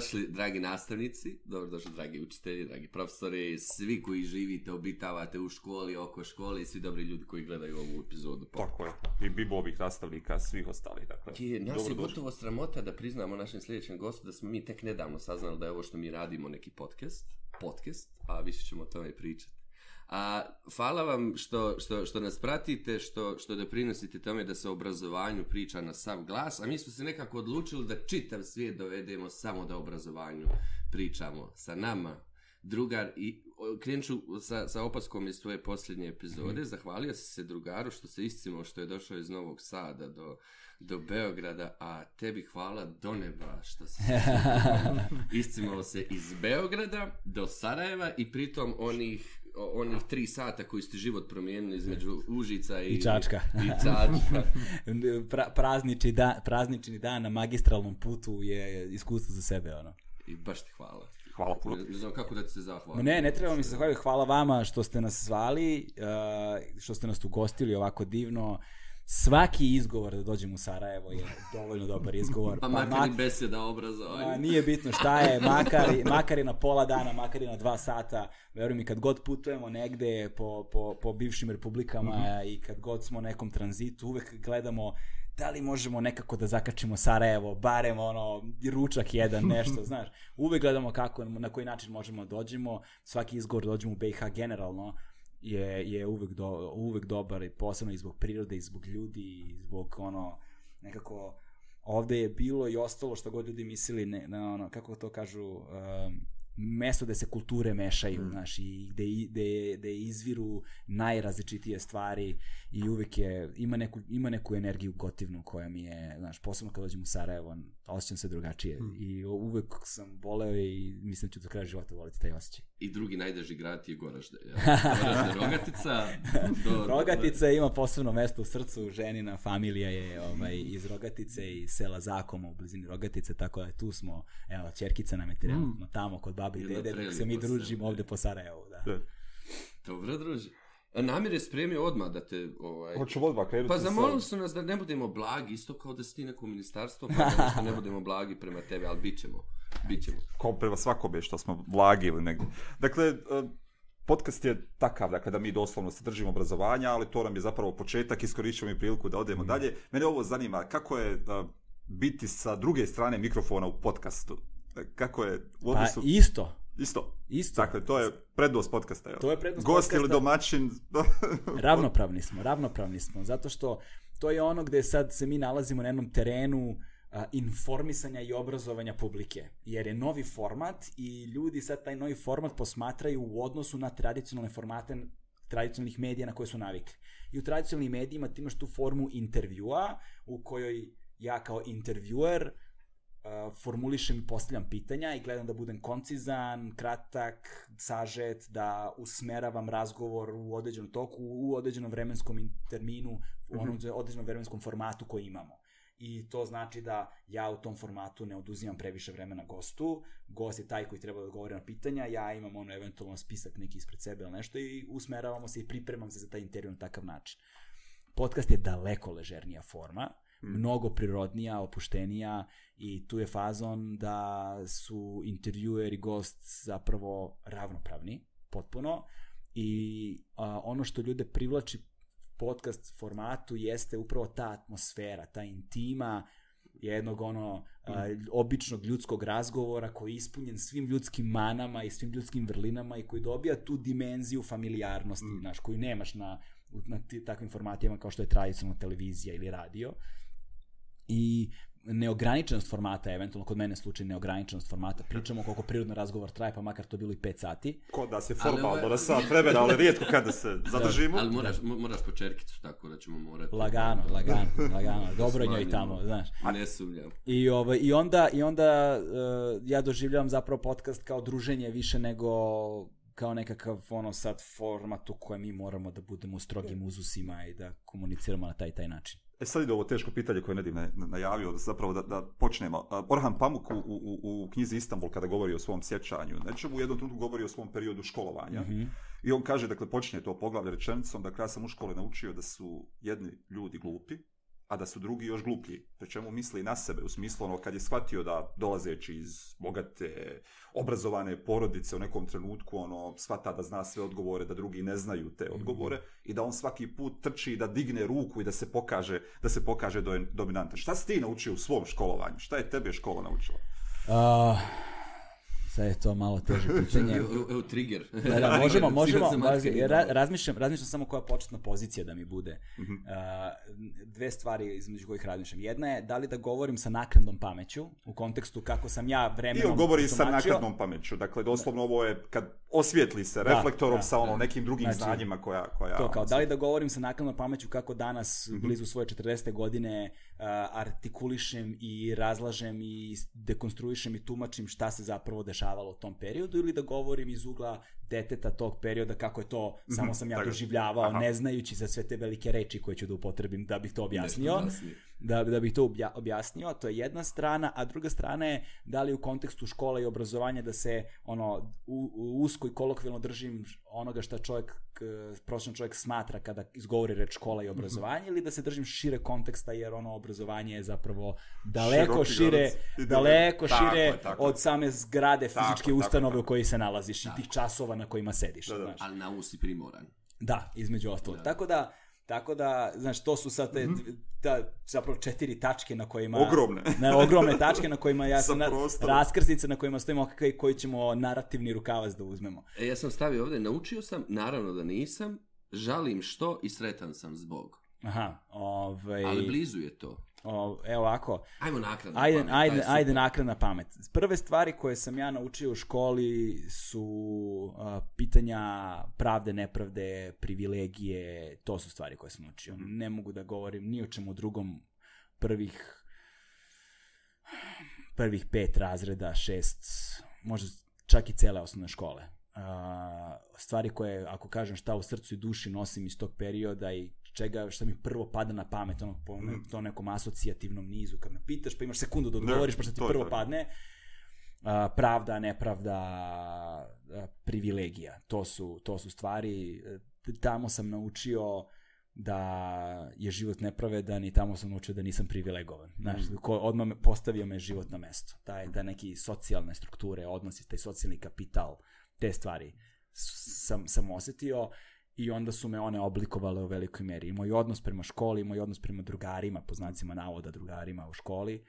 dobrodošli, dragi nastavnici, dobrodošli, dragi učitelji, dragi profesori, svi koji živite, obitavate u školi, oko škole i svi dobri ljudi koji gledaju ovu epizodu. Tako je. I bibovih nastavnika, svih ostalih. Dakle, Je, nas je gotovo sramota da priznamo našem sljedećem gostu da smo mi tek nedavno saznali da je ovo što mi radimo neki podcast, podcast, a više ćemo o tome pričati. A, hvala vam što, što, što nas pratite, što, što doprinosite tome da se o obrazovanju priča na sav glas, a mi smo se nekako odlučili da čitav svijet dovedemo samo da o obrazovanju pričamo sa nama. Drugar, i krenut ću sa, sa opaskom iz tvoje posljednje epizode. Zahvalio si se drugaru što se iscimo što je došao iz Novog Sada do, do Beograda, a tebi hvala do neba što si se iscimao se iz Beograda do Sarajeva i pritom onih onih tri sata koji ste život promijenili između Užica i, I Čačka. I Čačka. pra, praznični, dan, praznični dan na magistralnom putu je iskustvo za sebe, ono. I baš ti hvala. Hvala puno. Ne, ne znam kako da ti se zahvalim. ne, ne treba mi se zahvaliti. Hvala vama što ste nas zvali, uh, što ste nas ugostili ovako divno. Svaki izgovor da dođem u Sarajevo je dovoljno dobar izgovor. Pa makar mak- i beseda o obrazovanju. A, nije bitno šta je, makar, i- makar i na pola dana, makar i na dva sata, veruj mi, kad god putujemo negde po, po, po bivšim republikama i kad god smo u nekom tranzitu, uvek gledamo da li možemo nekako da zakačimo Sarajevo, barem ono, ručak jedan, nešto, znaš. Uvek gledamo kako, na koji način možemo da dođemo, svaki izgovor da dođemo u BiH generalno, je, je uvek, do, uvek dobar, i posebno i zbog prirode, i zbog ljudi, i zbog ono, nekako, ovde je bilo i ostalo što god ljudi mislili, ne, na ono, kako to kažu, um, mesto gde se kulture mešaju, mm. znaš, i gde, gde, gde izviru najrazličitije stvari i uvek je, ima neku, ima neku energiju gotivnu koja mi je, znaš, posebno kad dođem u Sarajevo, osjećam se drugačije Mm. i uvek sam voleo i mislim da ću do kraja života voliti taj osjećaj. I drugi najdraži grad ti je Goražde. Ja. Goražde, Rogatica. Do, Rogatica ima posebno mesto u srcu, ženina familija je ovaj, iz Rogatice i sela Zakoma u blizini Rogatice, tako da tu smo, evo, čerkica nam je trenutno tamo kod babi i dede, dok se mi družimo ovde po Sarajevu, da. Da. Dobro, druži. A Namir je spremio odmah da te... Ovaj... Hoću odmah krenuti Pa zamolili su nas da ne budemo blagi, isto kao da si ti neko ministarstvo, pa da što ne budemo blagi prema tebi, ali bit ćemo. Bit ćemo. kao prema svakome što smo blagi ili negdje. Dakle, e, podcast je takav, dakle, da mi doslovno se držimo obrazovanja, ali to nam je zapravo početak, iskorišćamo i priliku da odemo dalje. Mene ovo zanima, kako je e, biti sa druge strane mikrofona u podcastu? E, Kako je u Pa odnosu... isto, Isto. isto. Dakle, to je prednost podcasta. Jel? To je prednost Gost ili podcasta. domaćin. Ravnopravni smo, ravnopravni smo, zato što to je ono gde sad se mi nalazimo na jednom terenu a, informisanja i obrazovanja publike. Jer je novi format i ljudi sad taj novi format posmatraju u odnosu na tradicionalne formate tradicionalnih medija na koje su navikli. I u tradicionalnim medijima ti imaš tu formu intervjua u kojoj ja kao intervjuer uh, formulišem i postavljam pitanja i gledam da budem koncizan, kratak, sažet, da usmeravam razgovor u određenom toku, u određenom vremenskom terminu, u onom određenom vremenskom formatu koji imamo. I to znači da ja u tom formatu ne oduzimam previše vremena gostu, gost je taj koji treba da odgovori na pitanja, ja imam ono eventualno spisak neki ispred sebe ili nešto i usmeravamo se i pripremam se za taj intervju na takav način. Podcast je daleko ležernija forma, mnogo prirodnija, opuštenija i tu je fazon da su intervjuer i gost zapravo ravnopravni, potpuno. I a, ono što ljude privlači podcast formatu jeste upravo ta atmosfera, ta intima jednog ono a, običnog ljudskog razgovora koji je ispunjen svim ljudskim manama i svim ljudskim vrlinama i koji dobija tu dimenziju familijarnosti, mm. znaš, koju nemaš na, na takvim formatima kao što je tradicionalna televizija ili radio i neograničenost formata, eventualno kod mene slučaj neograničenost formata, pričamo koliko prirodno razgovor traje, pa makar to bilo i 5 sati. Kod nas je Ali formalno na sat vremena, ali rijetko kada se zadržimo. Ali moraš, mo- moraš po čerkicu, tako da ćemo morati. Lagano, lagano, lagano, dobro je njoj tamo, znaš. Ne sumnjam. I, ovaj, i onda, i onda uh, ja doživljavam zapravo podcast kao druženje više nego kao nekakav ono sad format u kojem mi moramo da budemo u strogim uzusima i da komuniciramo na taj taj način. E sad ide ovo teško pitanje koje je Nedim na- najavio, zapravo da, da počnemo. Orhan Pamuk u, u, u knjizi Istanbul kada govori o svom sjećanju, nečemu u jednom trenutku govori o svom periodu školovanja. Mhm. I on kaže, dakle, počinje to poglavlje rečenicom, dakle, ja sam u školi naučio da su jedni ljudi glupi, a da su drugi još gluplji. Pri čemu misli na sebe, u smislu ono kad je shvatio da dolazeći iz bogate, obrazovane porodice u nekom trenutku ono shvata da zna sve odgovore, da drugi ne znaju te odgovore i da on svaki put trči da digne ruku i da se pokaže da se pokaže do, dominantan. Šta si ti naučio u svom školovanju? Šta je tebe škola naučila? Uh, sad je to malo teže pitanje. Evo, evo trigger. Da, da, možemo, možemo, ra- razmišljam, razmišljam samo koja početna pozicija da mi bude. Mhm. Uh, dve stvari između kojih razmišljam. Jedna je da li da govorim sa naknadnom pameću, u kontekstu kako sam ja vremenom on govori sa naknadnom pameću. Dakle, doslovno ovo je kad osvijetli se Da, reflektorom da, sa ono nekim drugim Znači, znanjima koja... koja To kao, da li da govorim sa naknadnom pameću kako danas, Mhm. blizu svoje 40. godine, artikulišem i razlažem i dekonstruišem i tumačim šta se zapravo dešavalo u tom periodu ili da govorim iz ugla deteta tog perioda kako je to, samo sam ja doživljavao, ne znajući za sve te velike reči koje ću da upotrebim da bih to objasnio. Nešto kasnije. Da, da bih to obja, objasnio, to je jedna strana, a druga strana je da li u kontekstu škole i obrazovanja da se ono u, u usko i kolokvijalno držim onoga šta čovjek, prosječan čovjek smatra kada izgovori reč škola i obrazovanje ili da se držim šire konteksta jer ono obrazovanje je zapravo daleko Široki šire, i daleko. Tako šire tako od same zgrade Tako, fizičke tako, ustanove tako. u kojoj se nalaziš i tih časova na kojima sediš. Da, da. znaš. Ali na ovo si primoran. Da, između ostalog. Da. Tako da, tako da, znaš, to su sad te, ta, zapravo četiri tačke na kojima... Ogromne. Na, ogromne tačke na kojima ja Sa sam, na, prostorom. raskrsnice na kojima stojimo koji, koji ćemo narativni rukavac da uzmemo. E, ja sam stavio ovdje, naučio sam, naravno da nisam, žalim što i sretan sam zbog. Aha, ovaj... Ali blizu je to. O, evo ovako, Ajmo nakratko. ajde, pamet, ajde, ajde nakradna pamet. Prve stvari koje sam ja naučio u školi su a, pitanja pravde, nepravde, privilegije, to su stvari koje sam naučio. Ne mogu da govorim ni o čemu drugom prvih prvih pet razreda, šest, možda čak i cele osnovne škole. A, stvari koje, ako kažem šta u srcu i duši nosim iz tog perioda i čega, šta mi prvo pada na pamet, ono, po ne, to nekom asocijativnom nizu, kad me pitaš, pa imaš sekundu da odgovoriš, pa šta ti prvo padne, a, pravda, nepravda, a, privilegija. To su, to su stvari, e, tamo sam naučio da je život nepravedan i tamo sam naučio da nisam privilegovan. Znaš, ko, odmah me, postavio me život na mesto. Taj, da neki socijalne strukture, odnosi, taj socijalni kapital, te stvari sam, sam osetio i onda su me one oblikovale u velikoj meri. I moj odnos prema školi, i moj odnos prema drugarima, po znacima navoda drugarima u školi,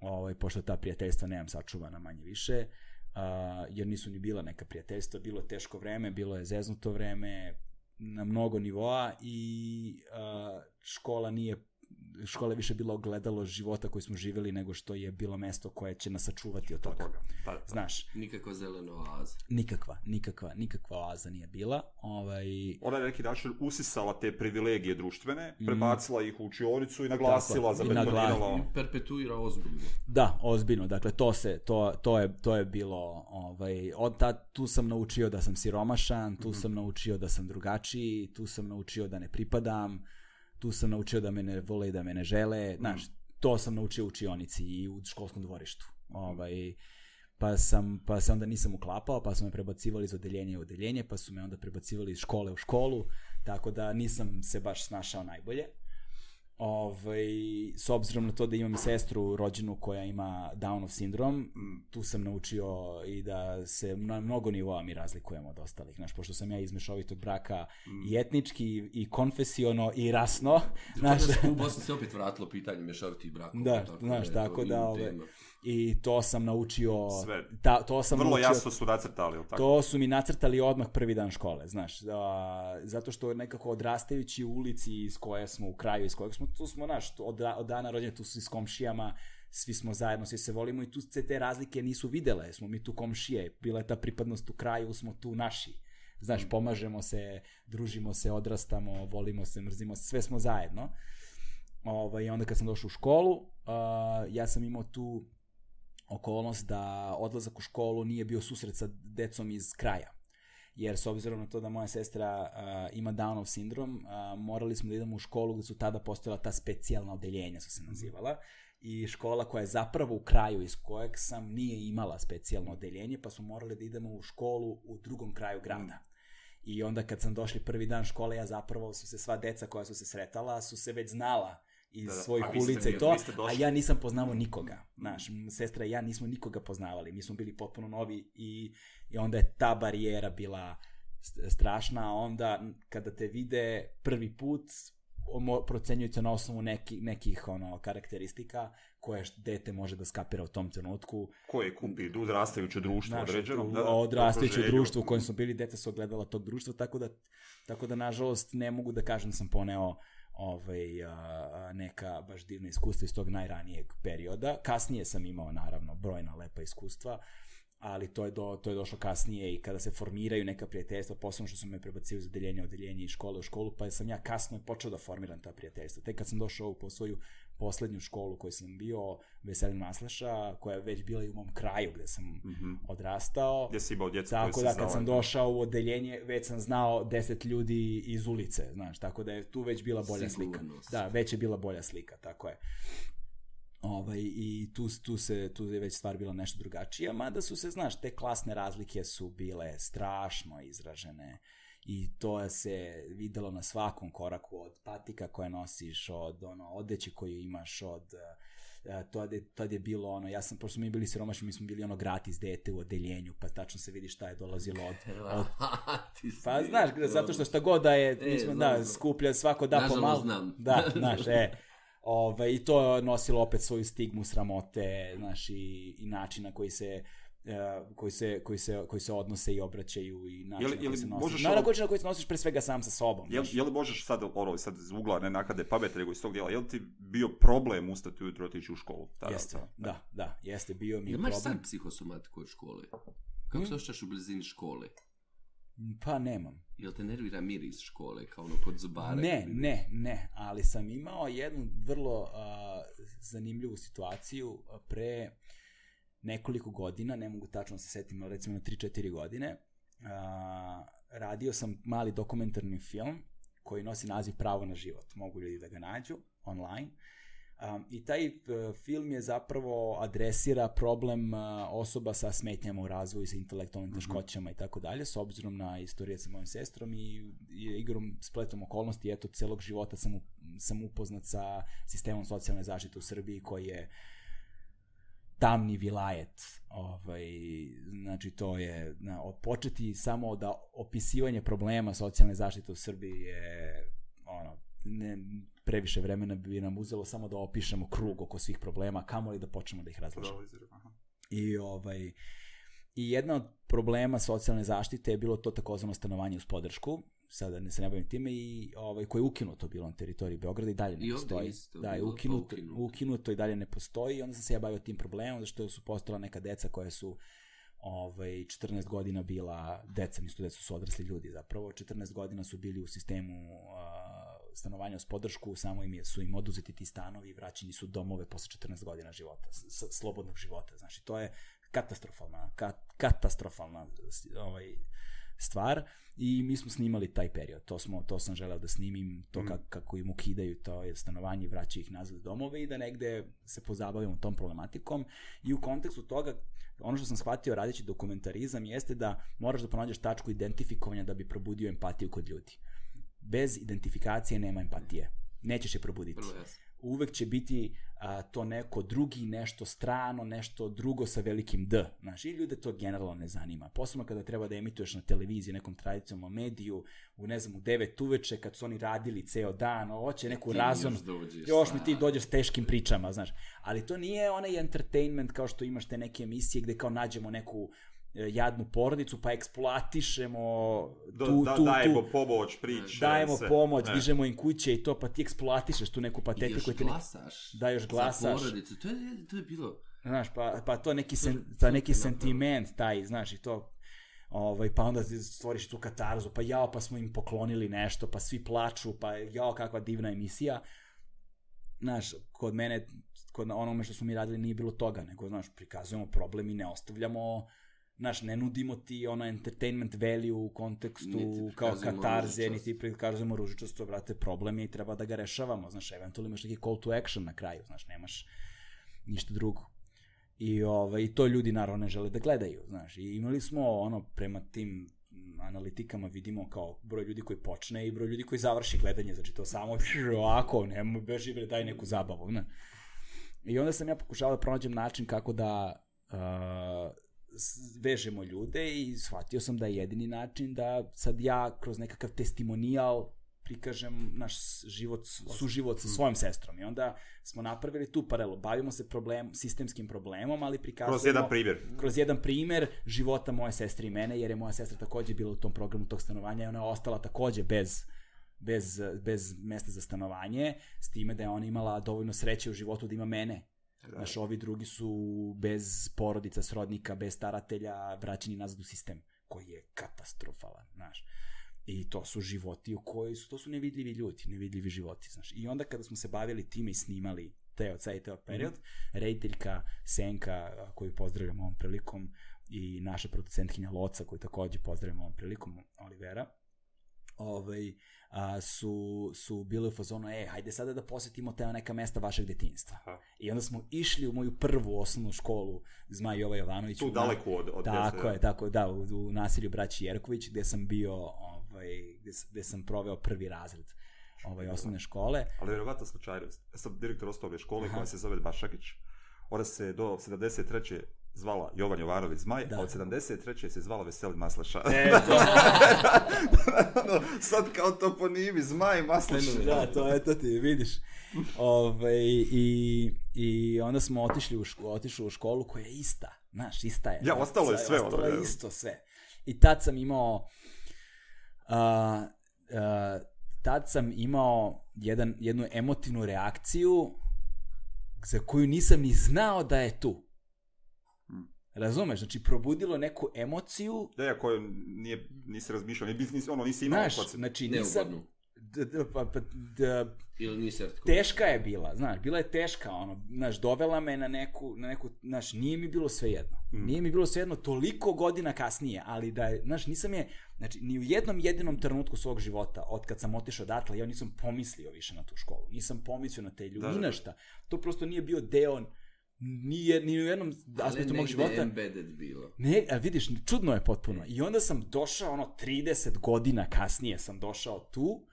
ovaj, pošto ta prijateljstva nemam sačuvana manje više, a, jer nisu ni bila neka prijateljstva, bilo je teško vreme, bilo je zeznuto vreme na mnogo nivoa i a, škola nije škola je više bila ogledalo života koji smo živjeli nego što je bilo mesto koje će nas sačuvati od toga. toga. Pa, da. Znaš, Nikakva zelena oaza. nikakva, nikakva, nikakva oaza nije bila. Ovaj, Ona je neki način usisala te privilegije društvene, Mm. prebacila ih u učionicu i naglasila, zabetonirala. I perpetuira ozbiljno. Da, ozbiljno. Dakle, to se, to, to je, to je bilo, ovaj, od tad, tu sam naučio da sam siromašan, tu sam naučio da sam drugačiji, tu sam naučio da ne pripadam, tu sam naučio da me ne vole i da me ne žele, znaš, to sam naučio u učionici i u školskom dvorištu. Ovaj, pa sam, pa se onda nisam uklapao, pa su me prebacivali iz odeljenja u odeljenje, pa su me onda prebacivali iz škole u školu, tako da nisam se baš snašao najbolje. Ovaj, s obzirom na to da imam i sestru rođenu koja ima Downov sindrom, tu sam naučio i da se na mnogo nivoa mi razlikujemo od ostalih. Znaš, pošto sam ja iz mešovitog braka i etnički, i konfesiono, i rasno. Znaš, Znaš, u Bosni se opet vratilo pitanje mešovitih brakova. Da, tako znaš, je tako da, tema. I to sam naučio... Sve. Ta, to sam Vrlo naučio, jasno su nacrtali, jel tako? To su mi nacrtali odmah prvi dan škole, znaš, da, zato što nekako odrastajući u ulici iz koje smo, u kraju iz kojeg smo, tu smo, znaš, od, da- od dana rođenja tu su s komšijama, svi smo zajedno, svi se volimo i tu se te razlike nisu videle, smo mi tu komšije, bila je ta pripadnost u kraju, smo tu naši. Znaš, pomažemo se, družimo se, odrastamo, volimo se, mrzimo se, sve smo zajedno. Ovaj, onda kad sam došao u školu, uh, ja sam imao tu okolnost da odlazak u školu nije bio susret sa decom iz kraja. Jer s obzirom na to da moja sestra uh, ima Downov sindrom, uh, morali smo da idemo u školu gde su tada postojala ta specijalna odeljenja, su se nazivala. I škola koja je zapravo u kraju iz kojeg sam nije imala specijalno odeljenje, pa smo morali da idemo u školu u drugom kraju grada. I onda kad sam došli prvi dan škole, ja zapravo su se sva deca koja su se sretala, su se već znala iz Da, da. svojih A vi ste ulica i to, a ja nisam poznavao nikoga. Znaš, sestra i ja nismo nikoga poznavali, mi smo bili potpuno novi i, i onda je ta barijera bila st- strašna, a onda kada te vide prvi put, procenjuju te na osnovu neki, nekih ono karakteristika koje dete može da skapira u tom trenutku. Koje kupi odrastajuće društvo Znaš, određeno. u- da, da, odrastajuće društvo u kojem smo bili, dete su ogledala tog društva, tako da, tako da nažalost ne mogu da kažem da sam poneo ovaj, neka baš divna iskustva iz tog najranijeg perioda. Kasnije sam imao, naravno, brojna lepa iskustva, ali to je, do, to je došlo kasnije i kada se formiraju neka prijateljstva, posebno što su me prebacili iz odeljenja odeljenje i škole u školu, pa sam ja kasno počeo da formiram ta prijateljstva. Tek kad sam došao u po svoju poslednju školu koju sam bio, Veselin Maslaša, koja je već bila i u mom kraju gde sam Mhm. odrastao. Gdje si imao djecu Tako da kad sam došao u odeljenje, već sam znao deset ljudi iz ulice, znaš, tako da je tu već bila bolja slika. Sigurnost. Da, već je bila bolja slika, tako je. Ovaj, I tu, tu, se, tu je već stvar bila nešto drugačija, mada su se, znaš, te klasne razlike su bile strašno izražene i to je se videlo na svakom koraku od patika koje nosiš, od ono, odeće koju imaš, od uh, to je, tad je bilo ono, ja sam, pošto smo mi bili siromašni, mi smo bili ono gratis dete u odeljenju, pa tačno se vidi šta je dolazilo od, od Pa znaš, zato što šta god da je, E, mi smo, da, skuplja, svako da Nažalost, pomalo. znam. Da, znaš, e. Ove, I to je nosilo opet svoju stigmu sramote, znaš, i, i načina koji se uh, koji se, koji, se, koji se odnose i obraćaju i način na koji se nosiš. možeš Naravno, ovo- način na koji se nosiš pre svega sam sa sobom. Je, znaš. je li možeš sad, ono, sad iz ugla ne nakade pamet, nego iz tog dijela, je li ti bio problem ustati ujutro otići u školu? Tada, Jeste, da, da, jeste, bio mi je Imaš problem. sad psihosomatiku od škole? Kako Mm. se osjećaš u blizini škole? Pa nemam. Jel te nervira miris škole, kao ono kod zubara? Ne, ne, ne, ali sam imao jednu vrlo uh, zanimljivu situaciju pre nekoliko godina, ne mogu tačno da se setim, ali recimo na 3-4 godine, uh, radio sam mali dokumentarni film koji nosi naziv Pravo na život. Mogu ljudi da ga nađu online. Um, I taj uh, film je zapravo adresira problem uh, osoba sa smetnjama u razvoju, sa intelektualnim teškoćama i tako dalje, s obzirom na istorije sa mojim sestrom i, i igrom spletom okolnosti, eto, celog života sam, u, sam upoznat sa sistemom socijalne zaštite u Srbiji koji je tamni vilajet. Ovaj, znači to je na, od- početi samo da opisivanje problema socijalne zaštite u Srbiji je ono, ne, previše vremena bi nam uzelo samo da opišemo krug oko svih problema, kamoli da počnemo da ih razlažemo. Aha. I ovaj i jedna od problema socijalne zaštite je bilo to takozvano stanovanje uz podršku, sada ne se ne bavim time i ovaj koje je ukinuto bilo na teritoriji Beograda i dalje ne I postoji. isto da, je ukinuto, ukinuto. ukinuto i dalje ne postoji i onda sam se ja bavio tim problemom zato što su postala neka deca koja su ovaj 14 godina bila deca, nisu deca, su odrasli ljudi zapravo. 14 godina su bili u sistemu a, stanovanja uz podršku, samo im je, su im oduzeti ti stanovi i vraćeni su domove posle 14 godina života, slobodnog života. Znači, to je katastrofalna, ka, katastrofalna ovaj, stvar i mi smo snimali taj period. To, smo, to sam želeo da snimim, to Mm. kako, kako im ukidaju to je stanovanje vraćaju ih nazad domove i da negde se pozabavimo tom problematikom i u kontekstu toga ono što sam shvatio radeći dokumentarizam jeste da moraš da pronađeš tačku identifikovanja da bi probudio empatiju kod ljudi. Bez identifikacije nema empatije. Nećeš je probuditi Vrlo jasno. Uvek će biti a, to neko drugi, nešto strano, nešto drugo sa velikim D. Znaš, i ljude to generalno ne zanima. Posebno kada treba da emituješ na televiziji, nekom tradicionalnom mediju, u ne znam, u 9 uveče, kad su oni radili ceo dan, hoće neku Ti razon, još dođeš još sa- mi ti dođeš s teškim pričama, znaš. Ali to nije onaj entertainment kao što imaš te neke emisije gde kao nađemo neku jadnu porodicu, pa eksploatišemo Do, tu, da, tu, dajemo tu, pomoć, priče. dajemo sve. pomoć, Ne. dižemo im kuće i to, pa ti eksploatišeš tu neku I patetiku. još i ti ne- glasaš. Da, još glasaš. Za porodicu. To je, to je bilo... Znaš, pa, pa to neki, sen, To- ta to neki sentiment, taj, znaš, i to, ovaj, pa onda stvoriš tu katarzu, pa jao, pa smo im poklonili nešto, pa svi plaču, pa jao, kakva divna emisija. Znaš, kod mene, kod onome što smo mi radili nije bilo toga, nego, znaš, prikazujemo problem i ne ostavljamo, znaš, ne nudimo ti ono entertainment value u kontekstu Niti kao katarze, niti prikazujemo ružičasto, brate, problem je i treba da ga rešavamo, znaš, eventualno imaš neki call to action na kraju, znaš, nemaš ništa drugo. I ovaj, i to ljudi naravno ne žele da gledaju, znaš. I imali smo ono prema tim analitikama vidimo kao broj ljudi koji počne i broj ljudi koji završi gledanje, znači to samo ovako, nemo beži bre, daj neku zabavu, ne. I onda sam ja pokušavao da pronađem način kako da uh, vežemo ljude i shvatio sam da je jedini način da sad ja kroz nekakav testimonijal prikažem naš život, suživot sa svojom sestrom. I onda smo napravili tu paralelu. Bavimo se problem, sistemskim problemom, ali prikazujemo... Kroz jedan primjer. Kroz jedan primjer života moje sestre i mene, jer je moja sestra takođe bila u tom programu tog stanovanja i ona je ostala takođe bez bez, bez mesta za stanovanje, s time da je ona imala dovoljno sreće u životu da ima mene. Da. Znaš, ovi drugi su bez porodica, srodnika, bez staratelja, vraćeni nazad u sistem, koji je katastrofalan, znaš. I to su životi u koji su, to su nevidljivi ljudi, nevidljivi životi, znaš. I onda kada smo se bavili time i snimali teo, caj teo period, mm -hmm. rediteljka Senka, koju pozdravljam ovom prilikom, i naša producentkinja Loca, koju takođe pozdravljam ovom prilikom, Olivera, ovaj, a, su, su bile u fazonu, e, hajde sada da posetimo te neka mesta vašeg detinjstva. Aha. I onda smo išli u moju prvu osnovnu školu, Zmaj Jova Jovanović. Tu daleko od, od Tako je, tako, da, u, u nasilju braći Jerković, gde sam bio, ovaj, gde, gde sam proveo prvi razred ovaj, osnovne škole. Ali vjerovatno slučajnost. Ja sam direktor osnovne škole Aha. koja se zove Bašakić. Ona se do 73 zvala Jovan Jovanović Zmaj, da. a od 73. se zvala Veselin Maslaša. E, to... no, sad kao toponimi, Zmaj Maslaša. Da, to je to ti, vidiš. Ove, i, I onda smo otišli u, ško, otišli u školu koja je ista, znaš, ista je. Ja, ostalo je sve. Ostalo je isto sve. I tad sam imao... Uh, uh, tad sam imao jedan, jednu emotivnu reakciju za koju nisam ni znao da je tu. Razumeš, znači probudilo neku emociju. Da, ja koju nije, nisi razmišljao, nisi, ono, nisi imao. Znaš, znači nisam... D, d, pa, pa, d, Ili nisi Teška je bila, znaš, bila je teška, ono, znaš, dovela me na neku, na neku, znaš, nije mi bilo sve jedno. Mm. Nije mi bilo sve jedno toliko godina kasnije, ali da je, znaš, nisam je, znači, ni u jednom jedinom trenutku svog života, od kad sam otišao odatle, ja nisam pomislio više na tu školu. Nisam pomislio na te ljudi, da, da. šta. To prosto nije bio deo nije ni u jednom aspektu mog života. embedded bilo. Ne, a vidiš, čudno je potpuno. I onda sam došao, ono, 30 godina kasnije sam došao tu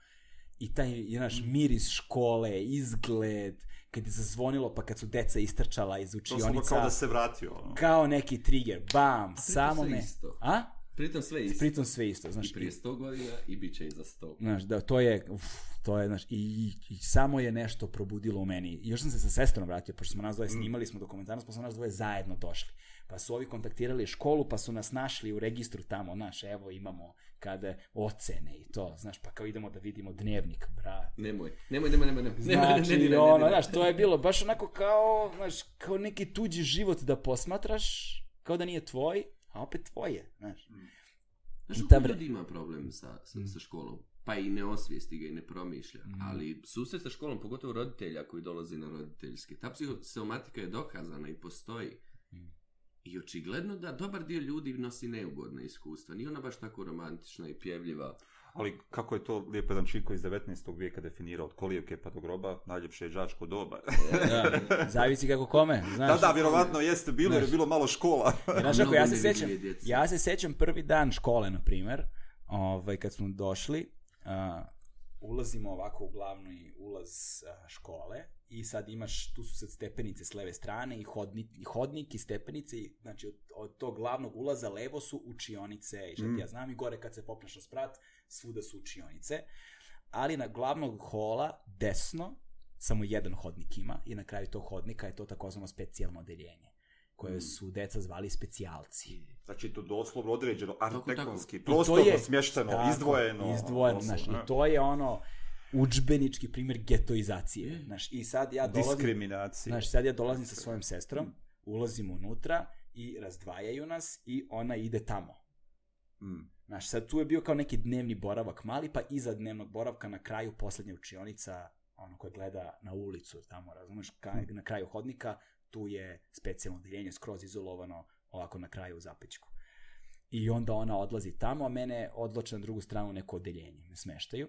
i taj, je naš miris škole, izgled, kad je zazvonilo, pa kad su deca istrčala iz učionica. To kao da se vratio. Ono. Kao neki trigger, bam, samo me. Isto. A? Pritom sve isto. Pritom sve isto, znaš. I prije 100 godina i bit će i za 100. Znaš, da, to je, uf, to je, znaš, i, i samo je nešto probudilo u meni. Još sam se sa sestrom vratio, pošto smo nas dvoje mm. snimali smo dokumentarnost, pa smo nas dvoje zajedno došli. Pa su ovi kontaktirali školu, pa su nas našli u registru tamo, znaš, evo imamo kada ocene i to, znaš, pa kao idemo da vidimo dnevnik, bra. Nemoj, nemoj, nemoj, nemoj, nemoj. Znači, ne, ne, ne, ono, znaš, to je bilo baš onako kao, znaš, kao neki tuđi život da posmatraš, kao da nije tvoj, a opet tvoje, znaš. Mm. Znaš, ta ljudi ima problem sa, sa, mm. sa školom, pa i ne osvijesti ga i ne promišlja, mm. ali susret sa školom, pogotovo roditelja koji dolazi na roditeljski, ta psihosomatika je dokazana i postoji. Mm. I očigledno da dobar dio ljudi nosi neugodne iskustva. Nije ona baš tako romantična i pjevljiva. Ali kako je to lijepo jedan čiko iz 19. vijeka definirao od kolijevke pa do groba, najljepše je đačko doba. da, zavisi kako kome, znaš. Da, da, vjerovatno jeste bilo, jer je bilo malo škola. znaš, ako ja se sećam, ja se sećam prvi dan škole, na primer, ovaj, kad smo došli, uh, ulazimo ovako u glavni ulaz uh, škole i sad imaš, tu su sad stepenice s leve strane i hodnik, i hodnik i stepenice, i, znači od, od tog glavnog ulaza levo su učionice i šta mm. ja znam i gore kad se popneš na sprat, svuda su učionice, ali na glavnog hola desno samo jedan hodnik ima i na kraju tog hodnika je to takozvano specijalno odeljenje koje mm. su deca zvali specijalci. Znači to doslovno određeno, arhitektonski, prostorno smješteno, tako, izdvojeno. Izdvojeno, znaš, i to je ono učbenički primjer getoizacije. Mm. Znaš, i sad ja dolazim... Diskriminacije. Znaš, sad ja dolazim sa svojom sestrom, ulazim unutra i razdvajaju nas i ona ide tamo. Mm. Znaš, sad tu je bio kao neki dnevni boravak mali, pa iza dnevnog boravka na kraju poslednja učionica, ono koje gleda na ulicu tamo, razumeš, ka, mm. na kraju hodnika, tu je specijalno odeljenje skroz izolovano ovako na kraju u zapećku. I onda ona odlazi tamo, a mene odloče na drugu stranu neko odeljenje, me smeštaju.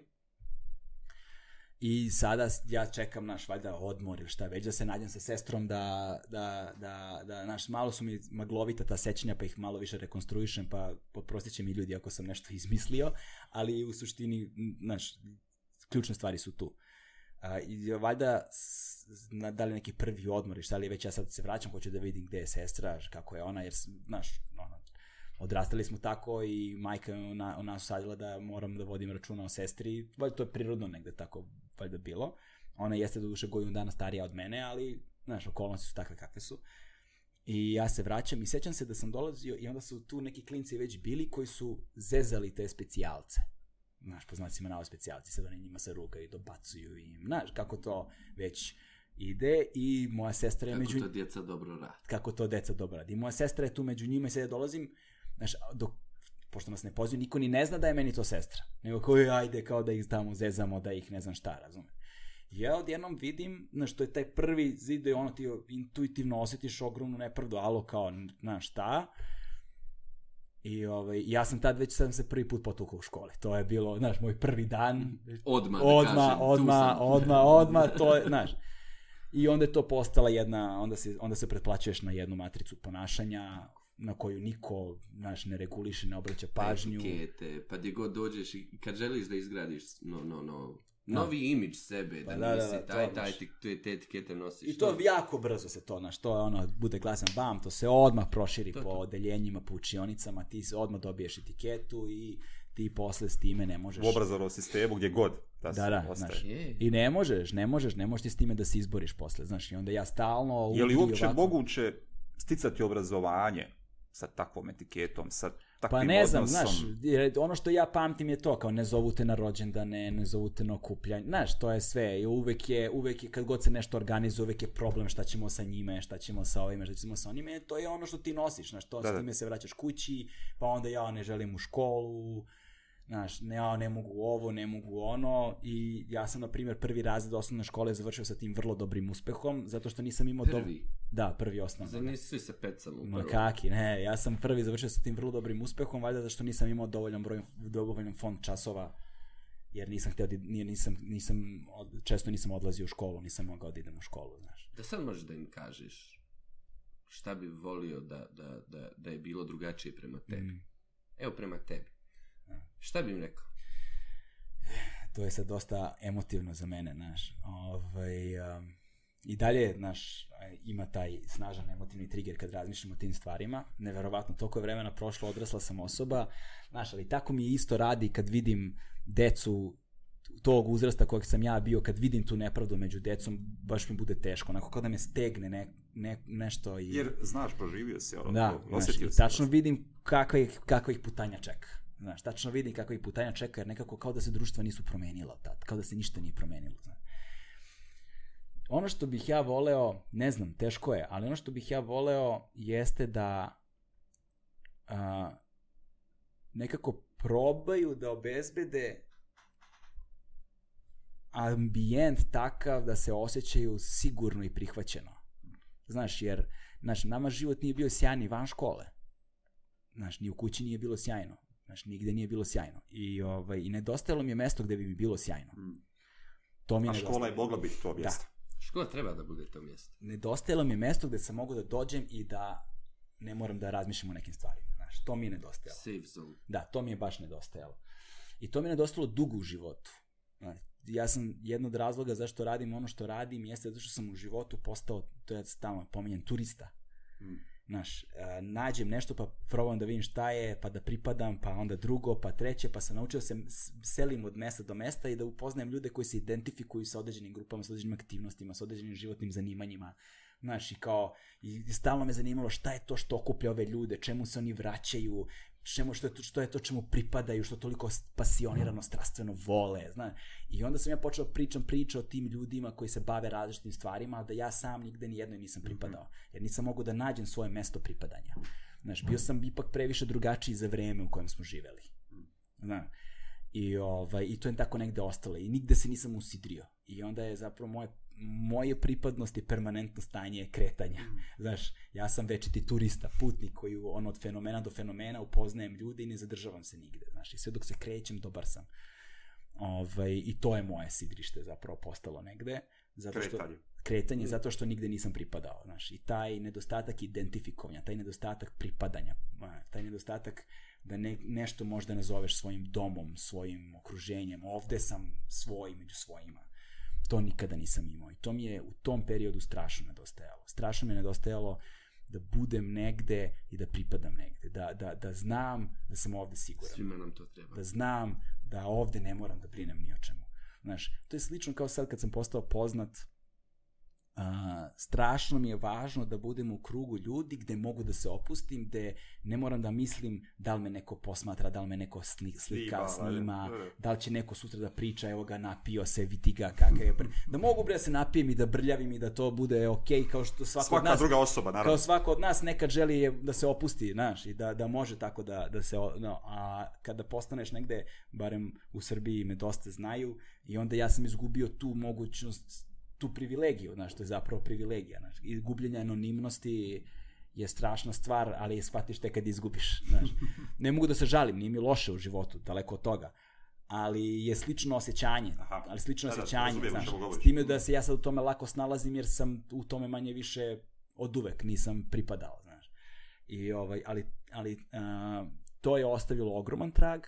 I sada ja čekam naš valjda odmor ili šta već da se nađem sa sestrom da, da, da, da naš, malo su mi maglovita ta sećanja pa ih malo više rekonstruišem pa poprostit će mi ljudi ako sam nešto izmislio, ali u suštini znaš, ključne stvari su tu. A, I valjda na, da li neki prvi odmor i šta li već ja sad se vraćam, hoću da vidim gde je sestra, kako je ona, jer znaš, odrastali smo tako i majka je ona, ona sadila da moram da vodim računa o sestri, valjda to je prirodno negde tako valjda bilo. Ona jeste do duše godinu dana starija od mene, ali, znaš, okolnosti su takve kakve su. I ja se vraćam i sećam se da sam dolazio i onda su tu neki klinci već bili koji su zezali te specijalce. Znaš, po znacima navod specijalci, sad oni njima se rugaju, dobacuju im, znaš, kako to već ide i moja sestra je Kako među to djeca dobro radi. kako to deca dobro radi. I moja sestra je tu među njima i sad ja dolazim, znaš, dok, pošto nas ne pozivaju, niko ni ne zna da je meni to sestra. Nego kao, "Ej, ajde, kao da ih tamo zezamo, da ih ne znam šta, razume. Ja odjednom vidim, znaš, to je taj prvi zid da je ono ti intuitivno osjetiš ogromnu nepravdu, alo kao, znaš šta, I ovaj, ja sam tad već sam se prvi put potukao u školi. To je bilo, znaš, moj prvi dan. Odmah da Odma, kažem, odma, odma, odma, to je, znaš. I onda je to postala jedna, onda se, onda se pretplaćuješ na jednu matricu ponašanja na koju niko, znaš, ne reguliše, ne obraća pažnju. Etikete, pa gdje god dođeš i kad želiš da izgradiš no, no, no, novi imidž sebe, da, Pa da, da, nisi da, taj, taj, ti- te, te etikete nosiš. I to jako brzo se to, znaš, to je ono, bude glasan bam, to se odmah proširi To po to. odeljenjima, po učionicama, ti se odmah dobiješ etiketu i ti posle s time ne možeš... U obrazovnom sistemu gdje god da se Da, da, ostaje. znaš. Je. I ne možeš, ne možeš, ne možeš ti s time da se izboriš posle, znaš, i onda ja stalno... Je li uopće ovako- moguće sticati obrazovanje sa takvom etiketom, sa takvim Pa ne znam, odnosom? znaš, jer ono što ja pamtim je to, kao ne zovu te na rođendane, ne zovu te na okupljanje, znaš, to je sve, i uvek je, uvek je, kad god se nešto organizuje, uvek je problem šta ćemo sa njime, šta ćemo sa ovime, šta ćemo sa onime, to je ono što ti nosiš, znaš, to Da, s da. time se vraćaš kući, pa onda ja ne želim u školu, znaš, ne, ja ne mogu ovo, ne mogu ono, i ja sam, na primjer, prvi razred osnovne škole završio sa tim vrlo dobrim uspehom, zato što nisam imao... Prvi. Da, prvi osnovni. Zar nisi svi se pecamo u Ma kaki, ne, ja sam prvi završio sa tim vrlo dobrim uspehom, valjda zato što nisam imao dovoljan broj, dovoljan fond časova, jer nisam htio, da, nije, nisam, nisam, često nisam odlazio u školu, nisam mogao da idem u školu, znaš. Da sad možeš da im kažeš šta bi volio da, da, da, da je bilo drugačije prema tebi. Mm. Evo prema tebi. Šta bi im rekao? To je sad dosta emotivno za mene, znaš. Ovaj, um, I dalje, znaš, ima taj snažan emotivni trigger kad razmišljam o tim stvarima. Neverovatno, toliko je vremena prošlo, odrasla sam osoba, znaš, ali tako mi isto radi kad vidim decu tog uzrasta kojeg sam ja bio, kad vidim tu nepravdu među decom, baš mi bude teško, onako kao da me stegne ne, ne, nešto i... Jer, znaš, proživio si, ono, Da, to, znaš, i si tačno vidim kakva ih, kakva ih putanja čeka. Znaš, tačno vidim kakva ih putanja čeka, jer nekako kao da se društva nisu promenila tad, kao da se ništa nije promenilo. Znaš. Ono što bih ja voleo, ne znam, teško je, ali ono što bih ja voleo jeste da a, nekako probaju da obezbede ambijent takav da se osjećaju sigurno i prihvaćeno. Znaš, jer znaš, nama život nije bio sjajan ni van škole. Znaš, ni u kući nije bilo sjajno. Znaš, nigde nije bilo sjajno. I, ovaj, i nedostajalo mi je mesto gde bi mi bilo sjajno. Mm. To mi je A škola je mogla biti to mjesto. Škola treba da bude to mjesto. Nedostajalo mi je mesto gde sam mogao da dođem i da ne moram da razmišljam o nekim stvarima. Znaš, to mi je nedostajalo. Safe zone. Da, to mi je baš nedostajalo. I to mi je nedostajalo dugo u životu. Znaš, Ja sam, jedan od razloga zašto radim ono što radim jeste zato što sam u životu postao, to ja stalno pominjem, turista. Mm. Znaš, nađem nešto pa probam da vidim šta je, pa da pripadam, pa onda drugo, pa treće, pa sam naučio da se selim od mesta do mesta i da upoznajem ljude koji se identifikuju sa određenim grupama, sa određenim aktivnostima, sa određenim životnim zanimanjima. Znaš, i kao, i stalno me zanimalo šta je to što okuplja ove ljude, čemu se oni vraćaju, čemu, što, je to, što je to čemu pripadaju, što toliko pasionirano, strastveno vole, znaš. I onda sam ja počeo pričam priče o tim ljudima koji se bave različitim stvarima, da ja sam nigde ni jednoj nisam pripadao. Jer nisam mogao da nađem svoje mesto pripadanja. Znaš, bio sam ipak previše drugačiji za vreme u kojem smo živeli. Znaš. I, ovaj, I to je tako negde ostalo. I nigde se nisam usidrio. I onda je zapravo moje, moje pripadnost i permanentno stanje kretanja. Znaš, ja sam večiti turista, putnik koji on od fenomena do fenomena upoznajem ljude i ne zadržavam se nigde. Znaš, i sve dok se krećem, dobar sam. Ovaj, I to je moje sidrište zapravo postalo negde. Zato što, Kretanje. kretanje zato što nigde nisam pripadao, znaš, i taj nedostatak identifikovanja, taj nedostatak pripadanja, taj nedostatak da ne, nešto možda nazoveš svojim domom, svojim okruženjem, ovde sam svoj među svojima. To nikada nisam imao i to mi je u tom periodu strašno nedostajalo. Strašno mi je nedostajalo da budem negde i da pripadam negde, da, da, da znam da sam ovde siguran Svima nam to treba. da znam da ovde ne moram da brinem ni o čemu. Znaš, to je slično kao sad kad sam postao poznat, a, strašno mi je važno da budem u krugu ljudi gde mogu da se opustim, gde ne moram da mislim da li me neko posmatra, da li me neko sli, slika, Snima, snima, da, da. da li će neko sutra da priča, evo ga napio se, vidi ga kakav je. Da mogu bre da se napijem i da brljavim i da to bude okej, okay, kao što svako od Svaka nas druga osoba, naravno. kao svako od nas nekad želi je da se opusti, znaš, i da, da može tako da, da se, no, a kada postaneš negde, barem u Srbiji me dosta znaju, i onda ja sam izgubio tu mogućnost, tu privilegiju, znaš, to je zapravo privilegija, znaš, i gubljenje anonimnosti je strašna stvar, ali je shvatiš tek kad izgubiš, znaš. Ne mogu da se žalim, nije mi loše u životu, daleko od toga, ali je slično osjećanje, Aha. ali slično Da, da, osjećanje, razumijem o znaš, s time da se ja sad u tome lako snalazim jer sam u tome manje više od uvek nisam pripadao, znaš. I ovaj, ali, ali a, to je ostavilo ogroman trag,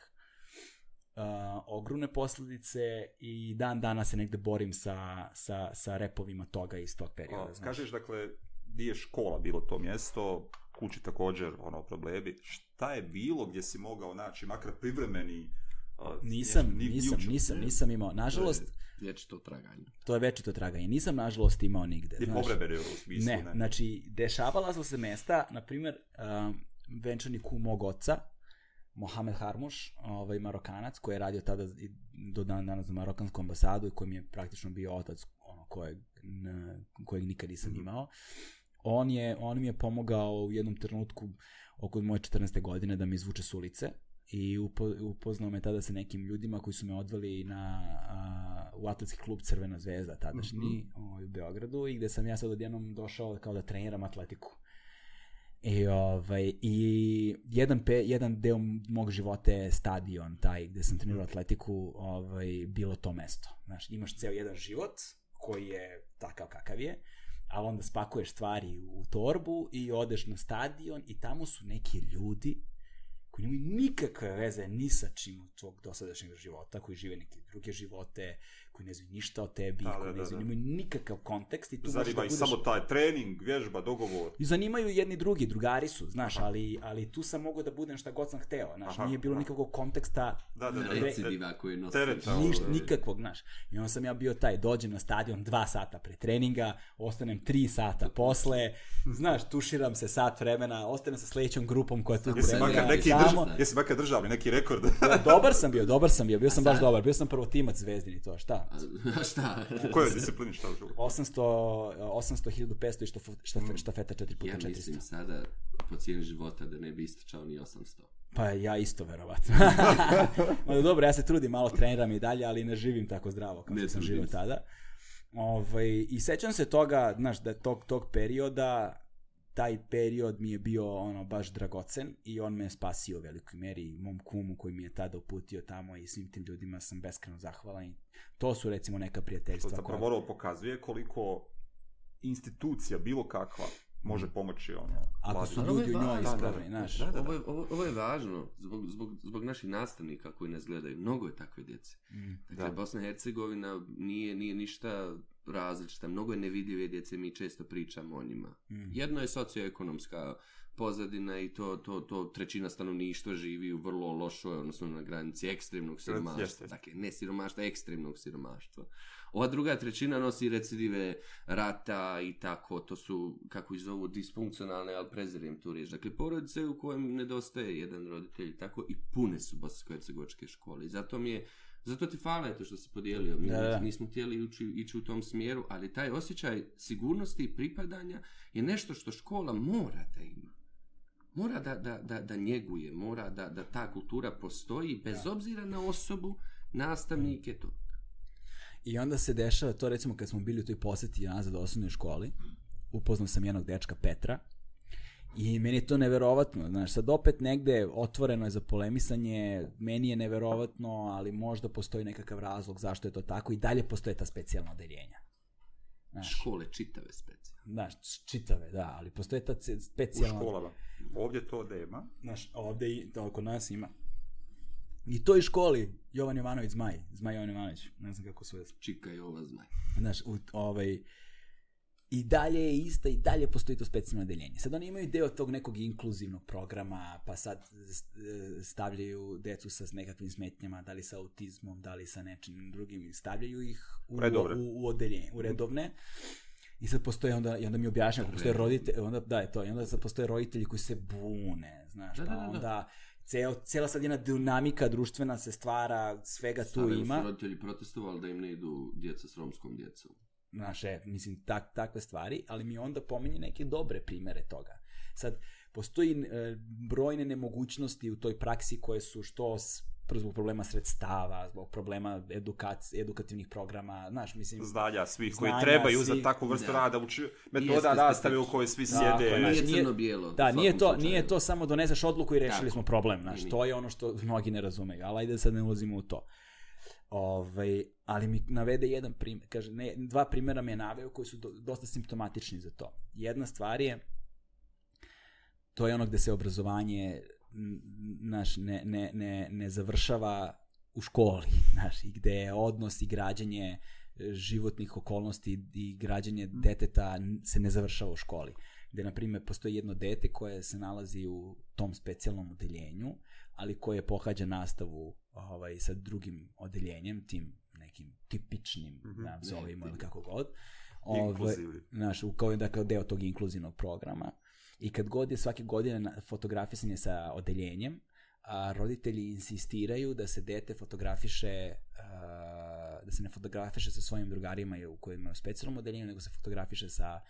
a, ogromne posledice i dan dana se negde borim sa, sa, sa repovima toga iz tog perioda, A, znaš. Kažeš, dakle, di je škola bilo to mjesto, kući također, ono, problemi. Šta je bilo gdje si mogao naći, makar privremeni... a, Nisam, ni- ni nisam, nisam, ne? nisam imao. Nažalost, Vječito traganje. to je večito traganje. Nisam, nažalost, imao nigde. Ni znaš. povremeni u smislu, Ne, znači, dešavala su se mesta, na primjer, um, venčani kum mog oca, Mohamed Harmuš, ovaj Marokanac, koji je radio tada i do dan danas za Marokansku ambasadu i koji mi je praktično bio otac ono, kojeg, n, kojeg nikad nisam Mhm. imao. On, je, on mi je pomogao u jednom trenutku oko moje 14. godine da me izvuče s ulice i upo, upoznao me tada sa nekim ljudima koji su me odveli na, a, u atletski klub Crvena zvezda tadašnji ovaj, u Beogradu i gde sam ja sad odjednom došao kao da treniram atletiku. I, ovaj, i jedan, pe, jedan deo mog života je stadion, taj gde sam trenirao atletiku, ovaj, bilo to mesto. Znaš, imaš ceo jedan život koji je takav kakav je, ali onda spakuješ stvari u torbu i odeš na stadion i tamo su neki ljudi koji nemaju nikakve veze ni sa čim od tvog dosadašnjeg života, koji žive neke druge živote, koji ne znaju ništa o tebi, Da, koji da, ne da, znaju, da. nemaju nikakav kontekst i tu možeš da Zanima budeš... samo taj trening, vježba, dogovor. I zanimaju jedni drugi, drugari su, znaš, ali, ali tu sam mogao da budem šta god sam hteo, znaš, Aha, nije bilo aha. nikakvog konteksta, Da, da, da. Recidiva koji nosi. teret, da. niš, Ovo, nikakvog, znaš. I onda sam ja bio taj, dođem na stadion dva sata pre treninga, ostanem tri sata posle, znaš, tuširam se sat vremena, ostanem sa sledećom grupom koja tu Jesi Trenira makar neki, tamo. drž, jesi makar državni neki rekord. dobar sam bio, dobar sam bio, bio sam baš dobar, bio sam prvotimac zvezdini, to, šta? A šta? U kojoj disciplini šta u životu? 800, 800, 1500 i štaf, štaf, štafeta 4 puta Ja 400. mislim sada po cijeni života da ne bi istračao ni 800. Pa ja isto, verovatno. Ma dobro, ja se trudim, malo treniram i dalje, ali ne živim tako zdravo kao Ne što sam živio tada. Ovaj, I sećam se toga, znaš, da tog, tog perioda, taj period mi je bio ono baš dragocen i on me je spasio u velikoj meri i mom kumu koji mi je tada uputio tamo i svim tim ljudima sam beskreno zahvalan i to su recimo neka prijateljstva zapravo moralo pokazuje koliko institucija, bilo kakva, može pomoći ono. Ako su ljudi u njoj ispravni, znaš. Da, da, da. Ovo je, ovo, ovo je važno zbog, zbog, zbog naših nastavnika koji nas gledaju. Mnogo je takve djece. Mm. Dakle, Da. Bosna i Hercegovina nije, nije ništa različita. Mnogo je nevidljive djece, mi često pričamo o njima. Mm. Jedno je socioekonomska pozadina i to, to, to trećina stanovništva živi u vrlo lošoj, odnosno na granici ekstremnog siromaštva. jeste. Dakle, ne siromaštva, ekstremnog siromaštva. Ova druga trećina nosi recidive rata i tako, to su, kako ih zovu, disfunkcionalne, ali prezirem tu riječ. Dakle, porodice u kojem nedostaje jedan roditelj i tako i pune su bosansko-hercegovačke škole. I zato mi je Zato ti hvala eto što si podijelio. Mi Da, da. nismo htjeli ići, ići u tom smjeru, ali taj osjećaj sigurnosti i pripadanja je nešto što škola mora da ima. Mora da, da, da, da njeguje, mora da, da ta kultura postoji bez obzira na osobu, nastavnike, to. I onda se dešava to recimo kad smo bili u toj poseti nazad u osnovnoj školi, upoznao sam jednog dečka Petra I meni je to neverovatno, znaš, sad opet negde otvoreno je za polemisanje, meni je neverovatno, ali možda postoji nekakav razlog zašto je to tako i dalje postoje ta specijalna odeljenja. Znaš, Škole čitave specijalne. znaš, čitave, da, ali postoje ta ce- U specijalna... školama. Ovdje to nema. Znaš, ovde i to oko nas ima. I toj školi, Jovan Jovanović Zmaj, Zmaj Jovan Jovanović, ne znam kako se zove. Čika i ova zmaj. Znaš, u, ovaj, i dalje je ista i dalje postoji to specijalno odeljenje. Sad oni imaju deo tog nekog inkluzivnog programa, pa sad stavljaju decu sa nekakvim smetnjama, da li sa autizmom, da li sa nečim drugim, i stavljaju ih u, Redovne. u, u odeljenje, u redovne. I sad postoje onda, i onda mi objašnjava, postoje roditelji, onda, da je to, i onda sad postoje roditelji koji se bune, znaš, Da, pa da, da, da. onda ceo, cijela sad jedna dinamika društvena se stvara, svega tu Sada ima. su roditelji protestovali da im ne idu djeca s romskom djecom. znaš, e, mislim, tak, takve stvari, ali mi onda pominje neke dobre primere toga. Sad, postoji e, brojne nemogućnosti u toj praksi koje su što zbog problema sredstava, zbog problema edukac, edukativnih programa, znaš, mislim... Znanja svih koji Znanja trebaju za svih, takvu vrstu da. rada, uči, metoda Jeste nastave u specifično. kojoj svi sjede. je, znaš, Nije nije- crno-bijelo. Da, nije to, slučaju. nije to samo doneseš odluku i rešili Tako. smo problem, znaš, to je ono što mnogi ne razumeju, ali ajde sad ne ulazimo u to. Ovaj, ali mi navede jedan primjer, kaže, ne, dva primjera mi je naveo koji su do, dosta simptomatični za to. Jedna stvar je, to je ono gde se obrazovanje naš, ne, ne, ne, ne završava u školi, znaš, i gde je odnos i građanje e, životnih okolnosti i građanje deteta se ne završava u školi. Gde, na primjer, postoji jedno dete koje se nalazi u tom specijalnom odeljenju, ali koje pohađa nastavu ovaj, sa drugim odeljenjem, tim nekim tipičnim, mm. -hmm. da Ne, zovemo ili kako god. Ovaj, Inkluzivni. znaš, u- kao, dakle, deo tog inkluzivnog programa. I kad god je svake godine fotografisanje sa odeljenjem, a, roditelji insistiraju da se dete fotografiše a, da se ne fotografiše sa svojim drugarima u kojima je u specijalnom odeljenju, nego se fotografiše sa,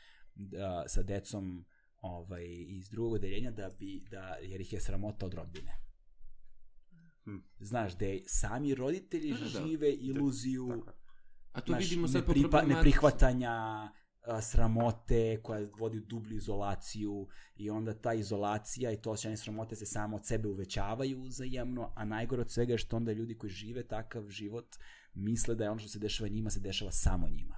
a, sa decom ovaj, iz drugog odeljenja da bi, da, jer ih je sramota od rodbine. Hm. Znaš, da sami roditelji Da, da, da. žive iluziju Tako je. A to znaš, vidimo sad nepripa, problematici. neprihvatanja a, sramote koja vodi u dublju izolaciju i onda ta izolacija i to osjećanje sramote se samo od sebe uvećavaju uzajemno, a najgore od svega je što onda ljudi koji žive takav život misle da je ono što se dešava njima se dešava samo njima.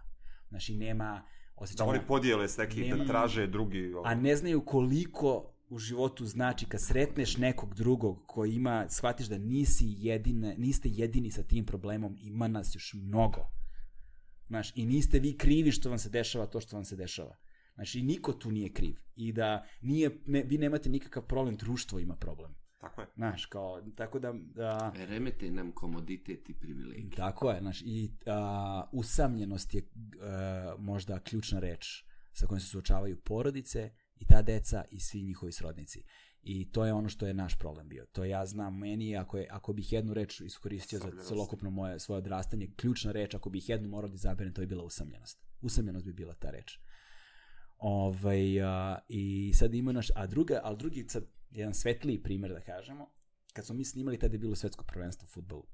Znači nema Da osjećanja, oni podijele s nekim, Nema- da traže drugi... a ne znaju koliko u životu znači kad sretneš nekog drugog koji ima, shvatiš da nisi jedine, niste jedini sa tim problemom, ima nas još mnogo. Znaš, i niste vi krivi što vam se dešava to što vam se dešava. Znači, niko tu nije kriv. I da nije, ne, vi nemate nikakav problem, društvo ima problem. Tako je. Znaš, kao, tako da... da E, Remete nam komoditet i privilegije. Tako je, znaš, i a, usamljenost je a, možda ključna reč sa kojom se suočavaju porodice i ta deca i svi njihovi srodnici. I to je ono što je naš problem bio. To ja znam meni, ako, je, ako bih jednu reč iskoristio za celokupno moje, svoje odrastanje, ključna reč, ako bih jednu morao da izaberem, to bi bila usamljenost. Usamljenost bi bila ta reč. Ovaj, a, I sad ima naš, a druga, ali drugi, sad, jedan svetliji primjer da kažemo, kad smo mi snimali, tada je bilo svetsko prvenstvo u futbolu.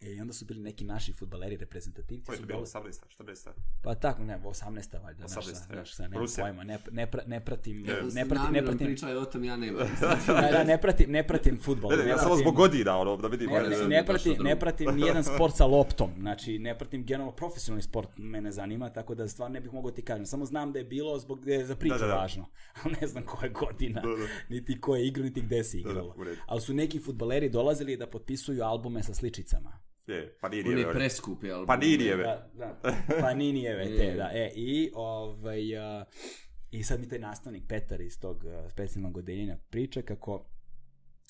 E, I onda su bili neki naši futbaleri, reprezentativci. Koji je su to bilo? dole- 18. 14. Pa tako, ne, 18. valjda, 18, znaš, sa- je. znaš, sa, nema Rusija. pojma, ne, ne, pra, ne pratim, Je. ne pratim, ne pratim, pričaju o tom, ja nemam. da, da, ne pratim, ne pratim futbol. Ne, ne, ja samo pratim- zbog godina, ono, da vidim. Ne, ono, ne, ne, ne, pratim, ne pratim nijedan sport sa loptom, znači ne pratim generalno profesionalni sport mene zanima, tako da stvarno ne bih mogao ti kažem. Samo znam da je bilo zbog da je za priču Da, da, da. važno, ali ne znam koja je godina, Da, da. niti ko je igrao, niti gde se Da, da, igralo. u redu. Ali su neki futbaleri dolazili da potpisuju albume sa sličicama. Je, pa nije Oni nije. preskupi, ali... Pa Ninijeve. Da, da. Paninijeve te, Je. da. E, i, ovaj, a, i sad mi taj nastavnik Petar iz tog a, specijalnog odeljenja priča kako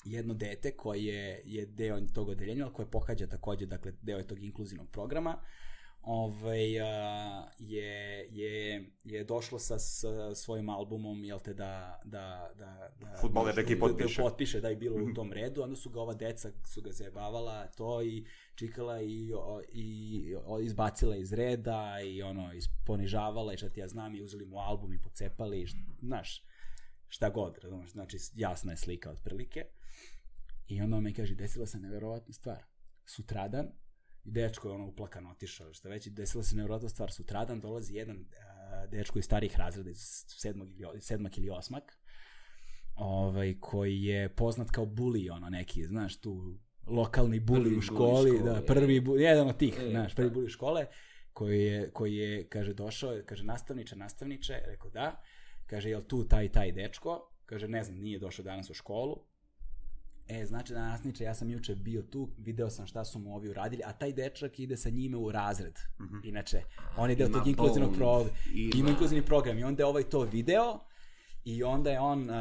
jedno dete koje je deo tog odeljenja, ali koje pohađa takođe, dakle, deo je tog inkluzivnog programa, ovaj, a, je, je, je došlo sa, s svojim albumom, jel te, da, da, da, da Fudbaler neki da- potpiše. Da, potpiše, da je bilo u tom redu, onda su ga ova deca su ga zajebavala, to i čikala i, o, i o, izbacila iz reda i ono, isponižavala i šta ti ja znam i uzeli mu album i pocepali, i šta, znaš, šta god, razumeš, znači jasna je slika otprilike. I onda on mi kaže, desila se neverovatna stvar. Sutradan, i dečko je ono uplakan otišao, šta već, desila se nevjerovatna stvar. Sutradan dolazi jedan a, dečko iz starih razreda, iz sedmog ili, sedmak ili osmak, ovaj, koji je poznat kao bully, ono neki, znaš, tu lokalni Prvi u školi, škole, da, prvi bully, jedan od tih, E, znaš, prvi da. bully škole, koji je, koji je, kaže, došao, je, kaže, nastavniče, nastavniče, rekao da, kaže, jel tu taj taj dečko, kaže, ne znam, nije došao danas u školu, E, znači da nastavniče, ja sam juče bio tu, video sam šta su mu ovi uradili, a taj dečak ide sa njime u razred. Inače, on je deo tog inkluzivnog programa. ima. Inkluzivni program i onda je ovaj to video i onda je on, uh,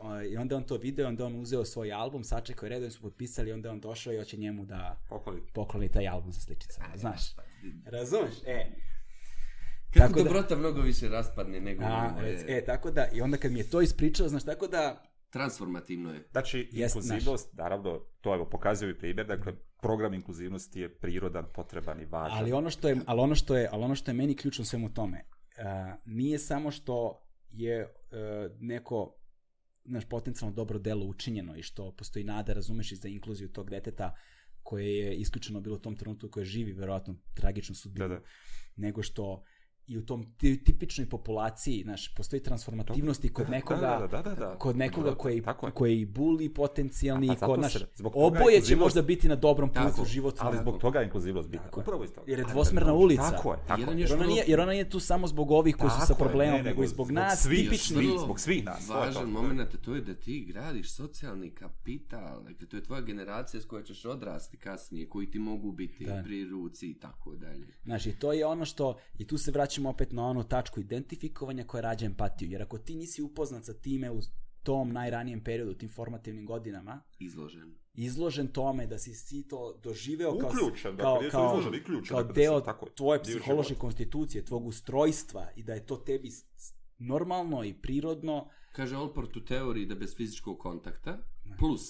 uh, i onda on to video, onda on uzeo svoj album, sačekao je red, oni su potpisali, onda on došao i hoće njemu da Pokloni. pokloni taj album sa sličicama, znaš. Razumeš? E, Kako Tako da- dobrota mnogo više raspadne nego a, e, tako da, i onda kad mi je to ispričao, znaš, tako da, transformativno je. Znači, Jest, inkluzivnost, naravno, to evo pokazuje i primjer, dakle, program inkluzivnosti je prirodan, potreban i važan. Ali ono što je, ali ono što je, ali ono što je meni ključno svemu tome, uh, nije samo što je uh, neko naš potencijalno dobro delo učinjeno i što postoji nada, razumeš, i za inkluziju tog deteta koje je isključeno bilo u tom trenutku koje živi verovatno tragičnu sudbinu, Da, da. nego što i u tom ti- tipičnoj populaciji, znaš, postoji transformativnost i kod nekoga, Da, da, da, da, da. kod nekoga Da, koji, je. koji i buli potencijalni, i kod naš, oboje će možda biti na dobrom putu Tako, života. Ali zbog toga je inkluzivnost bitna. Tako je. Upravo iz toga. Jer je dvosmerna da, ulica. Tako je, tako je. Jer ona, nije, jer ona nije tu samo zbog ovih koji su sa je, problemom, ne, nego i zbog nas, Vrlo zbog svih nas. je. Važan moment to je da ti gradiš socijalni kapital, dakle to je tvoja generacija s kojoj ćeš odrasti kasnije, koji ti mogu biti Da. pri ruci i tako dalje. Znaš, i to je ono što, i tu se vraćamo opet na onu tačku identifikovanja koja rađa empatiju. Jer ako ti nisi upoznat sa time u tom najranijem periodu, u tim formativnim godinama, Izložen. izložen tome da si si to doživeo kao, Uključen, dakle, kao, to kao, izložen, i ključen, kao dakle, da deo tako, tvoje psihološke konstitucije, tvog ustrojstva i da je to tebi normalno i prirodno. Kaže Olport u teoriji da bez fizičkog kontakta, plus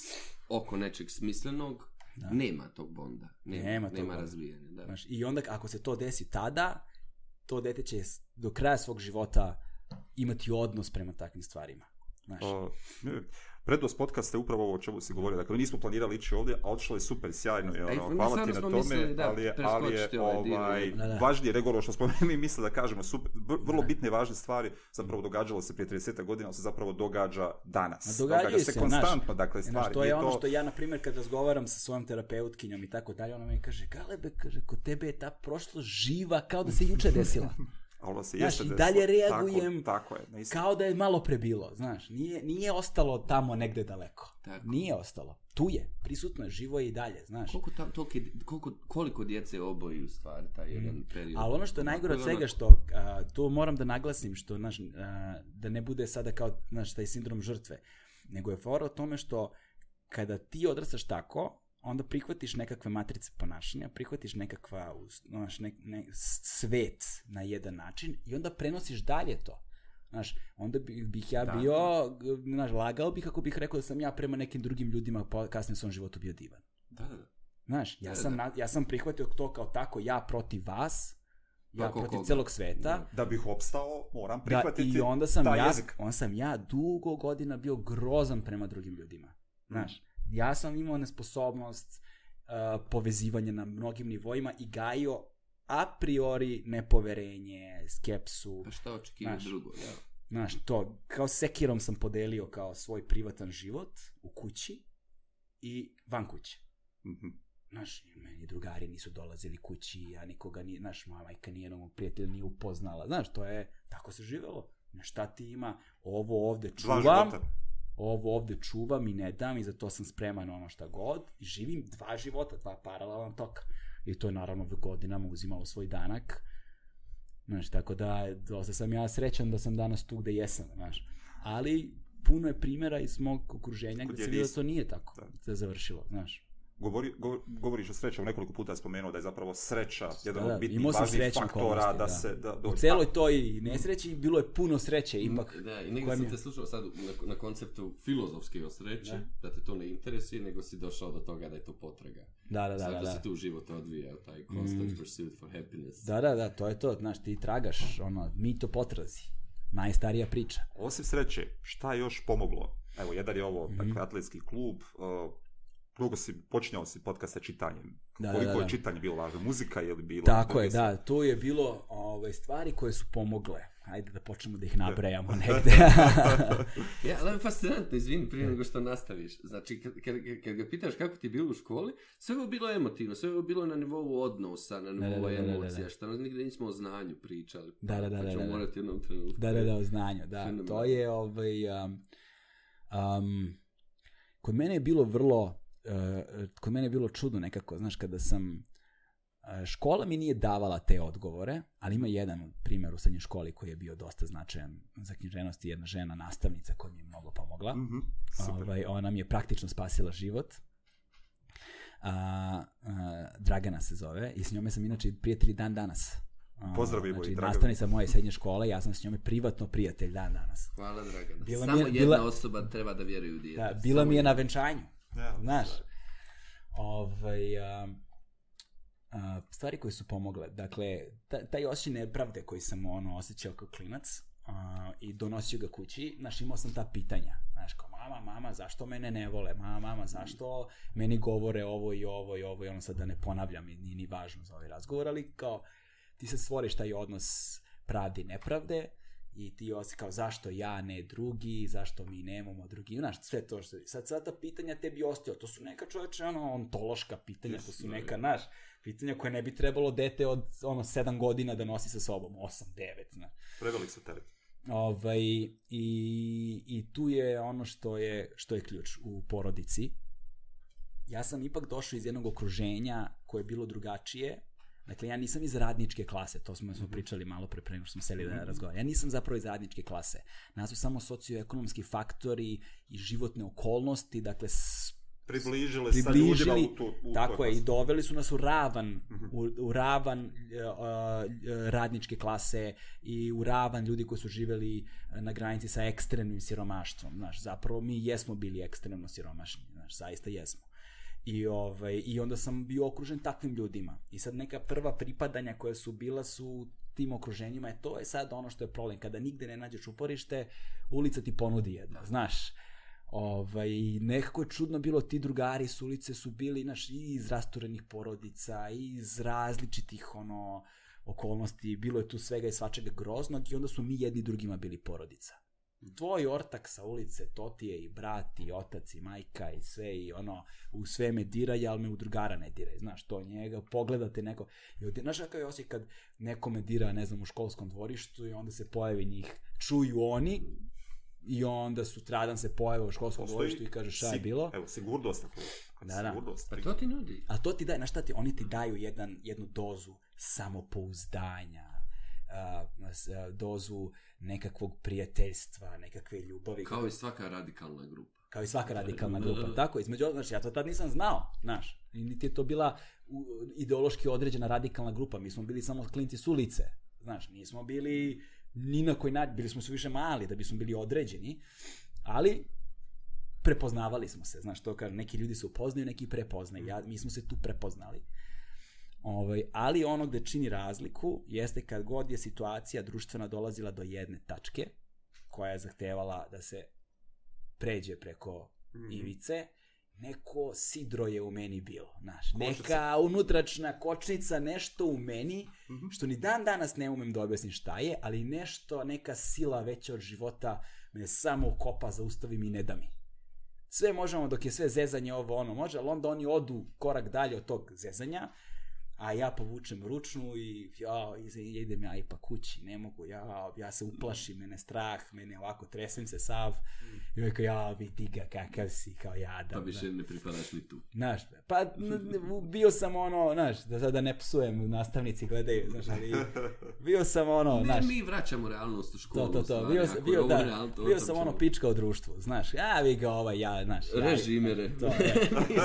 oko nečeg smislenog, Da. nema tog bonda. Nema, Nema nema, tog bonda. razvijanja. Da. Znaš, I onda ako se to desi tada, to dete će do kraja svog života imati odnos prema takvim stvarima. Znaš, ne, prednost podcasta je upravo ovo o čemu si govorio. Dakle, mi nismo planirali ići ovdje, a otišlo je super sjajno. Ej, ono, hvala ti na tome, mislili da ali je, ali je ovaj ovaj, Da, da. važnije ono što smo mi mislili da kažemo. Super, vr- vrlo bitne i važne stvari zapravo događalo se prije 30 godina, ali se zapravo događa danas. Ma Događa se, se konstantno, dakle, Znaš, stvari. to je Nije ono što ja, na primjer, kad razgovaram sa svojom terapeutkinjom i tako dalje, ona mi kaže, Galebe, kaže, kod tebe je ta prošlost živa kao da se juče desila. A ono se Znaš, jeste i desilo. dalje reagujem Tako, tako je, na isti- kao da je malo prebilo, znaš. Nije, nije ostalo tamo negde daleko. Tako. Nije ostalo. Tu je, prisutno je, živo je i dalje, znaš. Koliko, tam, tolike, koliko, koliko djece oboji u stvari taj jedan period? Mm. Ali ono što je najgore od svega što, a, to moram da naglasim, što, znaš, a, da ne bude sada kao, znaš, taj sindrom žrtve, nego je fora o tome što kada ti odrastaš tako, onda prihvatiš nekakve matrice ponašanja, prihvatiš nekakva, znaš, ne, ne, svet na jedan način i onda prenosiš dalje to. Znaš, onda bi, bih ja Da, bio, znaš, lagao bih ako bih rekao da sam ja prema nekim drugim ljudima po, kasnije u svom životu bio divan. Da, da, da. Znaš, ja Da, sam, da. na, ja sam prihvatio to kao tako, ja protiv vas, ja Oko protiv koga? celog sveta. Da. Da bih opstao, moram Da, prihvatiti I onda sam ja, jezik. on sam ja dugo godina bio grozan prema drugim ljudima. Znaš, ja sam imao nesposobnost uh, povezivanja na mnogim nivoima i gajio a priori nepoverenje, skepsu. Pa šta očekivati Znaš. drugo, da. Znaš, to, kao sekirom sam podelio kao svoj privatan život u kući i van kuće. Mhm. Znaš, i meni drugari nisu dolazili kući, ja nikoga nije, znaš, moja majka nijednog mog prijatelja nije upoznala. Znaš, to je, tako se živelo. Na šta ti ima, ovo ovde Dva čuvam, života. Ovo ovde čuvam i ne dam i za to sam spreman ono šta god i živim dva života, dva paralelna toka. I to je naravno godinama uzimalo svoj danak. Znaš, tako da, dosta sam ja srećan da sam danas tu gde jesam, znaš. Ali, puno je primjera iz mog okruženja gde se vidio da to nije tako. Da. Se završilo, znaš. Govori, go- govoriš o srećama, nekoliko puta je spomenuo da je zapravo sreća jedan Da, da, od bitnih važnih faktora da, da. se... Da, U dođe- celoj toj nesreći bilo je puno sreće, ipak. Da, i nego sam te slušao sad na, na konceptu filozofske osreće, Da. da. te to ne interesuje, nego si došao do toga da je to potraga. Da, da, da, Sad da. da, da. se tu život odvija, taj constant Mm. pursuit for happiness. Da, da, da, to je to, znaš, ti tragaš, ono, mi to potrazi. Najstarija priča. Osim sreće, šta je još pomoglo? Evo, jedan je ovo, Mhm. dakle, atletski klub, uh, Drugo si, počinjao si podcast sa čitanjem. Da, Koliko da, da. je čitanje bilo važno? Muzika je li bilo? Tako je, da, to je bilo ovaj, stvari koje su pomogle. Ajde da počnemo da ih nabrajamo negde. Ja, ali je fascinantno, izvini, prije nego što nastaviš. Znači, kad, kad, kad ga pitaš kako ti je bilo u školi, sve je ovo bilo emotivno, sve je ovo bilo na nivou odnosa, na nivou da, da, da, da, emocija, da. što nas nigde nismo o znanju pričali. Da, da, da, Pa da, ćemo da, da. morati jednom trenutku. Da, da, da, o znanju, da. Fenomenalno. To je, ovaj, um, um, kod mene je bilo vrlo, kod mene je bilo čudno nekako, znaš, kada sam, uh, škola mi nije davala te odgovore, ali ima jedan primjer u srednjoj školi koji je bio dosta značajan za književnost i jedna žena nastavnica koja mi je mnogo pomogla. Mhm, super. Ovaj, ona mi je praktično spasila život. A, a, Dragana se zove i s njome sam inače prijatelji dan danas. A, Pozdravimo znači, i Draganu. nastavnica moje srednje škole, ja sam s njome privatno prijatelj dan danas. Hvala, Dragana. Bila mi Samo je- jedna bila- osoba treba da vjeruje u dijete. Da, bila Samo mi je na venčanju, Ja, znaš. Ovaj, a, a, stvari koje su pomogle, dakle, ta, taj osjećaj nepravde koji sam ono osjećao kao klinac a, i donosio ga kući, znaš, imao sam ta pitanja, znaš, kao mama, mama, zašto mene ne vole, mama, mama, zašto meni govore ovo i ovo i ovo? I ono sad da ne ponavljam i nije ni važno za ovaj razgovor, ali kao ti se stvoriš taj odnos pravde i nepravde i ti osjećaš kao zašto ja ne drugi, zašto mi nemamo drugi, znaš, sve to što, sad sad ta pitanja tebi ostaju, to su neka čoveče, ono, ontološka pitanja, to su neka, znaš, pitanja koje ne bi trebalo dete od, ono, sedam godina da nosi sa sobom, osam, devet, znaš. Prevelik se teret. Ovaj, i, I tu je ono što je, što je ključ u porodici. Ja sam ipak došao iz jednog okruženja koje je bilo drugačije. Dakle, ja nisam iz radničke klase, to smo, smo pričali malo pre, pre nego što smo seli da razgovaramo. Ja nisam zapravo iz radničke klase. Nas su samo socioekonomski faktori i životne okolnosti, dakle, Približile sa ljudima približili, u tu... U tako je, i doveli su nas u ravan, Mhm. u, u ravan uh, uh, radničke klase i u ravan ljudi koji su živeli uh, na granici sa ekstremnim siromaštvom, znaš, zapravo mi jesmo bili ekstremno siromašni, znaš, zaista jesmo. I, ovaj, I onda sam bio okružen takvim ljudima. I sad neka prva pripadanja koja su bila su tim okruženjima, je to je sad ono što je problem. Kada nigde ne nađeš uporište, ulica ti ponudi jedno, znaš. Ovaj, nekako je čudno bilo, ti drugari s ulice su bili, znaš, i iz rasturenih porodica, i iz različitih, ono, okolnosti, bilo je tu svega i svačega groznog i onda su mi jedni drugima bili porodica. Tvoj ortak sa ulice, to ti je i brat, i otac, i majka, i sve, i ono, u sve me diraj, ali me u drugara ne diraj, znaš, to njega, pogledate neko, i od, znaš kakav je osjećaj kad neko me dira, ne znam, u školskom dvorištu i onda se pojavi njih, čuju oni, i onda sutradan se pojave u školskom Postoji dvorištu i kaže šta je bilo. Evo, sigurnost Da, da. sigurnost. Pa to ti nudi. A to ti daje, znaš šta ti, oni ti daju jedan, jednu dozu samopouzdanja, dozu nekakvog prijateljstva, nekakve ljubavi. Kao i svaka radikalna grupa. kao i svaka radikalna Da, da, grupa. da. Tako, između, znaš, ja to tad nisam znao, znaš, i niti je to bila ideološki određena radikalna grupa, mi smo bili samo klinci s ulice, znaš, nismo bili ni na koji način, bili smo su više mali da bismo bili određeni, ali prepoznavali smo se, znaš, to kaže, neki ljudi se upoznaju, neki prepoznaju, ja, mi smo se tu prepoznali. Ovaj, ali ono gde čini razliku jeste kad god je situacija društvena dolazila do jedne tačke koja je zahtevala da se pređe preko Mhm. ivice, neko sidro je u meni bilo, znaš, neka unutračna kočnica, nešto u meni, Mhm. što ni dan danas ne umem da objasnim šta je, ali nešto, neka sila veća od života me samo kopa, zaustavi mi i ne da mi. Sve možemo dok je sve zezanje ovo ono može, ali onda oni odu korak dalje od tog zezanja, a ja povučem ručnu i ja, idem ja ipak kući, ne mogu, ja, ja se uplašim, mene strah, mene ovako tresem se sav, i ovaj kao, ja, vidi ga kakav si, kao ja, Pa da, više ne pripadaš ni tu. Znaš, pa n- n- bio sam ono, znaš, da sada ne psujem, nastavnici gledaju, znaš, ali bio sam ono, Ne, znaš, mi vraćamo realnost u to, školu. to, to, stvari, bio, sam, bio, da, realno, to bio sam ono pička u društvu, znaš, ja vi ga ovaj, ja, znaš, ja, Režimere. to, ja,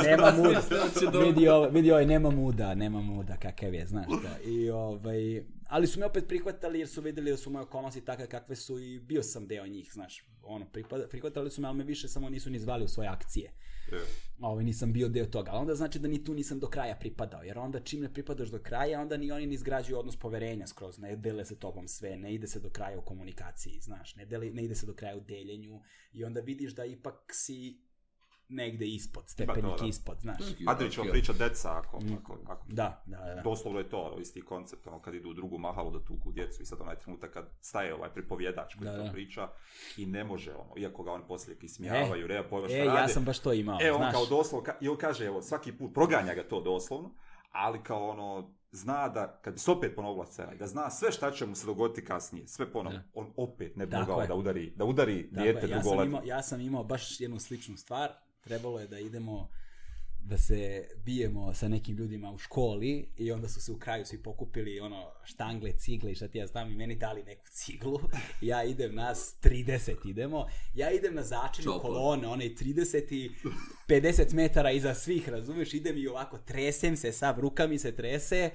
nema muda, vidi ovaj, vidi ovaj, nema muda, nema muda, kakav je, znaš, da, i ovaj, ali su me opet prihvatali jer su videli da su moje okolnosti takve kakve su i bio sam deo njih, znaš, ono, pripada, prihvatali su me, ali me više samo nisu ni zvali u svoje akcije. Je. ovaj, nisam bio deo toga. Ali onda znači da ni tu nisam do kraja pripadao, jer onda čim ne pripadaš do kraja, onda ni oni ne izgrađuju odnos poverenja skroz, ne dele se tobom sve, ne ide se do kraja u komunikaciji, znaš, ne, deli, ne ide se do kraja u deljenju. I onda vidiš da ipak si negde ispod, stepenik ispod, znaš. Adrić vam priča deca, ako, Mm. ako, ako Da, da, da. Doslovno je to, isti koncept, ono, kad idu u drugu mahalu da tuku djecu i sad onaj trenutak kad staje ovaj pripovjedač koji Da, to da. priča i ne može, ono, iako ga oni poslije ismijavaju, nema pojma šta E, rade. ja sam baš to imao, E, on znaš. kao doslovno, ka, i on kaže, evo, svaki put, proganja ga to doslovno, ali kao ono, zna da, kad bi se opet ponovila scena, da zna sve šta će mu se dogoditi kasnije, sve ponovo, Da. on opet ne bi mogao da udari, da udari dijete je, ja drugo sam, imao, ja sam imao baš jednu sličnu stvar. Trebalo je da idemo da se bijemo sa nekim ljudima u školi i onda su se u kraju svi pokupili ono štangle, cigle i šta ti ja znam i meni dali neku ciglu. Ja idem nas 30 idemo. Ja idem na Čopor. kolone, onaj 30 i 50 metara iza svih, razumiješ? Idem i ovako tresem se, sav ruka mi se trese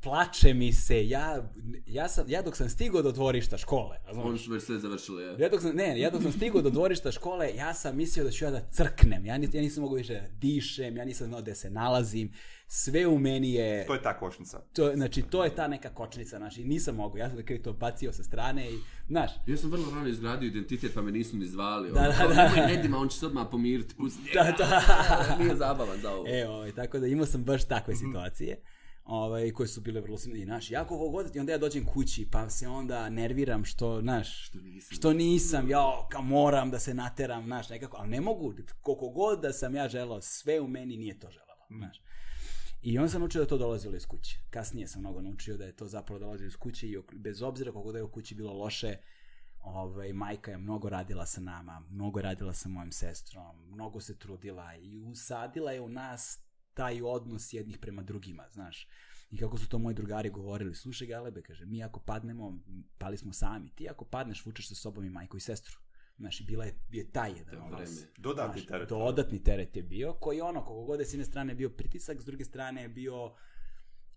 plače mi se, ja, ja, sam, ja dok sam stigao do dvorišta škole, razumiješ? Oni su već sve završili, ja. Ja dok sam, ne, ja dok sam stigao do dvorišta škole, ja sam mislio da ću ja da crknem. Ja, nis, ja nisam mogao više da dišem, ja nisam znao gde se nalazim. Sve u meni je... To je ta košnica. To, znači, to je ta neka kočnica, znači, nisam mogao. Ja sam kraju to bacio sa strane i, znaš, Ja sam vrlo rano izgradio identitet, pa me nisu ni zvali. Da, ono, da, da. Nemoj Nedima, on će se odmah pomiriti, pusti Da, njega. da. Nije zabavan za ovo. E, ovaj, tako da imao sam baš takve situacije ovaj, koje su bile vrlo. I, znaš, jako ovo god, i onda ja dođem kući, pa se onda nerviram što, znaš, Što nisam. što nisam, ja, kao moram da se nateram, znaš, nekako, ali ne mogu, koliko god da sam ja želao, sve u meni nije to želalo, znaš. I onda sam naučio da to dolazilo iz kuće. Kasnije sam mnogo naučio da je to zapravo dolazilo iz kuće i bez obzira koliko da je u kući bilo loše, ovaj, majka je mnogo radila sa nama, mnogo je radila sa mojom sestrom, mnogo se trudila i usadila je u nas taj odnos jednih prema drugima, znaš. I kako su to moji drugari govorili, slušaj Galebe, kaže, mi ako padnemo, pali smo sami, ti ako padneš, vučeš sa sobom i majku i sestru. Znaš, i bila je, je taj jedan To odnos. Dodatni teret. Dodatni teret je bio, koji ono, koliko god je s jedne strane bio pritisak, s druge strane je bio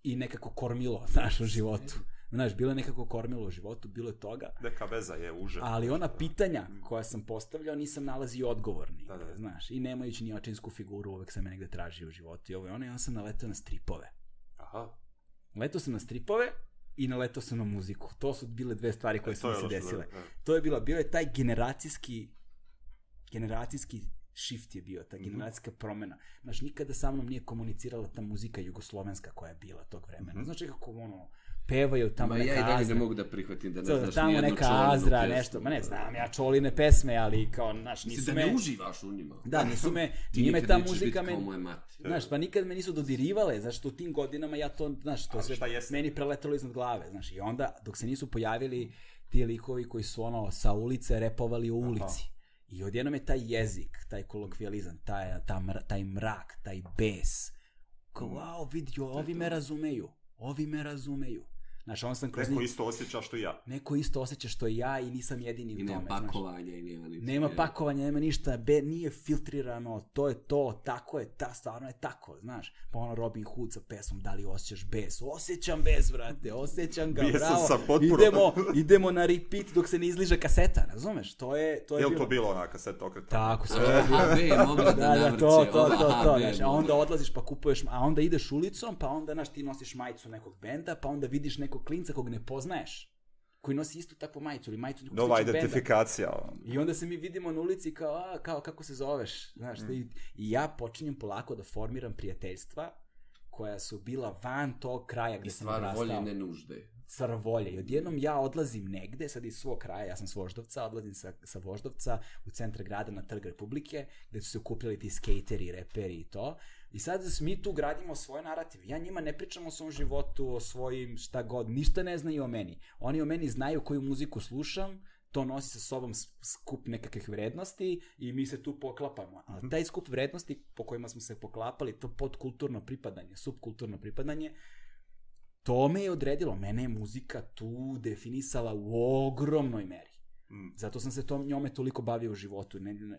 i nekako kormilo, znaš, u životu. Znaš, bilo je nekako kormilo u životu, bilo je toga. Neka veza je uže. Ali ona pitanja koja sam postavljao nisam nalazio odgovor nigde, Da, da. znaš. I nemajući ni očinsku figuru, uvek sam me negde tražio u životu i ovo i ono, i onda sam naletao na stripove. Aha. Letao sam na stripove i naletao sam na muziku. To su bile dve stvari koje E, su mi je se desile. da, da. To je bila, bio je taj generacijski generacijski shift je bio, ta Mhm. generacijska promena. Znaš, nikada sa mnom nije komunicirala ta muzika jugoslovenska koja je bila tog vremena. Mhm. Znaš, kako ono, pevaju tamo Ma ja i neka dalje ne mogu da prihvatim da ne znaš tamo neka azra, pesmu. nešto. Ma ne znam, ja čoline pesme, ali kao, znaš, nisu da me... ne uživaš u njima. Da, nisu me, nije me ta muzika me... moje mati. Znaš, pa nikad me nisu dodirivale, znaš, što u tim godinama ja to, znaš, to sve meni preletalo iznad glave, znaš, i onda, dok se nisu pojavili ti likovi koji su, ono, sa ulice repovali u ulici, i odjednom je taj jezik, taj kolokvijalizam, taj, ta, taj mrak, taj bes, kao, wow, vidi, ovi me razumeju, ovi me razumeju. Znaš, on sam kroz Neko njih, isto osjeća što i ja. neko isto osjeća što i ja i nisam jedini I u tome, nema znaš. pakovanja i nema. Nema pakovanja, nema ništa, be, nije filtrirano, to je to, tako je, ta stvarno je tako, znaš. Pa ono Robin Hood sa pesmom, da li osjećaš bes? Osjećam bes, brate, osjećam ga, Bijesan bravo. sam potpuno. Idemo, idemo na repeat dok se ne izliže kaseta, razumeš? To je, to je Je li bilo... to bilo ona kaseta okreta? Tako, sve da, Da, da, to, to, to, to, znaš, a onda odlaziš pa kupuješ, a onda ideš ulicom, pa onda, znaš, ti nosiš majicu nekog benda, pa onda vidiš nekog klinca kog ne poznaješ, koji nosi istu takvu majicu ili majicu nekog Nova sličnog benda. identifikacija. ono. I onda se mi vidimo na ulici kao, a, kao kako se zoveš, znaš, Mm. i, i ja počinjem polako da formiram prijateljstva koja su bila van tog kraja I gde sam stvar volje odrastao. ne nužde. Stvar volje. I odjednom ja odlazim negde, sad iz svog kraja, ja sam s Voždovca, odlazim sa, sa Voždovca u centar grada na Trg Republike, gde su se okupljali ti skateri, reperi i to. I sad mi tu gradimo svoj narativ. Ja njima ne pričam o svom životu, o svojim šta god, ništa ne znaju o meni. Oni o meni znaju koju muziku slušam, to nosi sa sobom skup nekakvih vrednosti i mi se tu poklapamo. Ali taj skup vrednosti po kojima smo se poklapali, to podkulturno pripadanje, subkulturno pripadanje, to me je odredilo. Mene je muzika tu definisala u ogromnoj meri. Mm. Zato sam se tom njome toliko bavio u životu. Ne, ne,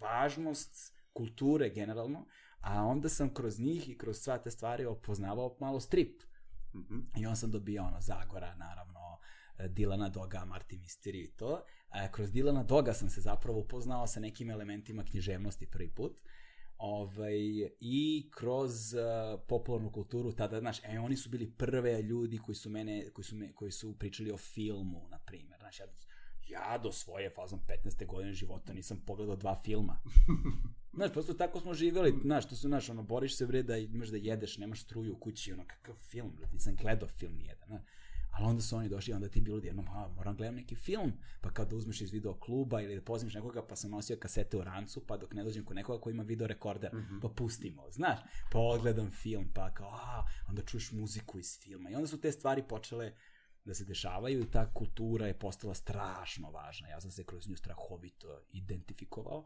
važnost kulture generalno, a onda sam kroz njih i kroz sva te stvari opoznavao malo strip. Mhm. I on sam dobio ono Zagora, naravno, e, Dilana Doga, Marti Misteri i to. A kroz Dilana Doga sam se zapravo upoznao sa nekim elementima književnosti prvi put. Ovaj, I kroz uh, popularnu kulturu, tada, znaš, e, oni su bili prve ljudi koji su mene, koji su, me, koji su pričali o filmu, na primjer. Znaš, ja, ja do svoje fazom 15. godine života nisam pogledao dva filma. Znaš, prosto tako smo živjeli, znaš, to su, znaš, ono, boriš se bre da imaš da jedeš, nemaš struju u kući, ono, kakav film, bre, nisam gledao film nijedan, znaš. Ali onda su oni došli, onda ti bilo jednom, a, moram gledam neki film, pa kao da uzmeš iz video kluba ili da pozimiš nekoga, pa sam nosio kasete u rancu, pa dok ne dođem kod nekoga ko ima video rekorder, mm -hmm. pa pustimo, znaš, pa odgledam film, pa kao, a, onda čuješ muziku iz filma. I onda su te stvari počele da se dešavaju i ta kultura je postala strašno važna. Ja sam se kroz nju strahovito identifikovao.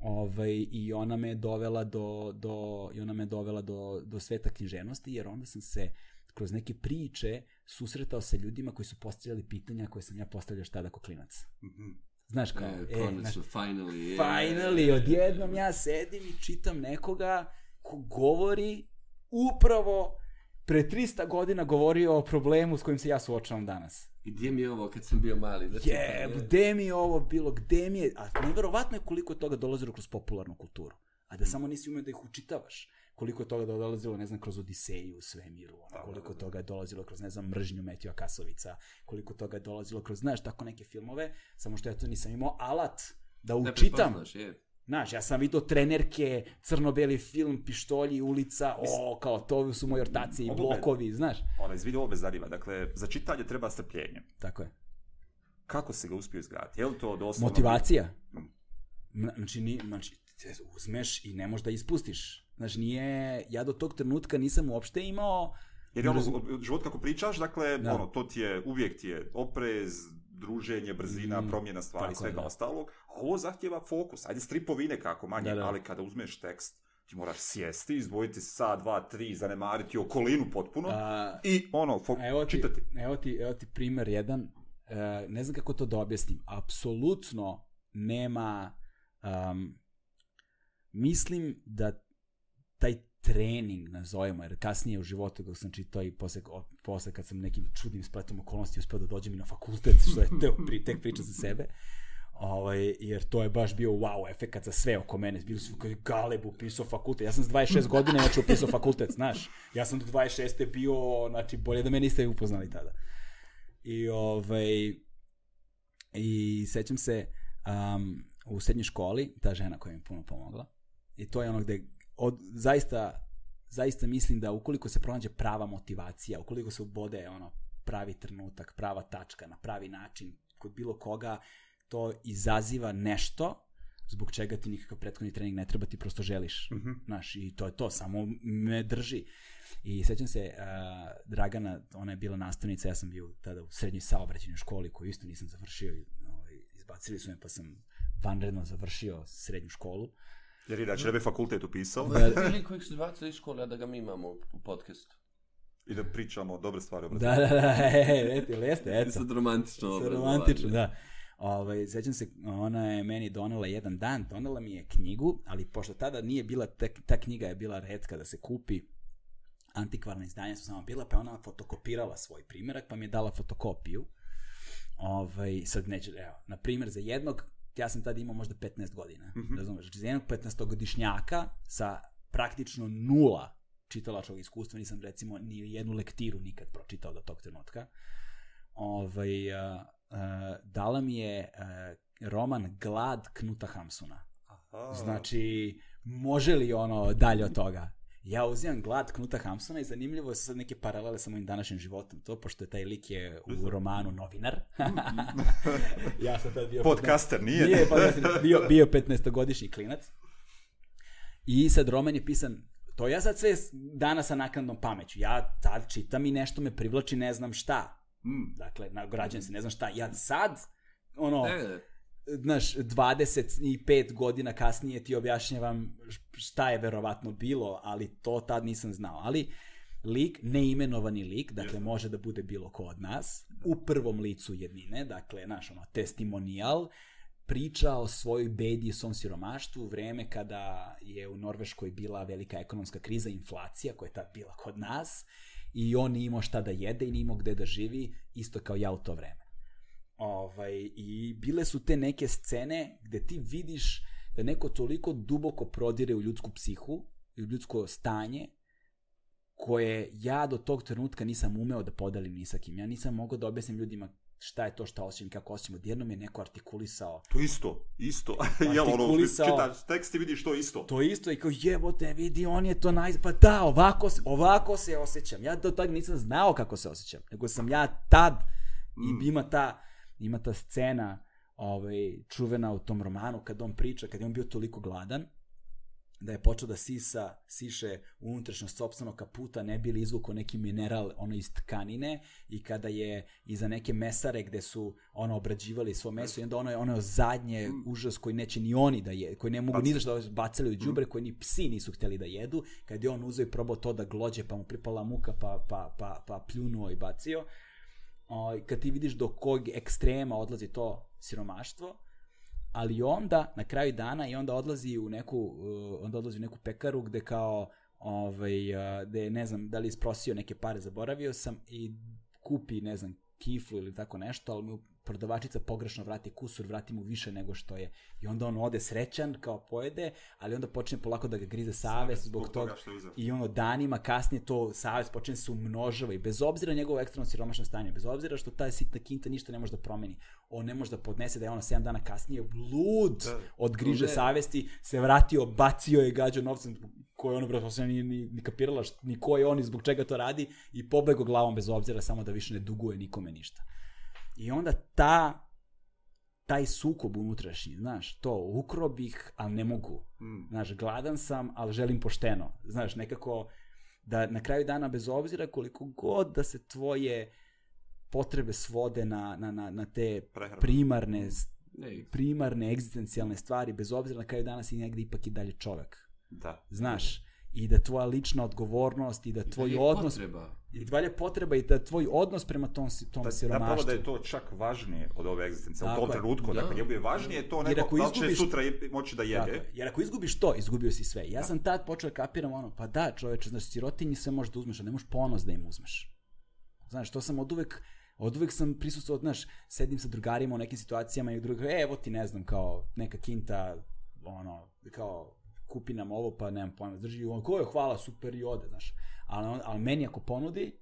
Ovaj, I ona me dovela do, do, i ona me dovela do, do sveta književnosti, jer onda sam se kroz neke priče susretao sa ljudima koji su postavljali pitanja koje sam ja postavljao šta da ko klinac. Mm -hmm. Znaš kao, e, e konačno, znaš, finally. Finally, odjednom ja sedim i čitam nekoga ko govori upravo pre 300 godina govorio o problemu s kojim se ja suočavam danas. Gdje mi je ovo kad sam bio mali? Da je, gde mi je ovo bilo, gde mi je, a neverovatno je koliko toga dolazilo kroz popularnu kulturu. A da samo nisi umeo da ih učitavaš koliko je toga dolazilo, ne znam, kroz Odiseju u svemiru, ono, koliko da, da. toga je dolazilo kroz, ne znam, mržnju Metija Kasovica, koliko toga je dolazilo kroz, znaš, tako neke filmove, samo što ja to nisam imao alat da učitam. Ne je. Znaš, ja sam vidio trenerke, crno-beli film, pištolji, ulica, o, kao to su moji ortaci i blokovi, znaš. Ona, iz video bez zanima. Dakle, za čitanje treba strpljenje. Tako je. Kako se ga uspio izgraditi? Je li to doslovno... Motivacija. Znači, ni, znači, uzmeš i ne možeš da ispustiš. Znači, nije, ja do tog trenutka nisam uopšte imao... Jer je ono, život kako pričaš, dakle, da. ono, to ti je, uvijek ti je oprez, druženje, brzina, mm, promjena stvari i svega da. ostalog. A ovo zahtjeva fokus. Ajde, stripovine kako manje, da, da. ali kada uzmeš tekst, ti moraš sjesti, izdvojiti sa dva, tri, zanemariti okolinu potpuno A, i ono, fo- evo ti, čitati. Evo ti, evo ti primer jedan, e, ne znam kako to da objasnim, apsolutno nema, um, mislim da taj trening, nazovemo, jer kasnije u životu kako sam čitao i posle, posle kad sam nekim čudnim spletom okolnosti uspeo da dođem i na fakultet, što je teo, pri, tek priča za sebe, ovaj, jer to je baš bio wow efekat za sve oko mene. Bili su kao Galeb upisao fakultet. Ja sam s 26 godina znači upisao fakultet, znaš. Ja sam do 26. bio, znači bolje da me niste upoznali tada. I ovaj i sećam se um, u srednjoj školi, ta žena koja mi puno pomogla, i to je ono gde od, zaista, zaista mislim da ukoliko se pronađe prava motivacija, ukoliko se ubode ono, pravi trenutak, prava tačka, na pravi način, kod bilo koga, to izaziva nešto zbog čega ti nikakav prethodni trening ne treba, ti prosto želiš. Mm -hmm. Znaš, i to je to, samo me drži. I sećam se, uh, Dragana, ona je bila nastavnica, ja sam bio tada u srednjoj saobraćenju školi koju isto nisam završio, ovaj, izbacili su me pa sam vanredno završio srednju školu. Jer inače ne bi fakultet upisao. Da, ili kojeg su bacili iz škole, da ga mi imamo u podcastu. I da pričamo dobre stvari o Da, da, da, e, eto, jeste, eto. Sad romantično Sad romantično, da. Ovaj, sećam se, ona je meni donela jedan dan, donela mi je knjigu, ali pošto tada nije bila, ta, ta knjiga je bila redka da se kupi, antikvarna izdanja su samo bila, pa ona fotokopirala svoj primjerak, pa mi je dala fotokopiju. Ovaj, sad neću, evo, na primjer za jednog ja sam tada imao možda 15 godina, mm -hmm. razumeš, znači za jednog 15-godišnjaka sa praktično nula čitalačkog iskustva, nisam recimo ni jednu lektiru nikad pročitao do tog trenutka, ovaj, uh, uh, dala mi je uh, roman Glad Knuta Hamsuna. Aha. Znači, može li ono dalje od toga? Ja uzimam glad Knuta Hamsona i zanimljivo je sad neke paralele sa mojim današnjim životom. To, pošto je taj lik je u romanu novinar. ja sam tad bio... Podcaster, nije? Nije podcaster, bio, bio 15-godišnji klinac. I sad roman je pisan to ja sad sve dana sa naknadnom pameću. Ja tad čitam i nešto me privlači, ne znam šta. Mm. Dakle, nagrađujem se, ne znam šta. Ja sad, ono, e, znaš, 25 godina kasnije ti objašnjavam šta je verovatno bilo, ali to tad nisam znao. Ali lik, neimenovani lik, dakle može da bude bilo ko od nas, u prvom licu jednine, dakle, naš ono, testimonijal, priča o svojoj bedi i svom siromaštvu u vreme kada je u Norveškoj bila velika ekonomska kriza, inflacija koja je tad bila kod nas i on nije imao šta da jede i nije imao gde da živi, isto kao ja u to vreme. Ovaj, I bile su te neke scene gde ti vidiš da neko toliko duboko prodire u ljudsku psihu i u ljudsko stanje koje ja do tog trenutka nisam umeo da podelim ni sa kim. Ja nisam mogao da objasnim ljudima šta je to šta osjećam i kako osjećam. Odjednom je neko artikulisao To isto, isto. Jel, ono, čitaš tekst i vidiš to isto. to isto i kao jebote, vidi, on je to naj... Pa da, ovako, ovako se osjećam. Ja do tad nisam znao kako se osjećam, nego sam ja tad Mm. i ima ta, ima ta scena ovaj, čuvena u tom romanu kad on priča, kad je on bio toliko gladan, da je počeo da sisa, siše unutrašnjost sopstvenog kaputa, ne bi li izvukao neki mineral ono iz tkanine i kada je iza neke mesare gde su ono obrađivali svo meso i onda ono je ono je zadnje užas koji neće ni oni da je, koji ne mogu ni zašto da bacali u đubre, koji ni psi nisu hteli da jedu, kad je on uzeo i probao to da glođe, pa mu pripala muka, pa, pa, pa, pa pljunuo i bacio, o, kad ti vidiš do kog ekstrema odlazi to siromaštvo, ali onda na kraju dana i onda odlazi u neku uh, onda odlazi u neku pekaru gde kao ovaj uh, gde ne znam da li isprosio neke pare zaboravio sam i kupi ne znam kiflu ili tako nešto ali mu prodavačica pogrešno vrati kusur, vrati mu više nego što je. I onda on ode srećan, kao pojede, ali onda počne polako da ga grize savest zbog, zbog toga. toga. I ono danima kasnije to savest počne se umnožava i bez obzira na njegovo ekstremno siromašno stanje, bez obzira što ta sitna kinta ništa ne može da promeni, on ne može da podnese da je ono 7 dana kasnije lud Da. od griže savesti, se vratio, bacio je gađo novcem koje ono brate nije ni, ni kapirala ni ko je on i zbog čega to radi i pobego glavom bez obzira samo da više ne duguje nikome ništa. I onda ta taj sukob unutrašnji, znaš, to, ukro bih, ali ne mogu. Mm. Znaš, gladan sam, ali želim pošteno. Znaš, nekako da na kraju dana, bez obzira koliko god da se tvoje potrebe svode na, na, na, na te Prehranu. primarne, Ne, primarne egzistencijalne stvari, bez obzira na kraju dana si negde ipak i dalje čovek. Da. Znaš, i da tvoja lična odgovornost i da tvoj je odnos Potreba. i dalje potreba i da tvoj odnos prema tom, si- tom Da, siromaštvu. zapravo da je to čak važnije od ove egzistencije. U Tako tom je. trenutku, Da. dakle, njemu je važnije to nego ako da li će izgubiš- sutra i- moći da jede. je. Jer ako izgubiš to, izgubio si sve. Ja sam tad počeo da kapiram ono, pa da čoveče, znaš, sirotinji sve možeš da uzmeš, a ne možeš ponos da im uzmeš. Znaš, to sam od uvek, od uvek sam prisustvovao, znaš, sedim sa drugarima u nekim situacijama i drugi, e, evo ti, ne znam, kao neka kinta, ono, kao, kupi nam ovo, pa nemam pojma, drži, on, ko je, hvala, super i ode, znaš. Ali, ali meni ako ponudi,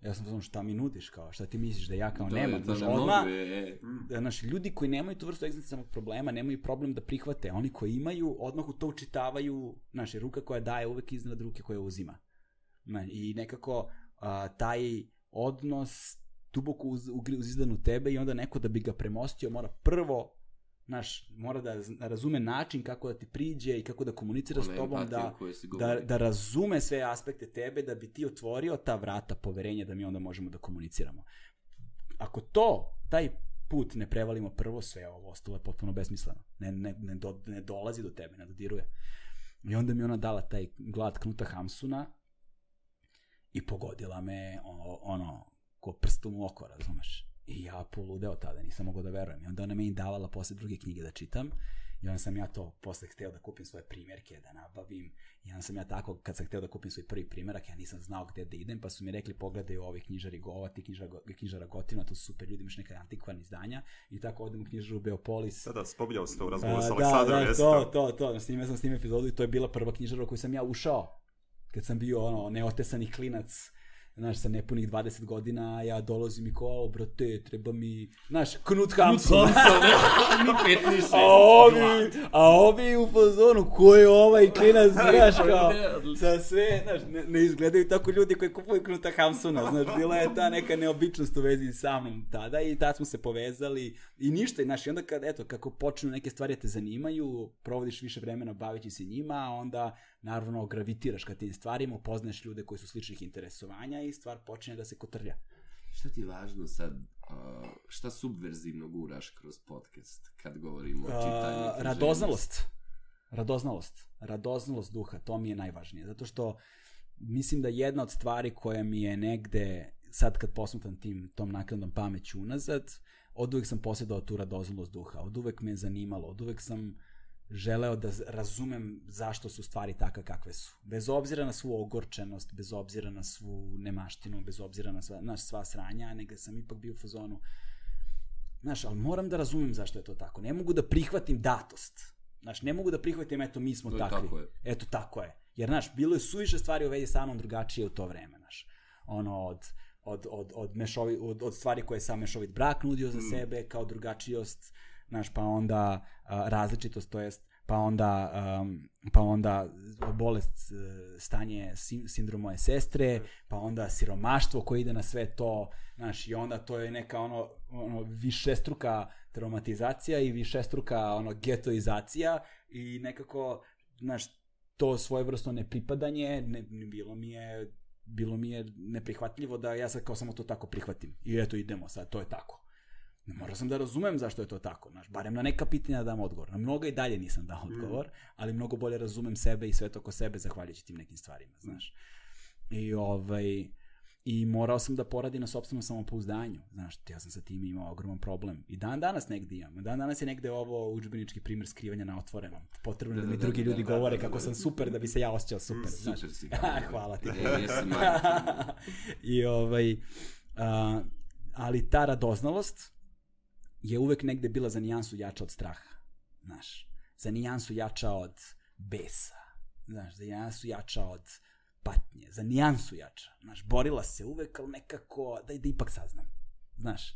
ja sam ono, šta mi nudiš, kao, šta ti misliš da ja kao Da, nemam, to znaš, ne odmah, e, e. da, znaš, ljudi koji nemaju tu vrstu egzistencijalnog problema nemaju problem da prihvate. Oni koji imaju, odmah u to učitavaju, znaš, ruka koja daje uvek iznad ruke koja uzima. Znaš, I nekako a, taj odnos duboko uz, ugri- uzizdan u tebe i onda neko da bi ga premostio mora prvo znaš, mora da razume način kako da ti priđe i kako da komunicira s Ona tobom, empatija da, da, da razume sve aspekte tebe, da bi ti otvorio ta vrata poverenja da mi onda možemo da komuniciramo. Ako to, taj put ne prevalimo prvo, sve ovo ostalo je potpuno besmisleno. Ne, ne, ne, do, ne dolazi do tebe, ne dodiruje. I onda mi ona dala taj glad Knuta Hamsuna i pogodila me ono, ko prstom u oko, razumeš? I ja poludeo tada, nisam mogao da verujem. I onda ona meni davala posle druge knjige da čitam. I onda sam ja to posle hteo da kupim svoje primjerke, da nabavim. I onda sam ja tako, kad sam hteo da kupim svoj prvi primjerak, ja nisam znao gde da idem, pa su mi rekli pogledaj ovi knjižari Gova, ti knjižara, knjižara Gotina, to su super ljudi, imaš neka antikvarna izdanja. I tako odem u knjižaru Beopolis. Da, da, spominjao se to u razgovoru A, sa Aleksandrom, da, da, jesi to, to, to, snimio sam s tim epizodu i to je bila prva knjižara u koju sam ja ušao. Kad sam bio ono, neotesani klinac, znaš, sa nepunih 20 godina, a ja dolazim i kao, brate, treba mi, znaš, Knut Hamsun. Ni šest. A ovi, a ovi u fazonu, ko je ovaj klinac, znaš, kao, sa sve, znaš, ne, ne izgledaju tako ljudi koji kupuju Knuta Hamsuna, znaš, bila je ta neka neobičnost u vezi sa mnom tada i tad smo se povezali i ništa, znaš, i onda kad, eto, kako počnu neke stvari da te zanimaju, provodiš više vremena bavići se njima, onda, naravno, gravitiraš ka tim stvarima, upoznaš ljude koji su sličnih interesovanja i stvar počinje da se kotrlja. Šta ti je važno sad, uh, šta subverzivno guraš kroz podcast kad govorimo o čitanju? radoznalost. Radoznalost. Radoznalost duha, to mi je najvažnije. Zato što mislim da jedna od stvari koja mi je negde, sad kad posmatram tim, tom nakladnom pameću unazad, od uvek sam posjedao tu radoznalost duha. Od uvek me je zanimalo. Od uvek sam želeo da razumem zašto su stvari takve kakve su. Bez obzira na svu ogorčenost, bez obzira na svu nemaštinu, bez obzira na sva, na sva sranja, nego sam ipak bio u fazonu, Znaš, ali moram da razumem zašto je to tako. Ne mogu da prihvatim datost. Znaš, ne mogu da prihvatim, eto, mi smo To takvi. tako je. Eto, tako je. Jer, znaš, bilo je suviše stvari u vezi sa mnom drugačije u to vreme, znaš. Ono, od od, od, od, mešovi, od, od stvari koje je sam mešovit brak nudio za sebe, kao drugačijost, znaš, pa onda različitost, to jest, pa onda, pa onda bolest, e, stanje sin, sindrom moje sestre, pa onda siromaštvo koje ide na sve to, znaš, i onda to je neka ono, ono višestruka traumatizacija i višestruka ono getoizacija i nekako, znaš, to svojevrsno nepripadanje, ne, ne, bilo mi je bilo mi je neprihvatljivo da ja sad kao samo to tako prihvatim. I eto idemo sad, to je tako. Ne morao sam da razumem zašto je to tako, znaš, barem na neka pitanja da dam odgovor. Na mnoga i dalje nisam dao odgovor, ali mnogo bolje razumem sebe i sve to oko sebe zahvaljujući tim nekim stvarima, znaš. I ovaj i morao sam da poradi na sopstvenom samopouzdanju. Znaš, ja sam sa tim imao ogroman problem. I dan danas negde imam. Dan danas je negde ovo udžbenički primjer skrivanja na otvorenom. Potrebno da, Da, mi da, drugi da, ljudi da, govore da, kako da, sam super da bi se ja osjećao super. znaš. Super si. Hvala ti. I ovaj, a, ali ta radoznalost je uvek negde bila za nijansu jača od straha. Znaš, za nijansu jača od besa. Znaš, za nijansu jača od patnje, za nijansu jača. Znaš, borila se uvek, ali nekako, daj da ipak saznam. Znaš,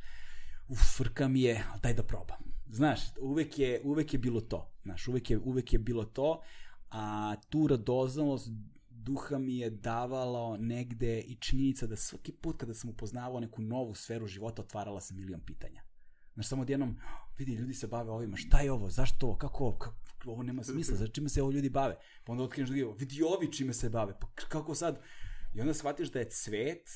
uf, frka mi je, daj da probam. Znaš, uvek je, uvek je bilo to. Znaš, uvek je, uvek je bilo to, a tu radoznalost duha mi je davalo negde i činjenica da svaki put kada sam upoznavao neku novu sferu života, otvarala sam milion pitanja. Znaš, samo odjednom, vidi, ljudi se bave ovima, šta je ovo, zašto ovo, kako ovo, kako, ovo nema smisla, za čime se ovo ljudi bave? Pa onda otkriješ drugi, vidi ovi čime se bave, pa kako sad? I onda shvatiš da je cvet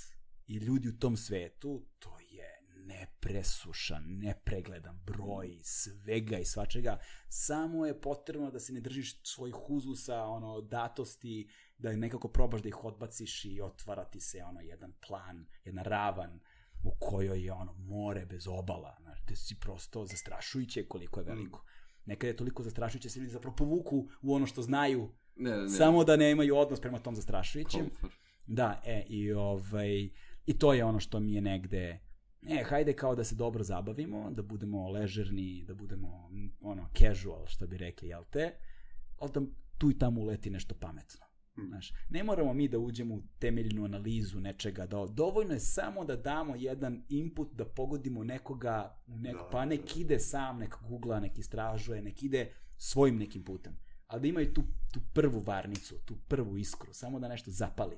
i ljudi u tom svetu, to je nepresušan, nepregledan broj svega i svačega. Samo je potrebno da se ne držiš svojih uzusa, ono, datosti, da nekako probaš da ih odbaciš i otvara ti se ono jedan plan, jedna ravan u kojoj je ono more bez obala, znaš, te si prosto zastrašujuće koliko je veliko. Nekad je toliko zastrašujuće da se ljudi zapravo povuku u ono što znaju, Ne, ne, ne. samo da nemaju odnos prema tom zastrašujućem. Da, e, i ovaj, i to je ono što mi je negde, e, hajde kao da se dobro zabavimo, da budemo ležerni, da budemo, ono, casual, što bi rekli, jel te? Ali da tu i tamo uleti nešto pametno. Znaš, ne moramo mi da uđemo u temeljnu analizu nečega, da, dovoljno je samo da damo jedan input, da pogodimo nekoga, nek, Da, pa da. nek ide sam, nek googla, nek istražuje, nek ide svojim nekim putem. Ali da imaju tu, tu prvu varnicu, tu prvu iskru, samo da nešto zapali.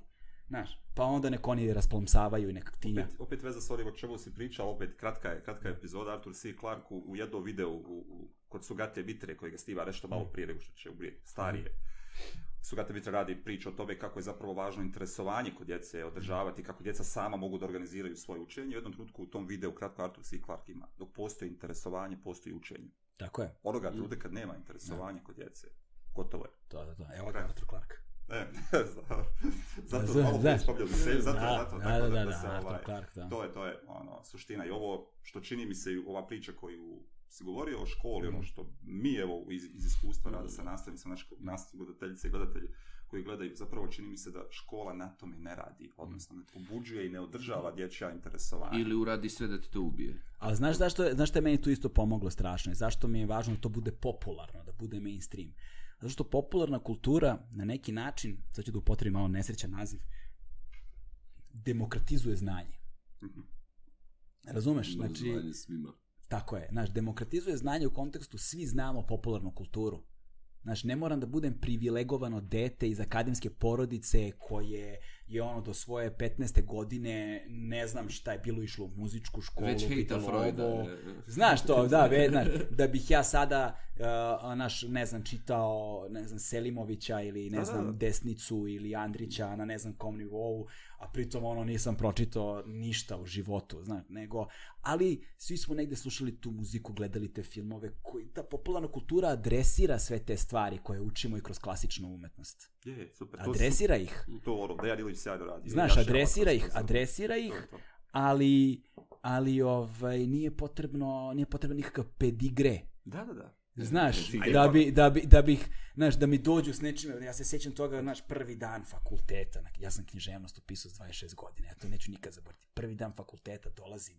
Znaš, pa onda nek oni rasplamsavaju i nek ti... Opet, opet veza s onim o čemu si pričao, opet kratka je, kratka je epizoda Arthur C. Clarke u, u jednom videu u, u, kod Sugate Vitre koji ga stiva nešto malo prije nego što će umrijeti, starije. Sugate Vitre radi priču o tome kako je zapravo važno interesovanje kod djece održavati, kako djeca sama mogu da organiziraju svoje učenje. U jednom trenutku u tom videu kratko Arthur C. Clarke ima, dok postoji interesovanje, postoji učenje. Tako je. Onoga trenutka kad nema interesovanja kod djece, gotovo je. To, to, to. Evo ga Arthur Clarke. E, zato Da, malo da. prije spomljali se, zato, Da, zato, da, tako da, da, da, se, Arthur ovaj, Clarke, da. to je, to je ono, suština i ovo što čini mi se ova priča koju si govorio o školi, Mhm. ono što mi evo iz, iz iskustva rada sa nastavnicama, naše nastavnici, gledateljice i gledatelji koji gledaju, zapravo čini mi se da škola na tome ne radi, odnosno ne pobuđuje i ne održava dječja interesovanja. Ili uradi sve da te to ubije. Ali znaš zašto, znaš što je meni tu isto pomoglo strašno i zašto mi je važno da to bude popularno, da bude mainstream. Zato što popularna kultura na neki način, sad ću da upotrebim malo nesrećan naziv, demokratizuje znanje. Mhm. Razumeš? Znači, Znanje svima. Tako je. Znaš, demokratizuje znanje u kontekstu svi znamo popularnu kulturu. Znaš, ne moram da budem privilegovano dete iz akademske porodice koje je ono do svoje 15. godine ne znam šta je bilo išlo u muzičku školu, Već hejta Freuda. Znaš to, da, ve, znaš, da bih ja sada, uh, naš, ne znam, čitao, ne znam, Selimovića ili, ne Da, da, znam. Desnicu ili Andrića na ne znam kom nivou, a pritom ono nisam pročitao ništa u životu, znaš, nego, ali svi smo negde slušali tu muziku, gledali te filmove, koji, ta popularna kultura adresira sve te stvari koje učimo i kroz klasičnu umetnost. Je, je, super. To Adresira ih. su- To ono, Dejan Ilić sjajno radi. Znaš, adresira ih, to adresira to ih, je to. ali ali ovaj nije potrebno nije potrebno nikakav pedigre Da, da, da. Znaš, da bi, da, bi, da bih, znaš, da mi dođu s nečime, ja se sjećam toga, znaš, prvi dan fakulteta, ja sam književnost upisao s 26 godina, ja to neću nikad zaboraviti. Prvi dan fakulteta dolazim,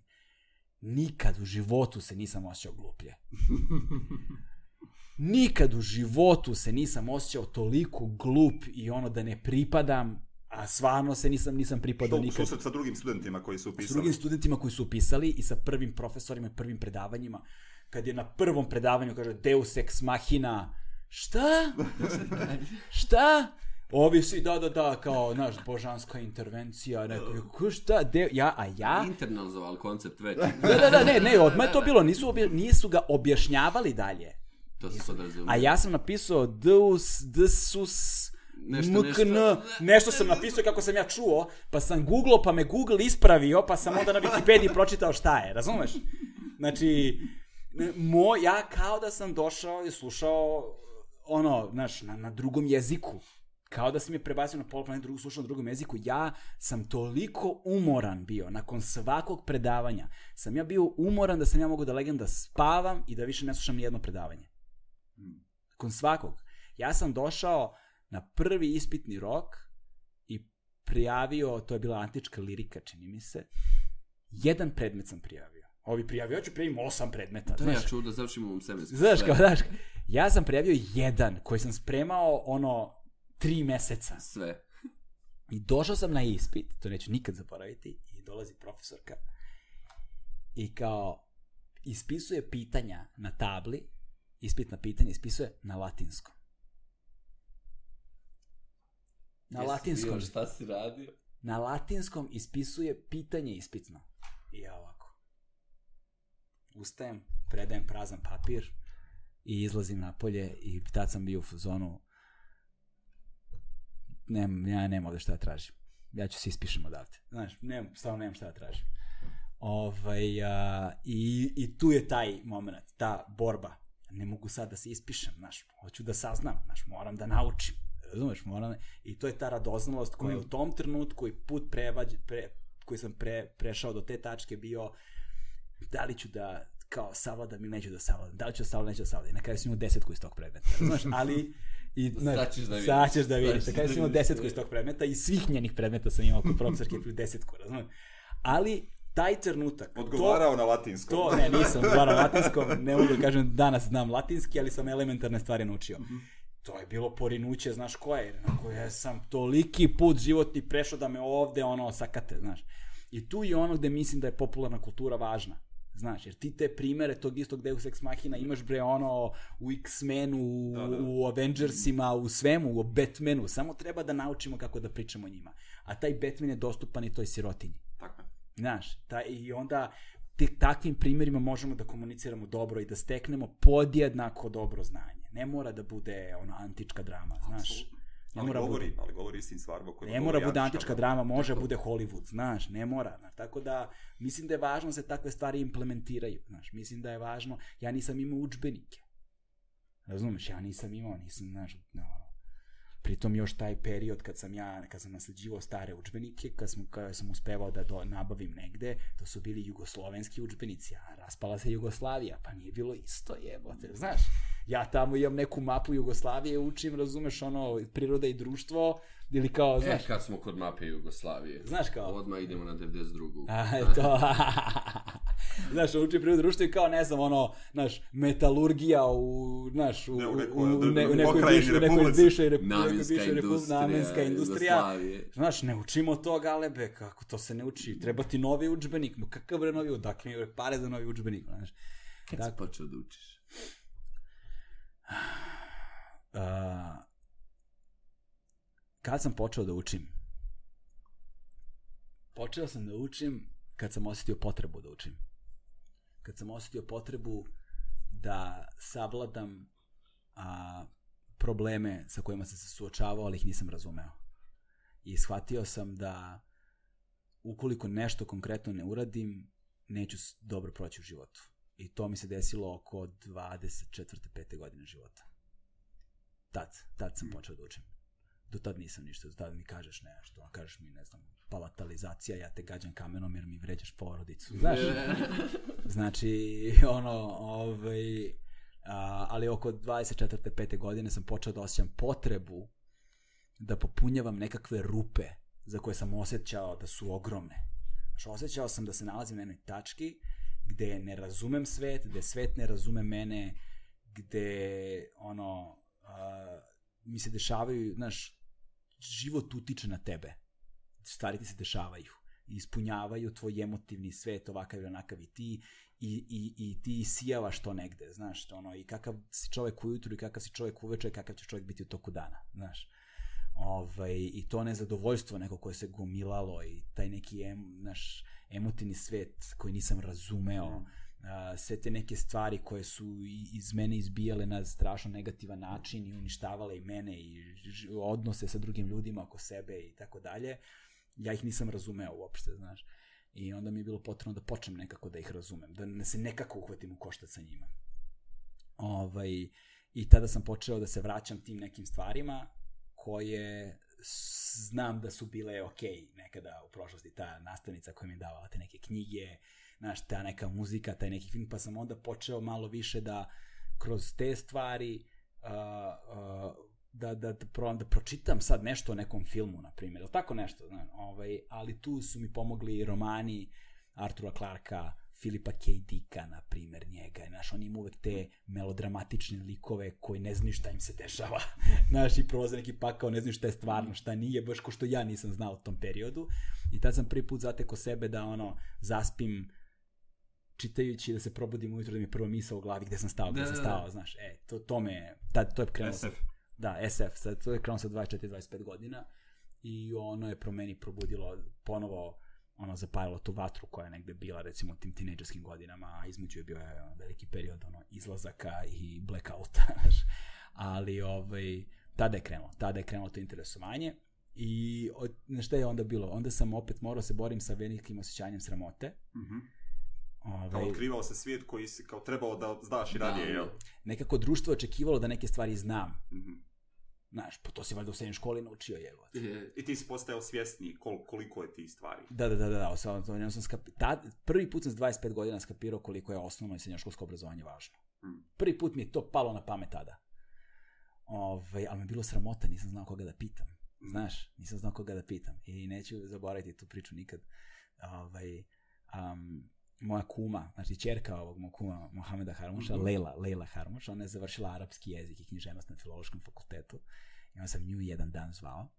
nikad u životu se nisam osjećao gluplje. Nikad u životu se nisam osjećao toliko glup i ono da ne pripadam, a stvarno se nisam, nisam pripadao Što, nikad. susret sa drugim studentima koji su S upisali. drugim studentima koji su upisali i sa prvim profesorima i prvim predavanjima. Kad je na prvom predavanju kaže Deus ex machina, šta? šta? Ovi svi, da, da, da, kao, znaš, božanska intervencija, neko, ko šta, de, ja, a ja, Internalizovali koncept već. da, da, da, ne, ne, odmah je to bilo, nisu, obje, nisu ga objašnjavali dalje. To se sad razumije. A ja sam napisao Deus, Desus, Nešto, MKN, nešto. nešto sam napisao kako sam ja čuo, pa sam googlao, pa me Google ispravio, pa sam onda na Wikipediji pročitao šta je, razumeš? Znači, mo, ja kao da sam došao i slušao, ono, znaš, na, na drugom jeziku. Kao da sam je prebacio na pol planet drugu, slušao na drugom jeziku. Ja sam toliko umoran bio, nakon svakog predavanja, sam ja bio umoran da sam ja mogu da legem da spavam i da više ne slušam nijedno predavanje. Nakon svakog. Ja sam došao na prvi ispitni rok i prijavio, to je bila antička lirika, čini mi se, jedan predmet sam prijavio. Ovi prijavio, ja ću prijavim osam predmeta. To znaš. ja ću da završim ovom semestru. Znaš, kao, znaš, ja sam prijavio jedan koji sam spremao, ono, tri meseca. Sve. I došao sam na ispit, to neću nikad zaboraviti, i dolazi profesorka i kao ispisuje pitanja na tabli, ispitna pitanja ispisuje na latinskom. Na Jesi latinskom. bio, Šta si radio? Na latinskom ispisuje pitanje ispitno. I ja ovako. Ustajem, predajem prazan papir i izlazim napolje i tad sam bio u zonu nem, ja nemam ovde šta da tražim. Ja ću se ispišem odavde. Znaš, nemam, stvarno nemam šta da tražim. Ovaj, a, i, I tu je taj moment, ta borba. Ne mogu sad da se ispišem, znaš, hoću da saznam, znaš, moram da naučim. Razumeš, moram, i to je ta radoznalost koja je u tom trenutku i put prevađ, pre, koji sam pre, prešao do te tačke bio da li ću da kao savladam ili neću da savladam, da li ću da savladam, neću da savladam. I na kraju sam imao desetku iz tog predmeta, znaš, ali i, znaš, Sad ćeš da vidiš. Sad ćeš da Sad vidiš. ćeš Na kraju da sam imao vidiš. desetku iz tog predmeta i svih njenih predmeta sam imao kod profesorke plus desetku, razumiješ? Ali taj trenutak, Odgovarao na latinskom. to, ne, nisam odgovarao latinskom, ne mogu da kažem danas znam latinski, ali sam elementarne stvari naučio. Mhm. To je bilo porinuće, znaš koje, jer na koje sam toliki put životni prešao da me ovde ono sakate, znaš. I tu je ono gde mislim da je popularna kultura važna. Znaš, jer ti te primere tog istog Deus Ex Machina imaš bre ono u X-menu, u, Da, da. u Avengersima, u svemu, u Batmanu, samo treba da naučimo kako da pričamo o njima. A taj Batman je dostupan i toj sirotinji. Tako je. Znaš, taj, i onda te, takvim primjerima možemo da komuniciramo dobro i da steknemo podjednako dobro znanje. Ne mora da bude ono antička drama, znaš. Ne Ali mora govori, bude, ali govori istim stvarima kojima ne mora bude antička drama. može Tako. bude Hollywood, znaš, ne mora. Znaš. Tako da, mislim da je važno da se takve stvari implementiraju, znaš. Mislim da je važno, ja nisam imao učbenike. Razumeš, ja nisam imao, nisam, znaš, no, Pritom još taj period kad sam ja, kad sam nasleđivao stare udžbenike, kad, sam, kad sam uspevao da do, nabavim negde, to su bili jugoslovenski udžbenici, a raspala se Jugoslavija, pa nije bilo isto jebote, znaš. Ja tamo imam neku mapu Jugoslavije, učim, razumeš, ono, priroda i društvo, ili kao, znaš, E, kad smo kod mape Jugoslavije. Znaš kao? Odmah idemo na 92. A, to... znaš, uči prirodu društva i kao, ne znam, ono, znaš, metalurgija u, znaš, u, Ne, u nekoj- u, ne, u nekoj bivšoj, nekoj republici. bivšoj, Namenska industrija. Znaš, ne učimo to, galebe, kako to se ne uči. Treba ti novi udžbenik, ma kakav bre novi, odakle pare za novi udžbenik, znaš. Kad si počeo da učiš? A, kad sam počeo da učim? Počeo sam da učim kad sam osetio potrebu da učim. Kad sam osetio potrebu da savladam a, probleme sa kojima sam se suočavao, ali ih nisam razumeo. I shvatio sam da ukoliko nešto konkretno ne uradim, neću dobro proći u životu. I to mi se desilo oko 24. 5. godine života. Tad, tad sam počeo da učim. Do tad nisam ništa, do tad mi kažeš nešto, a kažeš mi, ne znam, palatalizacija, ja te gađam kamenom jer mi vređaš porodicu. Znaš, znači, ono, ovaj, a, ali oko 24. 5. godine sam počeo da osjećam potrebu da popunjavam nekakve rupe za koje sam osjećao da su ogromne. Znači, osjećao sam da se nalazim na jednoj tački gde ne razumem svet, gde svet ne razume mene, gde ono, a, mi se dešavaju, znaš, život utiče na tebe. stvari ti se dešavaju i ispunjavaju tvoj emotivni svet ovakav ili onakav i ti i, i, i ti sijavaš to negde, znaš, ono, i kakav si čovek ujutru i kakav si čovek uveče, kakav će čovek biti u toku dana, znaš. Ovaj, I to nezadovoljstvo neko koje se gomilalo i taj neki em, naš emotivni svet koji nisam razumeo, mm. a, sve te neke stvari koje su iz mene izbijale na strašno negativan način i uništavale i mene i odnose sa drugim ljudima oko sebe i tako dalje, ja ih nisam razumeo uopšte, znaš. I onda mi je bilo potrebno da počnem nekako da ih razumem, da ne se nekako uhvatim u koštac sa njima. Ovaj, I tada sam počeo da se vraćam tim nekim stvarima koje znam da su bile ok nekada u prošlosti, ta nastavnica koja mi je davala te neke knjige, znaš, ta neka muzika, taj neki film, pa sam onda počeo malo više da kroz te stvari uh, uh, da, da, da, pro, da pročitam sad nešto o nekom filmu, na primjer, ili tako nešto, znam, ovaj, ali tu su mi pomogli romani Artura Clarka, Filipa K. Dicka, na primjer, njega. Znaš, on ima uvek te melodramatične likove koji ne znaju šta im se dešava. Znaš, i prolaze neki pakao, ne znaju šta je stvarno, šta nije, baš ko što ja nisam znao u tom periodu. I tad sam prvi put zateko sebe da, ono, zaspim čitajući da se probudim ujutro da mi je prva misa u glavi gde sam stao, gde da, sam da, da. stao, da. znaš, e, to, to me, tad, to je krenuo. SF. Da, SF, sad, to je krenuo sa 24-25 godina i ono je pro meni probudilo ponovo ono zapalilo tu vatru koja je negde bila recimo u tim tinejdžerskim godinama, a između je bio je ono, veliki period ono, izlazaka i blackouta, ali ovaj, tada je krenulo, tada je krenulo to interesovanje i od, šta je onda bilo? Onda sam opet morao se borim sa velikim osjećanjem sramote. Mm -hmm. Ove, kao otkrivao se svijet koji si kao trebao da znaš i ranije, da, jel? Nekako društvo očekivalo da neke stvari znam. Mm -hmm. Znaš, pa to si valjda u srednjoj školi naučio, jevo. I ti si postao svjesni kol, koliko je ti stvari. Da, da, da, da, da sam, to, sam skapi... Tad, prvi put sam s 25 godina skapirao koliko je osnovno i srednjoškolsko obrazovanje važno. Hmm. Prvi put mi je to palo na pamet tada. Ove, ali mi je bilo sramota, nisam znao koga da pitam. Hmm. Znaš, nisam znao koga da pitam. I neću zaboraviti tu priču nikad. Ove, um, moja kuma, znači čerka ovog moj kuma Mohameda Harmuša, mm -hmm. Leila, Leila Harmuš, ona je završila arapski jezik i književnost na filološkom fakultetu. I onda sam nju jedan dan zvao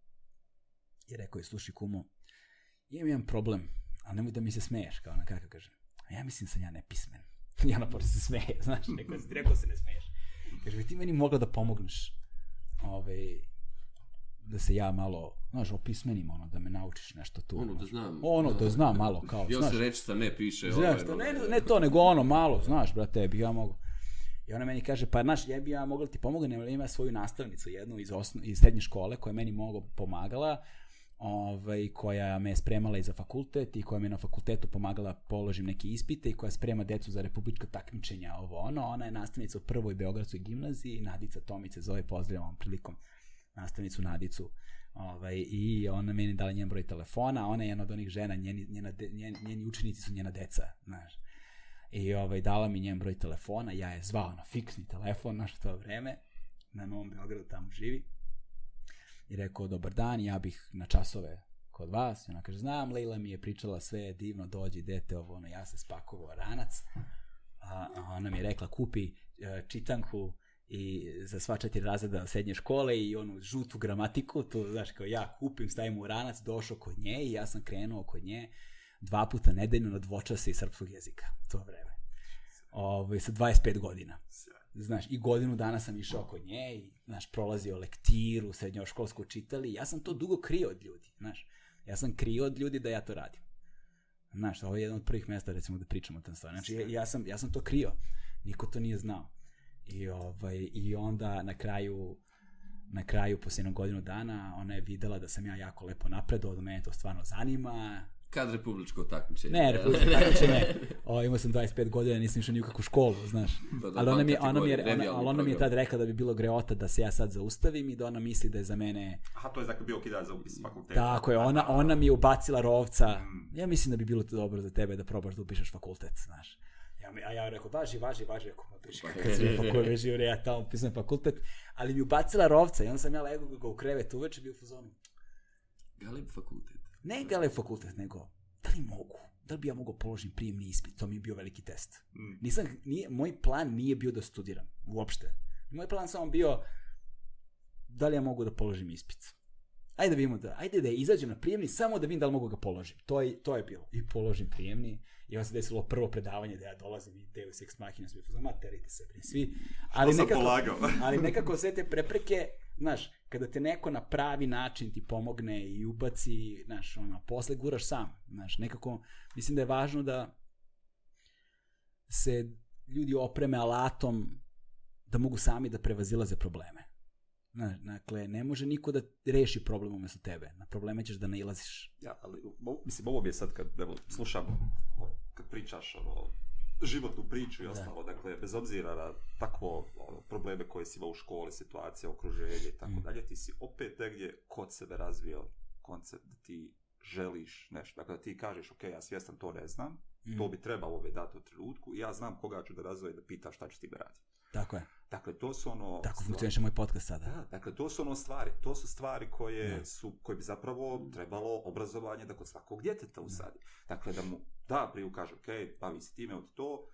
i rekao je, slušaj kumo, imam jedan problem, ali nemoj da mi se smeješ, kao ona kako kaže. A ja mislim da sam ja nepismen. I ona počne se smeje, znaš, rekao, rekao da se ne smeješ. Kaže, bi ti meni mogla da pomogneš ove, ovaj, da se ja malo, znaš, opismenim, ono, da me naučiš nešto tu. Ono, da znam. Ono, da, da znam malo, kao, ja znaš. se reći sa ne piše. Znaš, ovaj, ne, ne to, nego ono, malo, znaš, brate, bi ja mogu. I ona meni kaže, pa znaš, ja bi ja mogla ti pomognem, ali ima svoju nastavnicu, jednu iz, osno, iz srednje škole, koja je meni mnogo pomagala, ovaj, koja me je spremala i za fakultet i koja me na fakultetu pomagala položim neke ispite i koja sprema decu za republička takmičenja, ovo ono. Ona je nastavnica u prvoj Beogradskoj gimnaziji, Nadica Tomice zove, pozdravljam prilikom nastavnicu Nadicu. Ovaj, I ona meni dala njen broj telefona, ona je jedna od onih žena, njeni, njena de, njen, njeni učenici su njena deca, znaš. I ovaj, dala mi njen broj telefona, ja je zvao na fiksni telefon, naš to vreme, na Novom Beogradu tamo živi. I rekao, dobar dan, ja bih na časove kod vas. I ona kaže, znam, Leila mi je pričala sve divno, dođi, dete, ovo, ono, ja sam spakovao ranac. A, a ona mi je rekla, kupi uh, čitanku i za sva četiri razreda srednje škole i onu žutu gramatiku, to znaš kao ja kupim, stavim u ranac, došao kod nje i ja sam krenuo kod nje dva puta nedeljno na dvočase iz srpskog jezika to vreme. Ovaj, sa 25 godina. Znaš, i godinu dana sam išao kod nje i, znaš, prolazio lektiru, srednjoškolsku čitali ja sam to dugo krio od ljudi, znaš. Ja sam krio od ljudi da ja to radim. Znaš, ovo je jedan od prvih mesta, recimo, da pričamo o tom stvari. Znači, ja, ja, sam, ja sam to krio. Niko to nije znao. I, ovaj, I onda na kraju na kraju, posle jednog godinu dana, ona je videla da sam ja jako lepo napredao, da mene to stvarno zanima. Kad republičko takmičenje? Ne, republičko takmičenje. O, imao sam 25 godina, nisam išao nikakvu školu, znaš. Da, da, ali ona mi je, ona mi je, ona, ali ona mi je tad rekla da bi bilo greota da se ja sad zaustavim i da ona misli da je za mene... Aha, to je dakle bio kidač za upis fakulteta. Tako je, ona, ona mi je ubacila rovca. Mm. Ja mislim da bi bilo to dobro za tebe da probaš da upišeš fakultet, znaš. Ja, a ja rekao, važi, važi, važi, rekao, ma piši, kakav si koji veži, ja tamo pisujem fakultet, ali mi ubacila rovca i onda sam ja lego ga u krevet uveče bio u fazonu. Galeb fakultet. Ne Galeb fakultet, nego, da li mogu? Da li bi ja mogao položim prijemni ispit? To mi je bio veliki test. Mm. Nisam, nije, moj plan nije bio da studiram, uopšte. Moj plan samo bio da li ja mogu da položim ispit. ajde da vidimo da, ajde da izađem na prijemni samo da vidim da li mogu ga položim. To je, to je bilo. I položim prijemni i onda se desilo prvo predavanje da ja dolazim i Deus Ex Machina svi fuzon, materite se bre, svi. Ali nekako, polagao? ali nekako sve te prepreke, znaš, kada te neko na pravi način ti pomogne i ubaci, znaš, ono, posle guraš sam, znaš, nekako, mislim da je važno da se ljudi opreme alatom da mogu sami da prevazilaze probleme. Znaš, dakle, ne može niko da reši problem umesto tebe. Na probleme ćeš da nailaziš. Ja, ali, mislim, ovo mi je sad kad, evo, slušam, kad pričaš, ono, životnu priču i ostalo, dakle, bez obzira na takvo ono, probleme koje si imao u školi, situacija, okruženje i tako dalje, ti si opet negdje kod sebe razvio koncept da ti želiš nešto. Dakle, da ti kažeš, ok, ja svjestan to ne znam, to bi trebalo ove dati u trenutku ja znam koga ću da razvojem da pita šta ću s time raditi. Tako je. Dakle, to su ono... Tako funkcioniše moj podcast sada. da, dakle, to su ono stvari, to su stvari koje Da. su, koje bi zapravo trebalo obrazovanje da kod svakog djeteta usadi. Dakle, da mu da priju kaže, ok, bavi se time od to,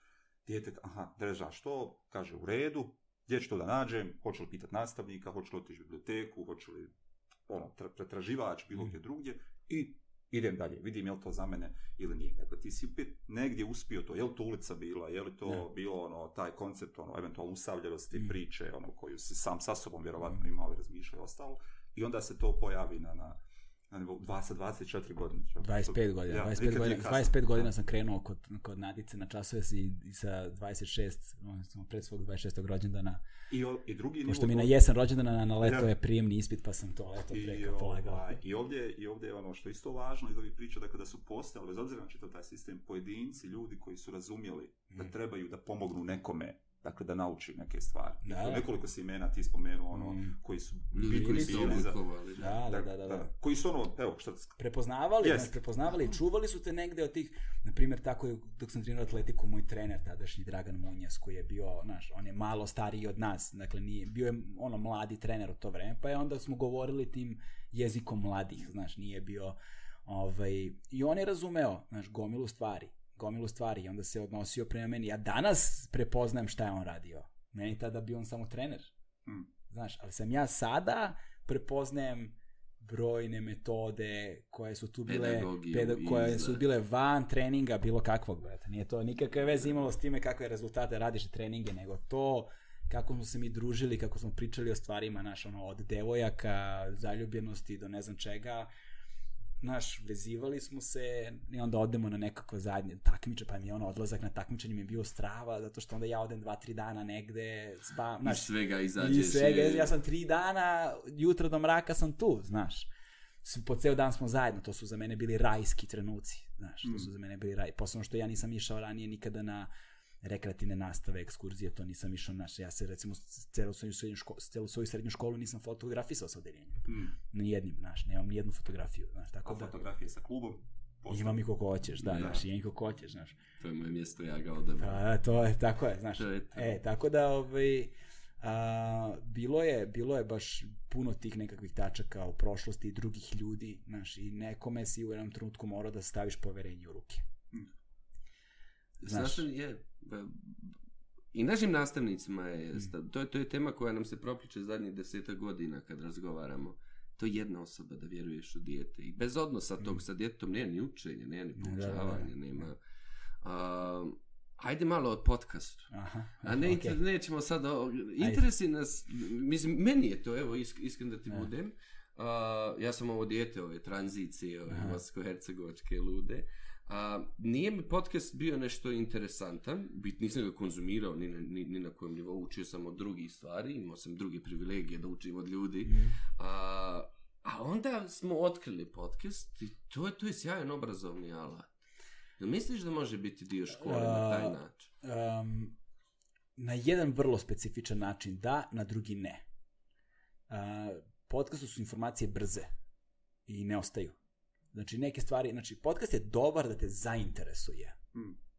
dijete, aha, drža što, kaže u redu, gdje ću to da nađem, hoću li pitat nastavnika, hoću li otići u biblioteku, hoću li ono, tra- pretraživač, bilo gdje drugdje i idem dalje, vidim je li to za mene ili nije. Dakle, ti si negdje uspio to, je li to ulica bila, je li to Da. bilo ono, taj koncept, ono, eventualno usamljenosti priče, ono, koju si sam sa sobom vjerovatno imao i razmišljao i ostalo, i onda se to pojavi na, na, na nivou 20, 24 godine. 25 godina. Ja, 25, nikad godina, nije kasno. 25 godina sam krenuo kod, kod Nadice na časove i, i sa 26, odnosno pred svog 26. rođendana. I, o- i drugi Pošto mi nivo na jesen rođendana na leto Ja. je prijemni ispit, pa sam to leto preko polagao. ovaj, i, ovdje, I ovdje je ono što je isto važno iz ovih priča, dakle da su postojali, bez obzira na čitav taj sistem, pojedinci, ljudi koji su razumjeli da Mm. trebaju da pomognu nekome, dakle da nauči neke stvari. Da. Dakle, nekoliko si imena ti spomenuo, ono, Mm. koji su bili su bili za... oblikovali. Da, da, da, da. da. Koji su ono, evo, šta, prepoznavali, Jest. znaš, prepoznavali i čuvali su te negde od tih, na primjer, tako je, dok sam trenirao atletiku, moj trener, tadašnji Dragan Munjes, koji je bio, znaš, on je malo stariji od nas, dakle, nije, bio je ono mladi trener u to vreme, pa je onda smo govorili tim jezikom mladih, znaš, nije bio, ovaj, i on je razumeo, znaš, gomilu stvari, gomilu stvari, i onda se odnosio prema meni, ja danas prepoznajem šta je on radio, meni tada bio on samo trener, Mm. znaš, ali sam ja sada prepoznajem brojne metode koje su tu bile Pedagogiju peda- koje su bile van treninga bilo kakvog, brate. Nije to nikakve veze imalo s time kakve rezultate radiš i treninge, nego to kako smo se mi družili, kako smo pričali o stvarima, naš, ono, od devojaka, zaljubljenosti do ne znam čega, naš, vezivali smo se i onda odemo na nekakve zajedne takmiče, pa mi je ono odlazak na takmičenje mi je bio strava, zato što onda ja odem dva, tri dana negde, spa, Iz znaš, svega i izađeš. svega, je- ja sam tri dana, jutra do mraka sam tu, znaš. Po ceo dan smo zajedno, to su za mene bili rajski trenuci, znaš, to su za mene bili raj. Posebno što ja nisam išao ranije nikada na rekreativne nastave, ekskurzije, to nisam išao, znaš, ja se recimo celu svoju srednju školu, celu svoju srednju školu nisam fotografisao sa odeljenjem. mm, Ni jednim, znaš, nemam ni jednu fotografiju, znaš, tako a da. fotografije sa klubom, postoje. Imam i koliko hoćeš, da, Da. znaš, imam i koliko hoćeš, znaš. To je moje mjesto, ja ga odem. Pa, to je, tako je, znaš. To je to. E, tako da, ovaj, a, bilo je, bilo je baš puno tih nekakvih tačaka u prošlosti i drugih ljudi, znaš, i nekome si u jednom trenutku morao da staviš poverenje u ruke. Znaš, Nastavni, je, I našim nastavnicima je, sta- to, je, to je tema koja nam se propliče zadnjih deseta godina kad razgovaramo. To je jedna osoba da vjeruješ u dijete. I bez odnosa tog sa djetetom nema ni učenja, nema ni Da, da, da. poučavanja, nema... A, ajde malo o podcastu. Aha, A ne, okej. nećemo sad, o, interesi nas, mislim, meni je to, evo, isk, iskren da ti budem, a, ja sam ovo dijete, ove tranzicije, ove Aha. bosansko-hercegovačke lude, a, nije mi podcast bio nešto interesantan, bit nisam ga konzumirao ni na, ni, ni na kojem nivou, učio sam od drugih stvari, imao sam druge privilegije da učim od ljudi, Mhm. a, a onda smo otkrili podcast i to je, to je sjajan obrazovni alat. Jel misliš da može biti dio škole na taj način? Um, na jedan vrlo specifičan način da, na drugi ne. Uh, podcastu su informacije brze i ne ostaju. Znači neke stvari, znači podcast je dobar da te zainteresuje. Mm.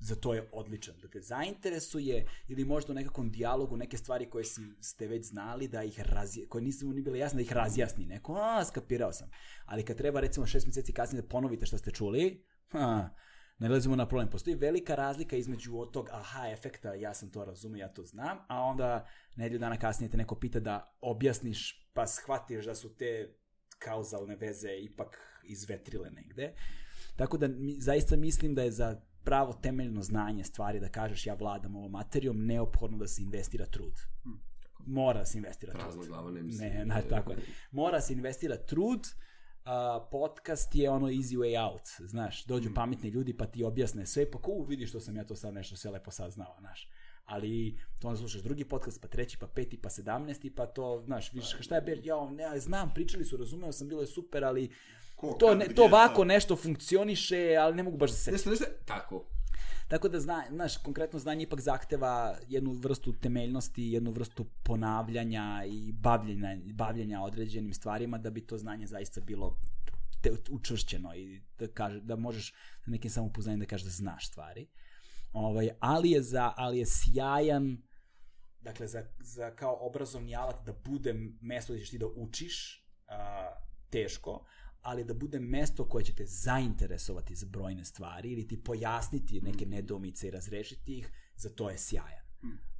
Za to je odličan. Da te zainteresuje ili možda u nekakvom dijalogu neke stvari koje si, ste već znali da ih razje, koje nisu ni bile jasne da ih razjasni. Neko, a, skapirao sam. Ali kad treba recimo šest mjeseci kasnije da ponovite što ste čuli, ha, ne lezimo na problem. Postoji velika razlika između od tog aha efekta, ja sam to razumio, ja to znam, a onda nedelju dana kasnije te neko pita da objasniš, pa shvatiš da su te kauzalne veze ipak izvetrile negde. Tako da mi, zaista mislim da je za pravo temeljno znanje stvari da kažeš ja vladam ovom materijom, neophodno da se investira trud. Mora da se investira Prazna trud. glava ne mislim. Ne, na, tako je. Mora se investira trud, a, podcast je ono easy way out, znaš, dođu pametni ljudi pa ti objasne sve, pa ko vidi što sam ja to sad nešto sve lepo saznao, znaš. Ali to onda slušaš drugi podcast, pa treći, pa peti, pa sedamnesti, pa to, znaš, vidiš, šta je ber, ja ne, znam, pričali su, razumeo sam, bilo je super, ali Ko, to, ne, to ovako nešto funkcioniše, ali ne mogu baš da se. Nešto, nešto, tako. Tako da, zna, znaš, konkretno znanje ipak zahteva jednu vrstu temeljnosti, jednu vrstu ponavljanja i bavljenja, bavljenja određenim stvarima da bi to znanje zaista bilo te, učvršćeno i da, kaže, da možeš sa nekim samopoznanjem da kažeš da znaš stvari. Ovaj, ali, je za, ali je sjajan dakle, za, za kao obrazovni alat da bude mesto gde ćeš ti da učiš, a, teško, ali da bude mesto koje će te zainteresovati za brojne stvari ili ti pojasniti neke nedoumice i razrešiti ih, za to je sjajan.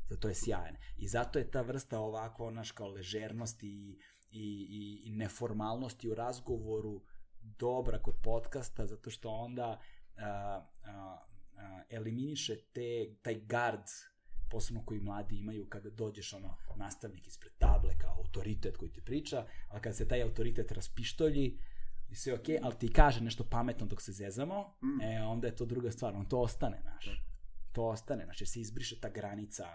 Za to je sjajan. I zato je ta vrsta ovako, naš kao ležernosti i, i, i, i neformalnosti u razgovoru dobra kod podcasta, zato što onda a, a, eliminiše te, taj gard posebno koji mladi imaju kada dođeš ono nastavnik ispred table kao autoritet koji ti priča, ali kada se taj autoritet raspištolji i sve ok, ali ti kaže nešto pametno dok se zezamo, Mm. e, onda je to druga stvar, on to ostane, znaš. To ostane, znači jer se izbriše ta granica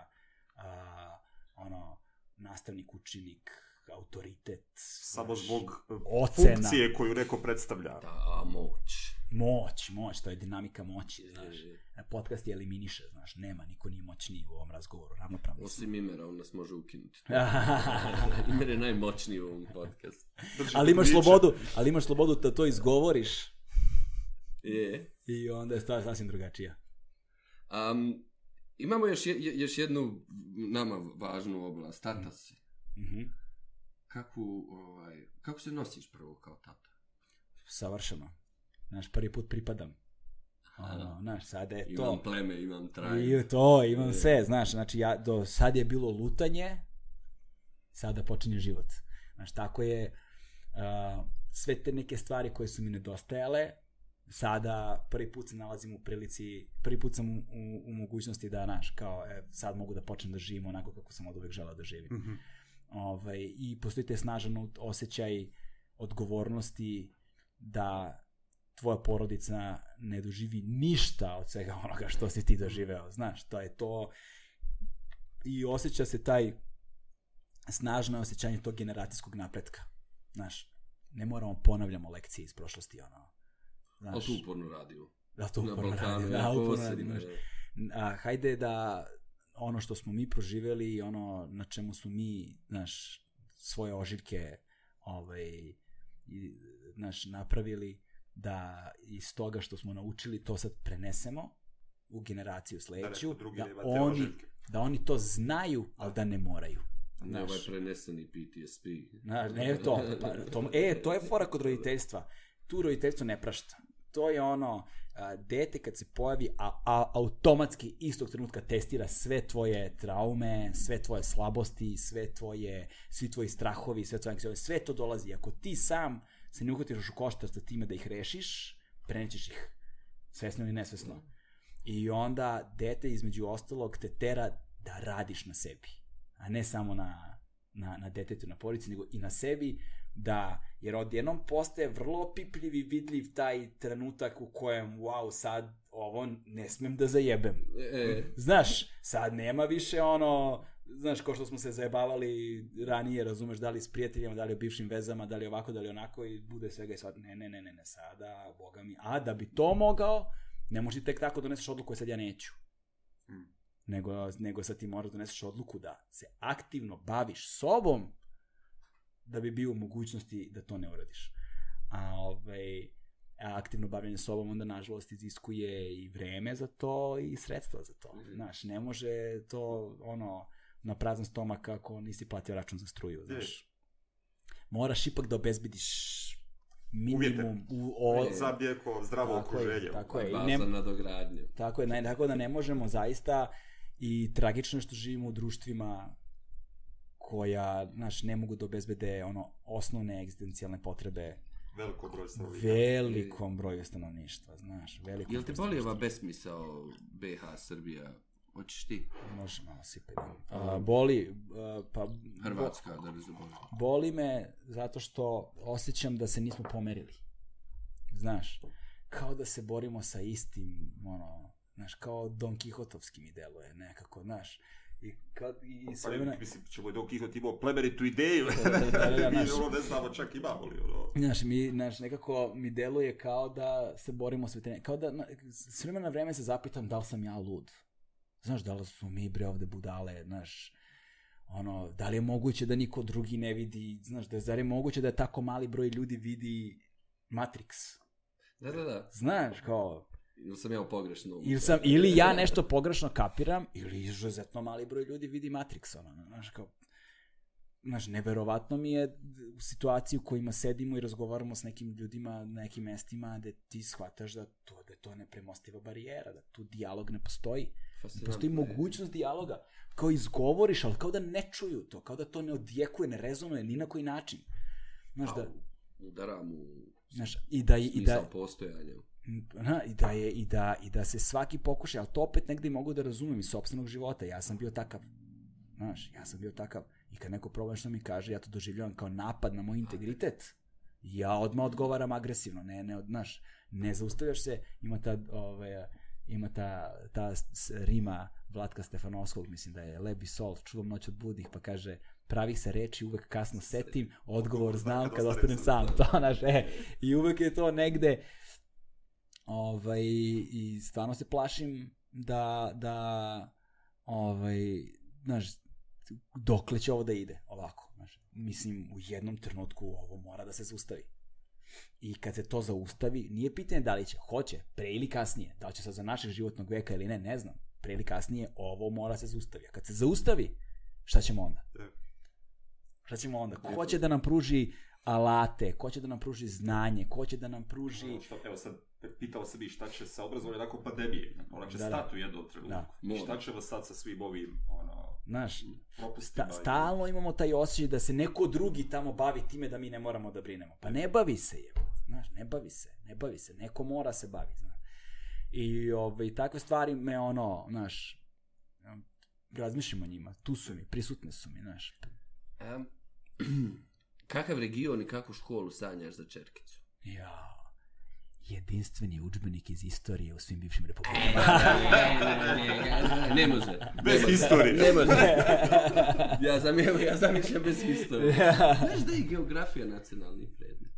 a, ono, nastavnik, učenik, autoritet, Samo znaš, zbog e, ocena. funkcije koju neko predstavlja. Da, a moć. moć, moć, to je dinamika moći, znaš. Je, je. Podcast je eliminiše, znaš, nema, niko nije moćniji u ovom razgovoru, ravnopravno. Osim Imera, on nas može ukinuti. Imer je najmoćniji u ovom podcastu. Drži ali imaš slobodu, ali imaš slobodu da to izgovoriš Je. i onda je stvar sasvim drugačija. Um, imamo još, je, još jednu nama važnu oblast, tata si. Mhm. Kako, ovaj, kako se nosiš prvo kao tata? Savršeno. Znaš, prvi put pripadam. Ono, znaš, sada je to. Imam pleme, imam trajno. I to, imam Je. sve, znaš, znači ja, do sad je bilo lutanje, sada počinje život. Znaš, tako je, uh, sve te neke stvari koje su mi nedostajale, sada prvi put se nalazim u prilici, prvi put sam u, u, u mogućnosti da, znaš, kao, e, sad mogu da počnem da živim onako kako sam od uvek želeo da živim. Mhm. Ovaj, i postoji taj snažan osjećaj odgovornosti da tvoja porodica ne doživi ništa od svega onoga što si ti doživeo. Znaš, to je to i osjeća se taj snažno osjećanje tog generacijskog napretka. Znaš, ne moramo ponavljamo lekcije iz prošlosti, ono. Znaš, Ali tu uporno radimo. da to uporno radimo, da, uporno radimo, je. a, hajde da ono što smo mi proživeli i ono na čemu smo mi, naš, svoje ožiljke ovaj, i, naš, napravili, da iz toga što smo naučili to sad prenesemo u generaciju sledeću, da, nema te oni, da oni to znaju, ali da ne moraju. Ne ovaj preneseni PTSP. Na, ne to, pa, to, e, to je fora kod roditeljstva. Tu roditeljstvo ne prašta. To je ono, dete kad se pojavi, a, a automatski istog trenutka testira sve tvoje traume, sve tvoje slabosti, sve tvoje, svi tvoji strahovi, sve tvoje anksioznosti, sve to dolazi. Ako ti sam se ne uhvatiš u koštac sa time da ih rešiš, prenećeš ih. Svesno ili nesvesno. I onda dete između ostalog te tera da radiš na sebi, a ne samo na, na, na detetu, na porici, nego i na sebi, da, jer odjednom postaje vrlo pipljiv i vidljiv taj trenutak u kojem, wow, sad ovo ne smem da zajebem. E, Znaš, sad nema više ono, znaš, ko što smo se zajebavali ranije, razumeš, da li s prijateljima, da li o bivšim vezama, da li ovako, da li onako i bude svega i svad, ne, ne, ne, ne, ne, sada, boga mi, a da bi to mogao, ne možeš tek tako doneseš odluku, "E, sad ja neću. Mm. Nego, nego sad ti moraš da doneseš odluku da se aktivno baviš sobom da bi bio u mogućnosti da to ne uradiš. A ovaj, aktivno bavljanje sobom onda nažalost iziskuje i vreme za to i sredstva za to. Znaš, ne može to ono na prazan stomak ako nisi platio račun za struju, znaš. Moraš ipak da obezbediš minimum u o, E, Zabijeko zdravo tako je, okruženje. tako je. I baza ne, nadogradnje. tako je, ne, tako da ne možemo zaista i tragično je što živimo u društvima koja, znaš, ne mogu da obezbede ono osnovne egzistencijalne potrebe Veliko broj stanovnika. velikom broju stanovništva, znaš, velikom Jel te broju boli ova stanovništva. besmisao BH Srbija? Hoćeš ti? Može malo sipaj. A, boli, a, pa... Hrvatska, da ne zaboravim. Boli me zato što osjećam da se nismo pomerili. Znaš, kao da se borimo sa istim, ono, znaš, kao Don Kihotovski mi deluje nekako, znaš. I, kad, i Pa sve ne, vremena- mislim, ćemo je Don Quixote imao plemenitu ideju. Da, da, da, da, Mi znaš. ono ne znamo čak imamo li ono. Znaš, mi, znaš, nekako mi deluje kao da se borimo s veterinom, kao da na, s vremena na vreme se zapitam da li sam ja lud. Znaš, da li smo mi bre ovde budale, znaš, ono, da li je moguće da niko drugi ne vidi, znaš, da je, zar je moguće da tako mali broj ljudi vidi Matrix? Da, da, da. Znaš, kao, Ili sam ja u pogrešno? ili, sam, ili ja nešto pogrešno kapiram, ili izuzetno mali broj ljudi vidi Matrix, ono, znaš, kao, znaš, neverovatno mi je u situaciji u kojima sedimo i razgovaramo s nekim ljudima na nekim mestima da ti shvataš da to, da je to nepremostiva barijera, da tu dijalog ne postoji. Ne postoji mogućnost dijaloga. Kao izgovoriš, ali kao da ne čuju to, kao da to ne odjekuje, ne rezonuje ni na koji način. Znaš, da, Udaram u znaš, i da, i da, postojanja. Na, i da je i da i da se svaki pokušaj, ali to opet negde mogu da razumem iz sopstvenog života. Ja sam bio takav. Znaš, ja sam bio takav i kad neko problem što mi kaže, ja to doživljavam kao napad na moj integritet. Ja odmah odgovaram agresivno, ne, ne, znaš, ne zaustavljaš se, ima ta, ovaj, ima ta, ta rima Vlatka Stefanovskog, mislim da je Lebi Sol, čuvam noć od budnih, pa kaže, pravih se reči uvek kasno setim, odgovor znam kad ostanem sam, to, znaš, e, i uvek je to negde, ovaj, i stvarno se plašim da, da, ovaj, znaš, dokle će ovo da ide ovako, znaš. Mislim, u jednom trenutku ovo mora da se zaustavi. I kad se to zaustavi, nije pitanje da li će, hoće, pre ili kasnije, da li će sad za našeg životnog veka ili ne, ne znam. Pre ili kasnije ovo mora se zaustavi. A kad se zaustavi, šta ćemo onda? Da. Šta ćemo onda? Ko će da nam pruži alate, ko će da nam pruži znanje, ko će da nam pruži... Evo sad, pitao se bi šta će sa obrazovanjem nakon pandemije. Ona će Da, da. stati u jednom trenutku. Da. I šta ćemo sad sa svim ovim, ono, Znaš, propustima. sta, stalno imamo taj osjećaj da se neko drugi tamo bavi time da mi ne moramo da brinemo. Pa ne bavi se je, znaš, ne bavi se, ne bavi se, neko mora se bavi, znaš. I ovaj, takve stvari me ono, znaš, razmišljam o njima, tu su mi, prisutne su mi, znaš. Em, kakav region i kakvu školu sanjaš za Čerkicu? Ja, jedinstveni udžbenik iz istorije u svim bivšim republikama. ne, ne može. Bez Ne može. historije. Ne može. Ja, zam, ja zamišljam bez historije. Znaš da je geografija nacionalni predmet?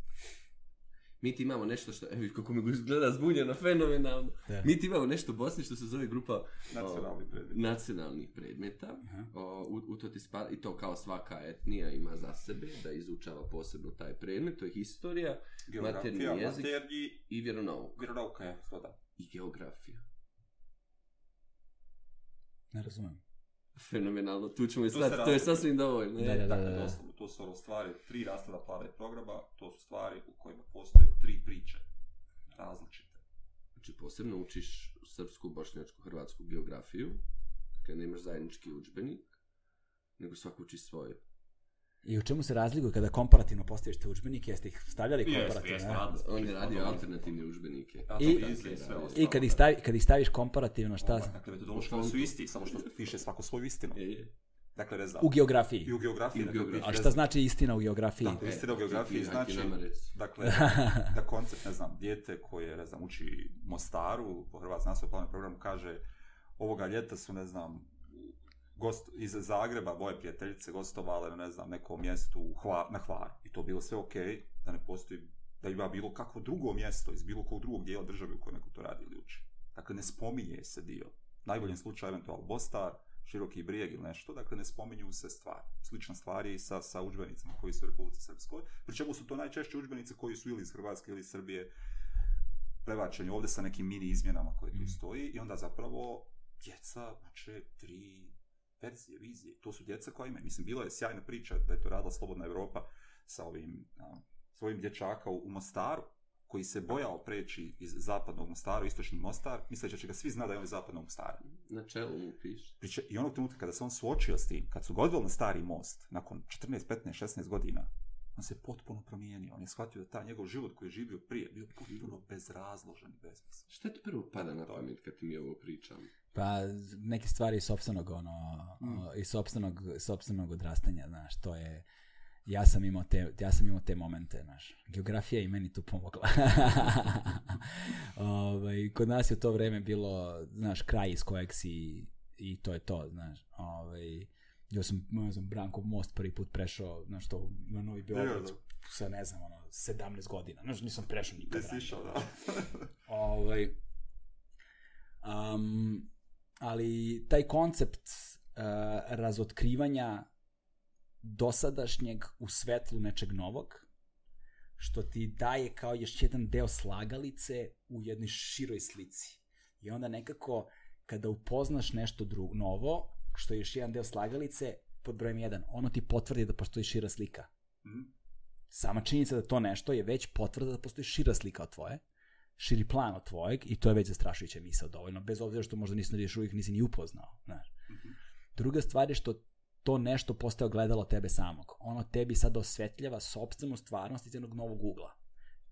Mi ti imamo nešto što, evo kako mi gleda zbunjeno, fenomenalno. Da. Mi ti imamo nešto u Bosni što se zove grupa o, Nacionalni predmet. nacionalnih predmeta. O, u, u to ti spada, I to kao svaka etnija ima za sebe da izučava posebno taj predmet. To je historija, materni Geografija, jezik maternji, i vjeronauk. vjeronauka je, to da. I geografija. ne razumem. Fenomenalno, tu ćemo i se to je sasvim dovoljno. Da, e. da, da. Dakle, doslovno, to su ono stvari, tri nastavna plana i programa, to su stvari u kojima postoje tri priče različite. Znači, posebno učiš srpsku, bošnjačku, hrvatsku geografiju, dakle, nemaš zajednički udžbenik, nego svako uči svoje. I u čemu se razlikuje kada komparativno postaviš te udžbenike, jeste ih stavljali Jeste, komparativno? jeste, smo On je radio alternativne to I- i sve ostalo. I kad ih, stavi, kad ih staviš komparativno, šta? Dakle, metodološki su isti, samo što piše svako svoju istinu. E, je. Dakle, ne znam. U geografiji. I u geografiji. I u dakle, geografiji. piše, A šta znači istina u geografiji? Dakle, istina u geografiji znači, dakle, da koncept, ne znam, dijete koje, ne znam, uči Mostaru, po Hrvatskom nastavnom planu programu, kaže, ovoga ljeta su, ne znam, gost, iz Zagreba, moje prijateljice, gostovale ne znam, nekom mjestu u Hva, na Hvaru. I to bilo sve okej, da ne postoji, da ima bilo kakvo drugo mjesto iz bilo kog drugog dijela države u kojoj neko to radi ili uči. Dakle, ne spominje se dio. U najboljem slučaju, eventualno Bostar, Široki brijeg ili nešto, dakle ne spominju se stvari. Slična stvar je i sa, sa udžbenicima koji su u Republici Srpskoj, pri čemu su to najčešće udžbenici koji su ili iz Hrvatske ili iz Srbije prebačeni ovdje sa nekim mini izmjenama koje tu Mm. stoji i onda zapravo djeca uče tri verzije, vizije. To su djeca koja imaju. Mislim, bila je sjajna priča da je to radila Slobodna Europa sa ovim, a, s ovim dječaka u, u Mostaru, koji se bojao preći iz zapadnog Mostara u istočni Mostar, misleći da će ga svi zna da je on iz zapadnog Mostara. Na čelu mu piše. Priče, I onog trenutka kada se on suočio s tim, kad su ga odveli na stari most, nakon 14, 15, 16 godina, on se potpuno promijenio. On je shvatio da taj njegov život koji je živio prije bio potpuno bezrazložen i bezmislen. Šta ti prvo pada na pamet kad ti mi ovo pričam? Pa neke stvari iz sopstvenog ono, mm. iz sopstvenog, sopstvenog odrastanja, znaš, to je ja sam imao te, ja sam imao te momente, znaš. Geografija i meni tu pomogla. ovaj, kod nas je to vreme bilo, znaš, kraj iz kojeg si i to je to, znaš. Ovaj, ja sam, ne znam, Brankov most prvi put prešao, znaš, to, na Novi Beograd, sa, ne znam, ono, 17 godina. Znaš, nisam prešao nikad. Nisi išao, da. ovaj, um, ali taj koncept uh, razotkrivanja dosadašnjeg u svetlu nečeg novog, što ti daje kao još jedan deo slagalice u jednoj široj slici. I onda nekako, kada upoznaš nešto drugo, novo, što je još jedan deo slagalice, pod brojem 1, ono ti potvrdi da postoji šira slika. Mm. Sama činjenica da to nešto je već potvrda da postoji šira slika od tvoje, širi plan od tvojeg i to je već zastrašujuća misao dovoljno, bez obzira što možda nisi još uvijek nisi ni upoznao. Znaš. -hmm. Druga stvar je što to nešto postaje gledalo tebe samog. Ono tebi sad osvetljava sobstvenu stvarnost iz jednog novog ugla.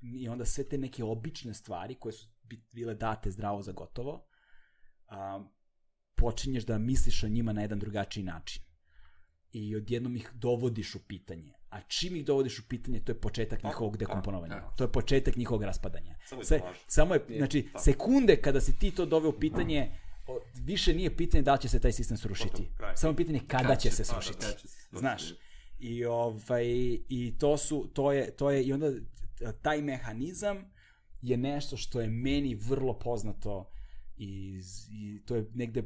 I onda sve te neke obične stvari koje su bile date zdravo za gotovo, a, počinješ da misliš o njima na jedan drugačiji način. I odjednom ih dovodiš u pitanje. A čim ih dovodiš u pitanje, to je početak njihovog dekomponovanja. To je početak njihovog raspadanja. Samo je, Sve, samo je znači, sekunde kada si ti to doveo u pitanje, više nije pitanje da li će se taj sistem srušiti. Samo pitanje kada Kad će, će se srušiti. Pa, da, će se srušiti. Znaš. I ovaj i to su to je to je i onda taj mehanizam je nešto što je meni vrlo poznato iz, i to je negde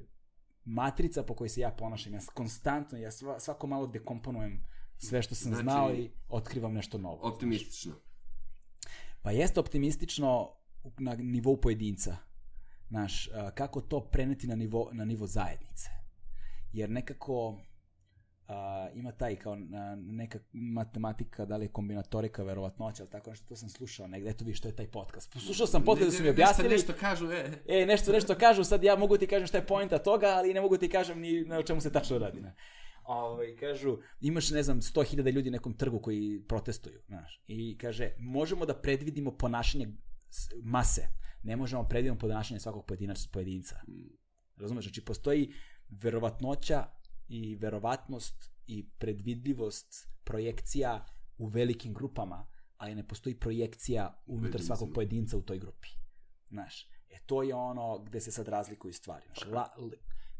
matrica po kojoj se ja ponašam. Ja konstantno, ja svako malo dekomponujem sve što sam znači, znao i otkrivam nešto novo. Optimistično. Pa jeste optimistično na nivou pojedinca. Znaš, kako to preneti na nivo, na nivo zajednice. Jer nekako uh, ima taj kao neka matematika, da li je kombinatorika, verovatnoća, ali tako nešto, to sam slušao negde, eto vi što je taj podcast. Poslušao sam podcast da su mi objasnili. Nešto, nešto kažu, e. E, nešto, nešto kažu, sad ja mogu ti kažem šta je poenta toga, ali ne mogu ti kažem ni na čemu se tačno radi. Ne? Ovaj, kažu, imaš, ne znam, 100.000 ljudi na nekom trgu koji protestuju, znaš, i kaže, možemo da predvidimo ponašanje mase, ne možemo predvidimo ponašanje svakog pojedinača pojedinca. Razumeš? Znači, postoji verovatnoća i verovatnost i predvidljivost projekcija u velikim grupama, ali ne postoji projekcija unutar svakog pojedinca u toj grupi. Znaš, e to je ono gde se sad razlikuju stvari. Znaš, la,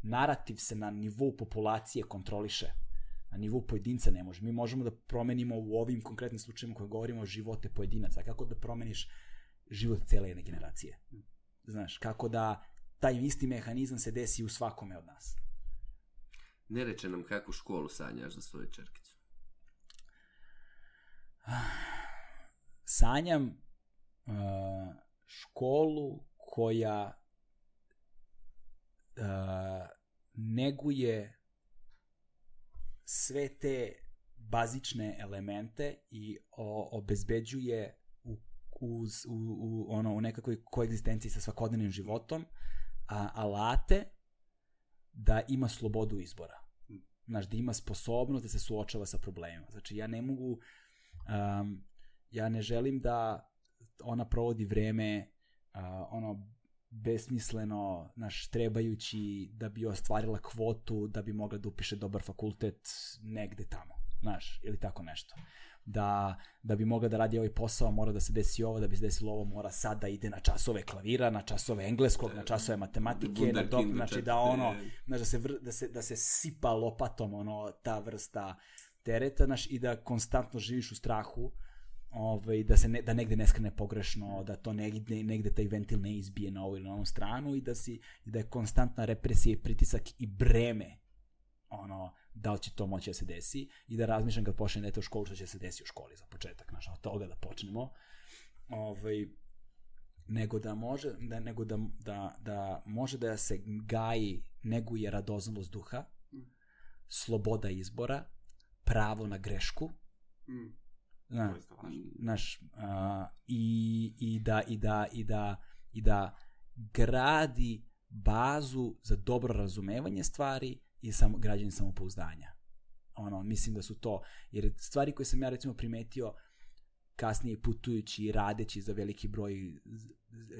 narativ se na nivou populacije kontroliše, na nivou pojedinca ne može. Mi možemo da promenimo u ovim konkretnim slučajima koje govorimo o živote pojedinaca. Kako da promeniš život cele jedne generacije. Znaš, kako da taj isti mehanizam se desi u svakome od nas. Ne reče nam kakvu školu sanjaš za svoju čerkicu. Sanjam uh, školu koja neguje sve te bazične elemente i o, obezbeđuje uz, u, u, ono, u nekakvoj koegzistenciji sa svakodnevnim životom, a, alate da ima slobodu izbora. Znaš, da ima sposobnost da se suočava sa problemima. Znači, ja ne mogu, um, ja ne želim da ona provodi vreme uh, ono besmisleno, naš, trebajući da bi ostvarila kvotu, da bi mogla da upiše dobar fakultet negde tamo, znaš, ili tako nešto. Da, da bi mogla da radi ovaj posao mora da se desi ovo, da bi se desilo ovo mora sad da ide na časove klavira, na časove engleskog, na časove matematike, na dok, znači da ono, znači da se, vr, da, se, da se sipa lopatom ono, ta vrsta tereta, znaš, i da konstantno živiš u strahu, ovaj, da se ne, da negde ne skrene pogrešno, da to negde, negde taj ventil ne izbije na ovu ili na ovu stranu i da, si, da je konstantna represija i pritisak i breme ono, da li će to moći da se desi i da razmišljam kad počne dete u školu što će se desi u školi za početak, znaš, od toga da počnemo. Ovaj, nego da može da nego da, da, da može da se gaji neguje radoznalost duha, mm. sloboda izbora, pravo na grešku, mm. Zna, To je isto važno. znaš, a, i, i, da, i, da, i, da, i da gradi bazu za dobro razumevanje stvari i samo, građanje samopouzdanja. Ono, mislim da su to, jer stvari koje sam ja recimo primetio kasnije putujući i radeći za veliki broj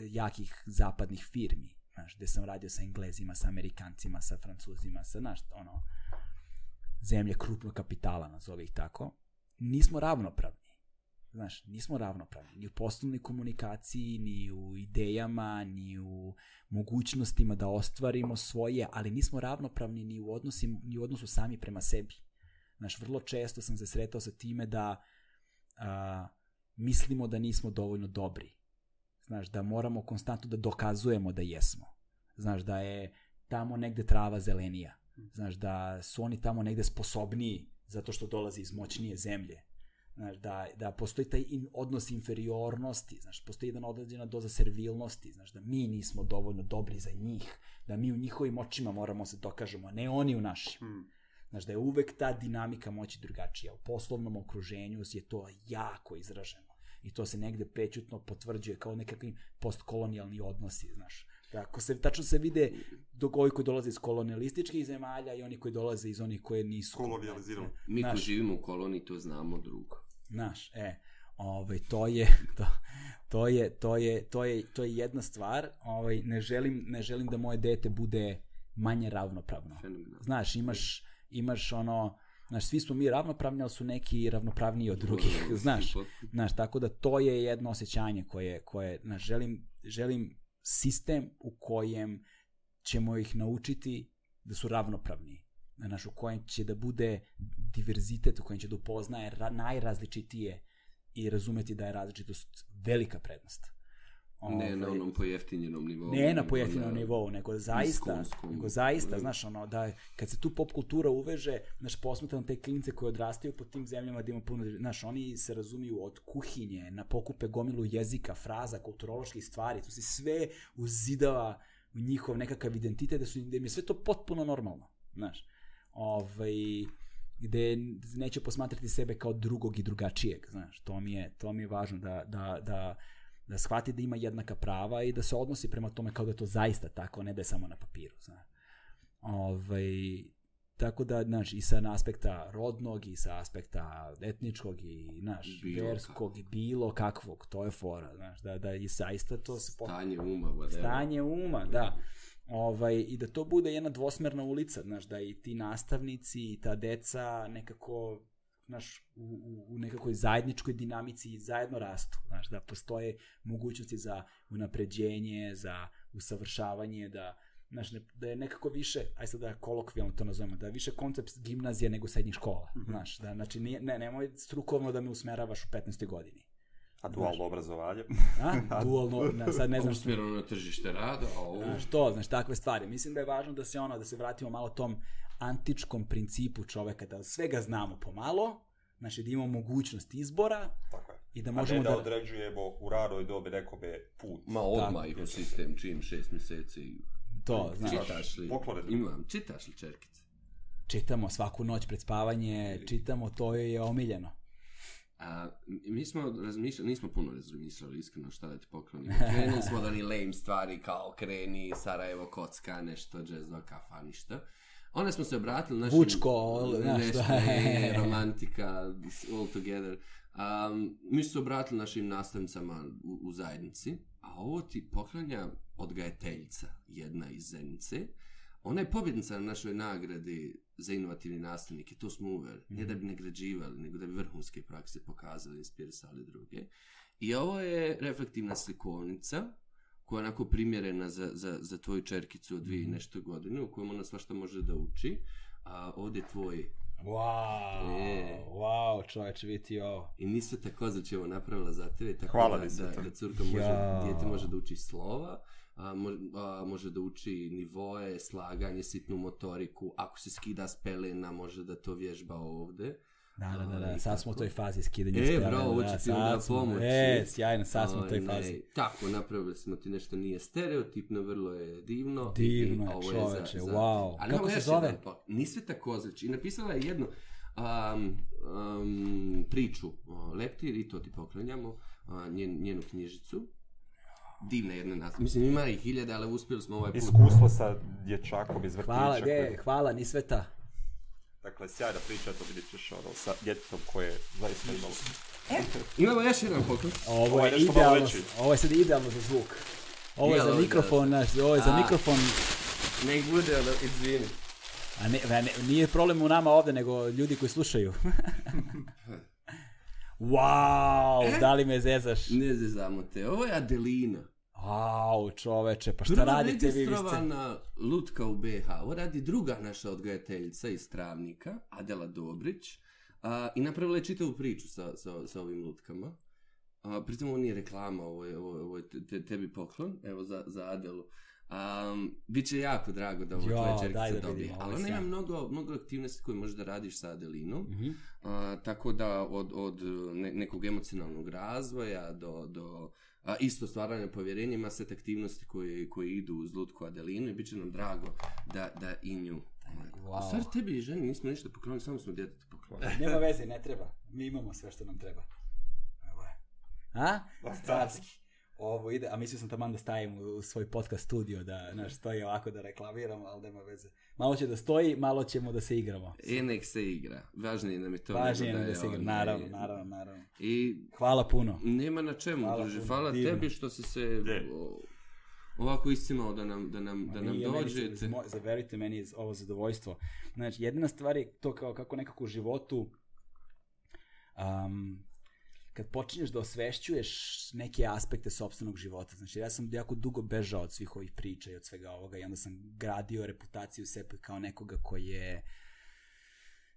jakih zapadnih firmi, znaš, gde sam radio sa Englezima, sa Amerikancima, sa Francuzima, sa, znaš, ono, zemlje krupnog kapitala, nazove ih tako, nismo ravnopravni. Znaš, nismo ravnopravni ni u poslovnoj komunikaciji, ni u idejama, ni u mogućnostima da ostvarimo svoje, ali nismo ravnopravni ni u, odnosi, ni u odnosu sami prema sebi. Znaš, vrlo često sam se sretao sa time da a, mislimo da nismo dovoljno dobri. Znaš, da moramo konstantno da dokazujemo da jesmo. Znaš, da je tamo negde trava zelenija. Znaš, da su oni tamo negde sposobniji zato što dolaze iz moćnije zemlje. Znaš, da, da postoji taj in, odnos inferiornosti, znaš, postoji jedna određena doza servilnosti, znaš, da mi nismo dovoljno dobri za njih, da mi u njihovim očima moramo se dokažemo, a ne oni u našim. Hmm. Znaš, da je uvek ta dinamika moći drugačija. U poslovnom okruženju je to jako izraženo. I to se negde pećutno potvrđuje kao nekakvi postkolonijalni odnosi, znaš. Tako se, tačno se vide dok ovi koji dolaze iz kolonialističkih zemalja i oni koji dolaze iz onih koje nisu. Kolonijalizirali. Mi koji živimo u koloniji, to znamo drugo. Znaš, e, ovaj, to je, to, to je, to je, to je, to je jedna stvar, ovaj, ne želim, ne želim da moje dete bude manje ravnopravno. Fenomenalno. Znaš, imaš, imaš ono, znaš, svi smo mi ravnopravni, ali su neki ravnopravniji od drugih, znaš. Znaš, tako da to je jedno osjećanje koje, koje znaš, želim, želim sistem u kojem ćemo ih naučiti da su ravnopravni. Znaš, u kojem će da bude diverzitet, u kojem će da upoznaje ra, najrazličitije i razumeti da je različitost velika prednost. Ne na Ovaj, onom pojeftinjenom nivou. ne na nego pojeftinom nivou, nego zaista, iskonskom. nego zaista, Da. znaš, ono, da kad se tu pop kultura uveže, znaš, posmatram te klince koji odrastaju po tim zemljama gde ima puno, znaš, oni se razumiju od kuhinje, na pokupe gomilu jezika, fraza, kulturoloških stvari, to se sve uzidava u njihov nekakav identitet, da, su, da im je sve to potpuno normalno, znaš. Ovaj, gde neće posmatrati sebe kao drugog i drugačijeg, znaš, to mi je, to mi je važno da, da, da, da shvati da ima jednaka prava i da se odnosi prema tome kao da je to zaista tako, ne da je samo na papiru, znaš. Ovaj, tako da, znaš, i sa aspekta rodnog, i sa aspekta etničkog, i, znaš, Bilo verskog, i bilo kakvog, to je fora, znaš, da, da i zaista to se... Stanje uma, whatever. Stanje uma, da. Ovaj, I da to bude jedna dvosmerna ulica, znaš, da i ti nastavnici i ta deca nekako znaš, u, u, u nekakoj zajedničkoj dinamici zajedno rastu, znaš, da postoje mogućnosti za unapređenje, za usavršavanje, da, znaš, ne, da je nekako više, aj sad da kolokvijalno to nazovemo, da je više koncept gimnazije nego srednjih škola, Mhm. znaš, da, znači, nije, ne, nemoj strukovno da me usmeravaš u 15. godini. A dualno obrazovanje. A? Dualno, na, sad ne znam što... Usmjereno na tržište rada, a ovo... Znaš, to, znaš, takve stvari. Mislim da je važno da se ono, da se vratimo malo tom antičkom principu čoveka, da svega znamo pomalo, znači da imamo mogućnost izbora Tako je. i da A možemo ne da da... određujemo u radoj dobi nekome put. Ma odmah ih u sistem, čim šest mjeseci. To, znaš, Čitaš li? Poklone drugi. Imam, čitaš li čerkice? čitamo svaku noć pred spavanje, čitamo, to je omiljeno. A, mi smo razmišljali, nismo puno razmišljali iskreno šta da ti poklonim. Krenuli smo da ni lame stvari kao kreni, Sarajevo, kocka, nešto, jazz, do kafa, ništa. Onda smo se obratili našim... Vučko, nešto, romantika, all together. Um, mi smo se obratili našim nastavnicama u, u zajednici, a ovo ti poklanja odgajateljica, jedna iz Zenice. Ona je pobjednica na našoj nagradi za inovativni nastavnike, to smo uveli. Ne da bi nagrađivali, nego da bi vrhunske prakse pokazali, inspirisali druge. I ovo je reflektivna slikovnica, koja je onako primjerena za, za, za tvoju čerkicu od dvije i nešto godine, u kojem ona svašta može da uči. A ovdje je tvoj Wow, E. wow, čoveče, vidi ovo. I Nisve također ćemo napravila za tebe, tako Hvala da, da, da curka može, Ja. dijete može da uči slova, a, mo- a, može da uči nivoje, slaganje, sitnu motoriku, ako se skida s pelena, može da to vježba ovde. Da, da, da, da, sad smo u toj fazi skidanja E, spelena, bravo, ovo da, će ti onda smo- pomoći. E, sjajno, sad smo u toj A, ne, fazi. Tako, napravili smo ti nešto nije stereotipno, vrlo je divno. Divno I- je, čoveče, za- za- wow. A Kako nema se zove? jedan pa- Nisveta Kozić. I napisala je jedno, um, um, priču o Leptir i to ti poklanjamo, a, njen, njenu knjižicu. Divna jedna nas. Mislim, ima ih hiljade, ali uspjeli smo ovaj put. Iskustvo sa dječakom iz vrtića. Hvala, de, hvala, ni sveta. Dakle, sjajna priča, to vidjet ćeš ono, sa djetetom koje je zaista imalo. Imamo još jedan poklon. Ovo Ovo je idealno, ovo je sad idealno za zvuk. Ovo je za mikrofon, naš, ovo je za mikrofon, Nek bude, ono, izvini. a ne, a ne- nije problem u nama ovde, nego ljudi koji slušaju. wow, da li me zezaš? Ne zezamo te. Ovo je Adelina. Au, čoveče, pa šta Prva radite vi? registrovana lutka u BH. Ovo radi druga naša odgajateljica iz Travnika, Adela Dobrić. A, I napravila je čitavu priču sa, sa, sa ovim lutkama. A, pritom ovo nije reklama, ovo je, ovo, ovo je te, te- tebi poklon, evo za, za Adelu. Um, Biće jako drago da ovo tvoja čerkica da dobije. vidimo, Ali ona ima mnogo, mnogo aktivnosti koje možeš da radiš sa Adelinom. Mhm. A, tako da od, od ne, nekog emocionalnog razvoja do, do a, isto stvaranja povjerenja ima set aktivnosti koje, koje idu uz lutku Adelinu i bit će nam drago da, da i nju. Wow. A stvar tebi i ženi nismo ništa poklonili, samo smo djetetu poklonili. Nema veze, ne treba. Mi imamo sve što nam treba. Evo je. A? Carski. Ovo ide, a mislio sam taman da stavim u, u svoj podcast studio, da naš stoji ovako da reklamiramo, ali nema veze. Malo će da stoji, malo ćemo da se igramo. E, nek se igra. Važnije nam je to. Važnije nam da je se igra, onaj- naravno, naravno, naravno. I Hvala puno. nema na čemu, Hvala druže. puno, Hvala divno. tebi što si se o, ovako iscimao da nam, da nam, da nam Nije meni se- dođete. mo- Zaverite, meni je ovo zadovoljstvo. Znači, jedina stvar je to kao kako nekako u životu um, kad počinješ da osvešćuješ neke aspekte sopstvenog života. Znači, ja sam jako dugo bežao od svih ovih priča i od svega ovoga i onda sam gradio reputaciju sebe kao nekoga koji je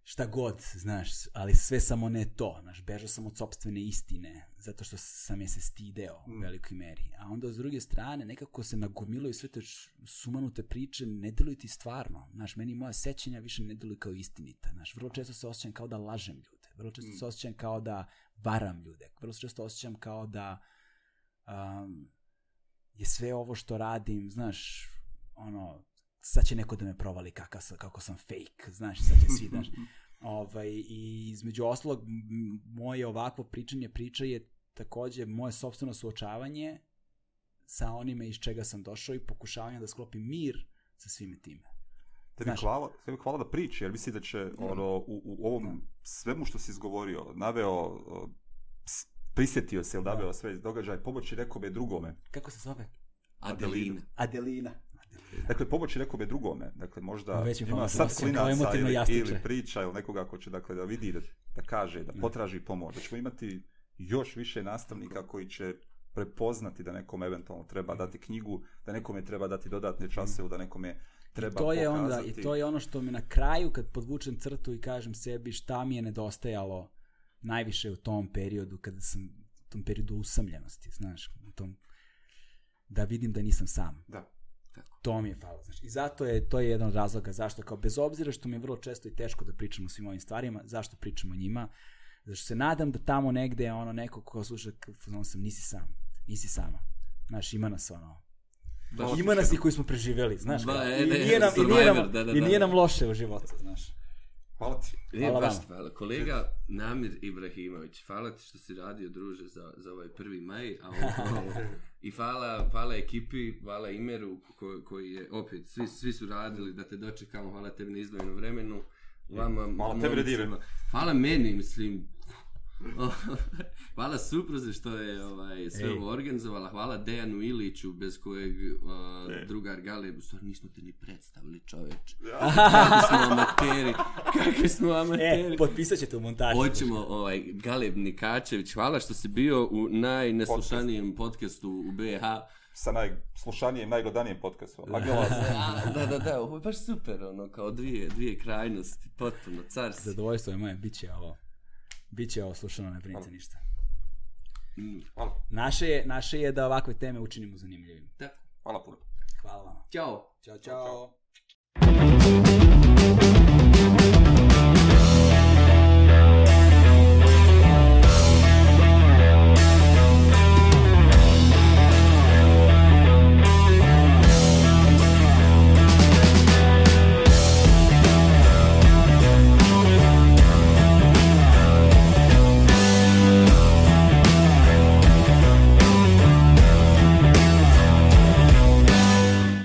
šta god, znaš, ali sve samo ne to, znaš, bežao sam od sopstvene istine, zato što sam je se stideo u velikoj meri. A onda s druge strane, nekako se nagomilaju sve te sumanute priče, ne deluju ti stvarno, znaš, meni moja sećanja više ne deluju kao istinita, znaš, vrlo često se osjećam kao da lažem ljude, vrlo često se osjećam kao da varam ljude, vrlo često osjećam kao da um, je sve ovo što radim, znaš, ono, sad će neko da me provali kakav sam, kako sam fake, znaš, sad će svi, znaš. Ovaj, I između oslog, moje ovakvo pričanje priča je takođe moje sobstveno suočavanje sa onime iz čega sam došao i pokušavanje da sklopim mir sa svime time. Tebi Znaš- hvala, tebi hvala da priči, jer mislim da će ono, u, u ovom svemu što si izgovorio, naveo, prisjetio se ili naveo sve događaje, pomoći nekome drugome. Kako se zove? Adelina. Adelina. Dakle, pomoći nekome drugome. Dakle, možda ima sad klinaca emotivno ili, ili priča ili nekoga ko će dakle, da vidi, da, da kaže, da potraži pomoć. Da ćemo imati još više nastavnika koji će prepoznati da nekom eventualno treba dati knjigu, da nekome treba dati dodatne čase, da nekome treba I to je onda pokazati. i to je ono što mi na kraju kad podvučem crtu i kažem sebi šta mi je nedostajalo najviše u tom periodu kada sam u tom periodu usamljenosti, znaš, u tom da vidim da nisam sam. Da. To mi je falo. Znači, I zato je, to je jedan od razloga zašto, kao bez obzira što mi je vrlo često i teško da pričam o svim ovim stvarima, zašto pričam o njima, zašto se nadam da tamo negde je ono neko ko sluša, on sam, nisi sam, nisi sama. Znaš, ima nas ono, Baš- ima nas i koji smo preživeli, znaš, Ba, kao, e, i, ne, nije nam, i, nije nam, da, da, i da. nije nam loše u životu, znaš. Hvala ti. Nije Hvala baš vama. hvala. Kolega Namir Ibrahimović, hvala ti što si radio, druže, za, za ovaj prvi maj. A ovo, I hvala, hvala ekipi, hvala Imeru, ko, koji je, opet, svi, svi su radili da te dočekamo, hvala tebi na izdvojenom vremenu. Vama, Hvala tebi. Hvala meni, mislim, hvala supruzi što je ovaj, sve Ej. ovo organizovala. Hvala Dejanu Iliću, bez kojeg uh, Ej. drugar Galeb, u stvari nismo te ni predstavili, čoveč. Kakvi smo amateri, kakvi smo amateri. E, potpisat ćete u montaži. Hoćemo, ovaj, Galeb Nikačević, hvala što si bio u najneslušanijem podcastu u BH. Sa najslušanijem, najgledanijem podcastom. Da, da, da, ovo je baš super, ono, kao dvije, dvije krajnosti, potpuno, carski. Zadovoljstvo je moje, bit će ovo. Biće ovo slušano, ne brinite ništa. Mm, Hvala. Naše je, naše je da ovakve teme učinimo zanimljivim. Tako, Hvala puno. Hvala vam. ćao. Ćao, čao.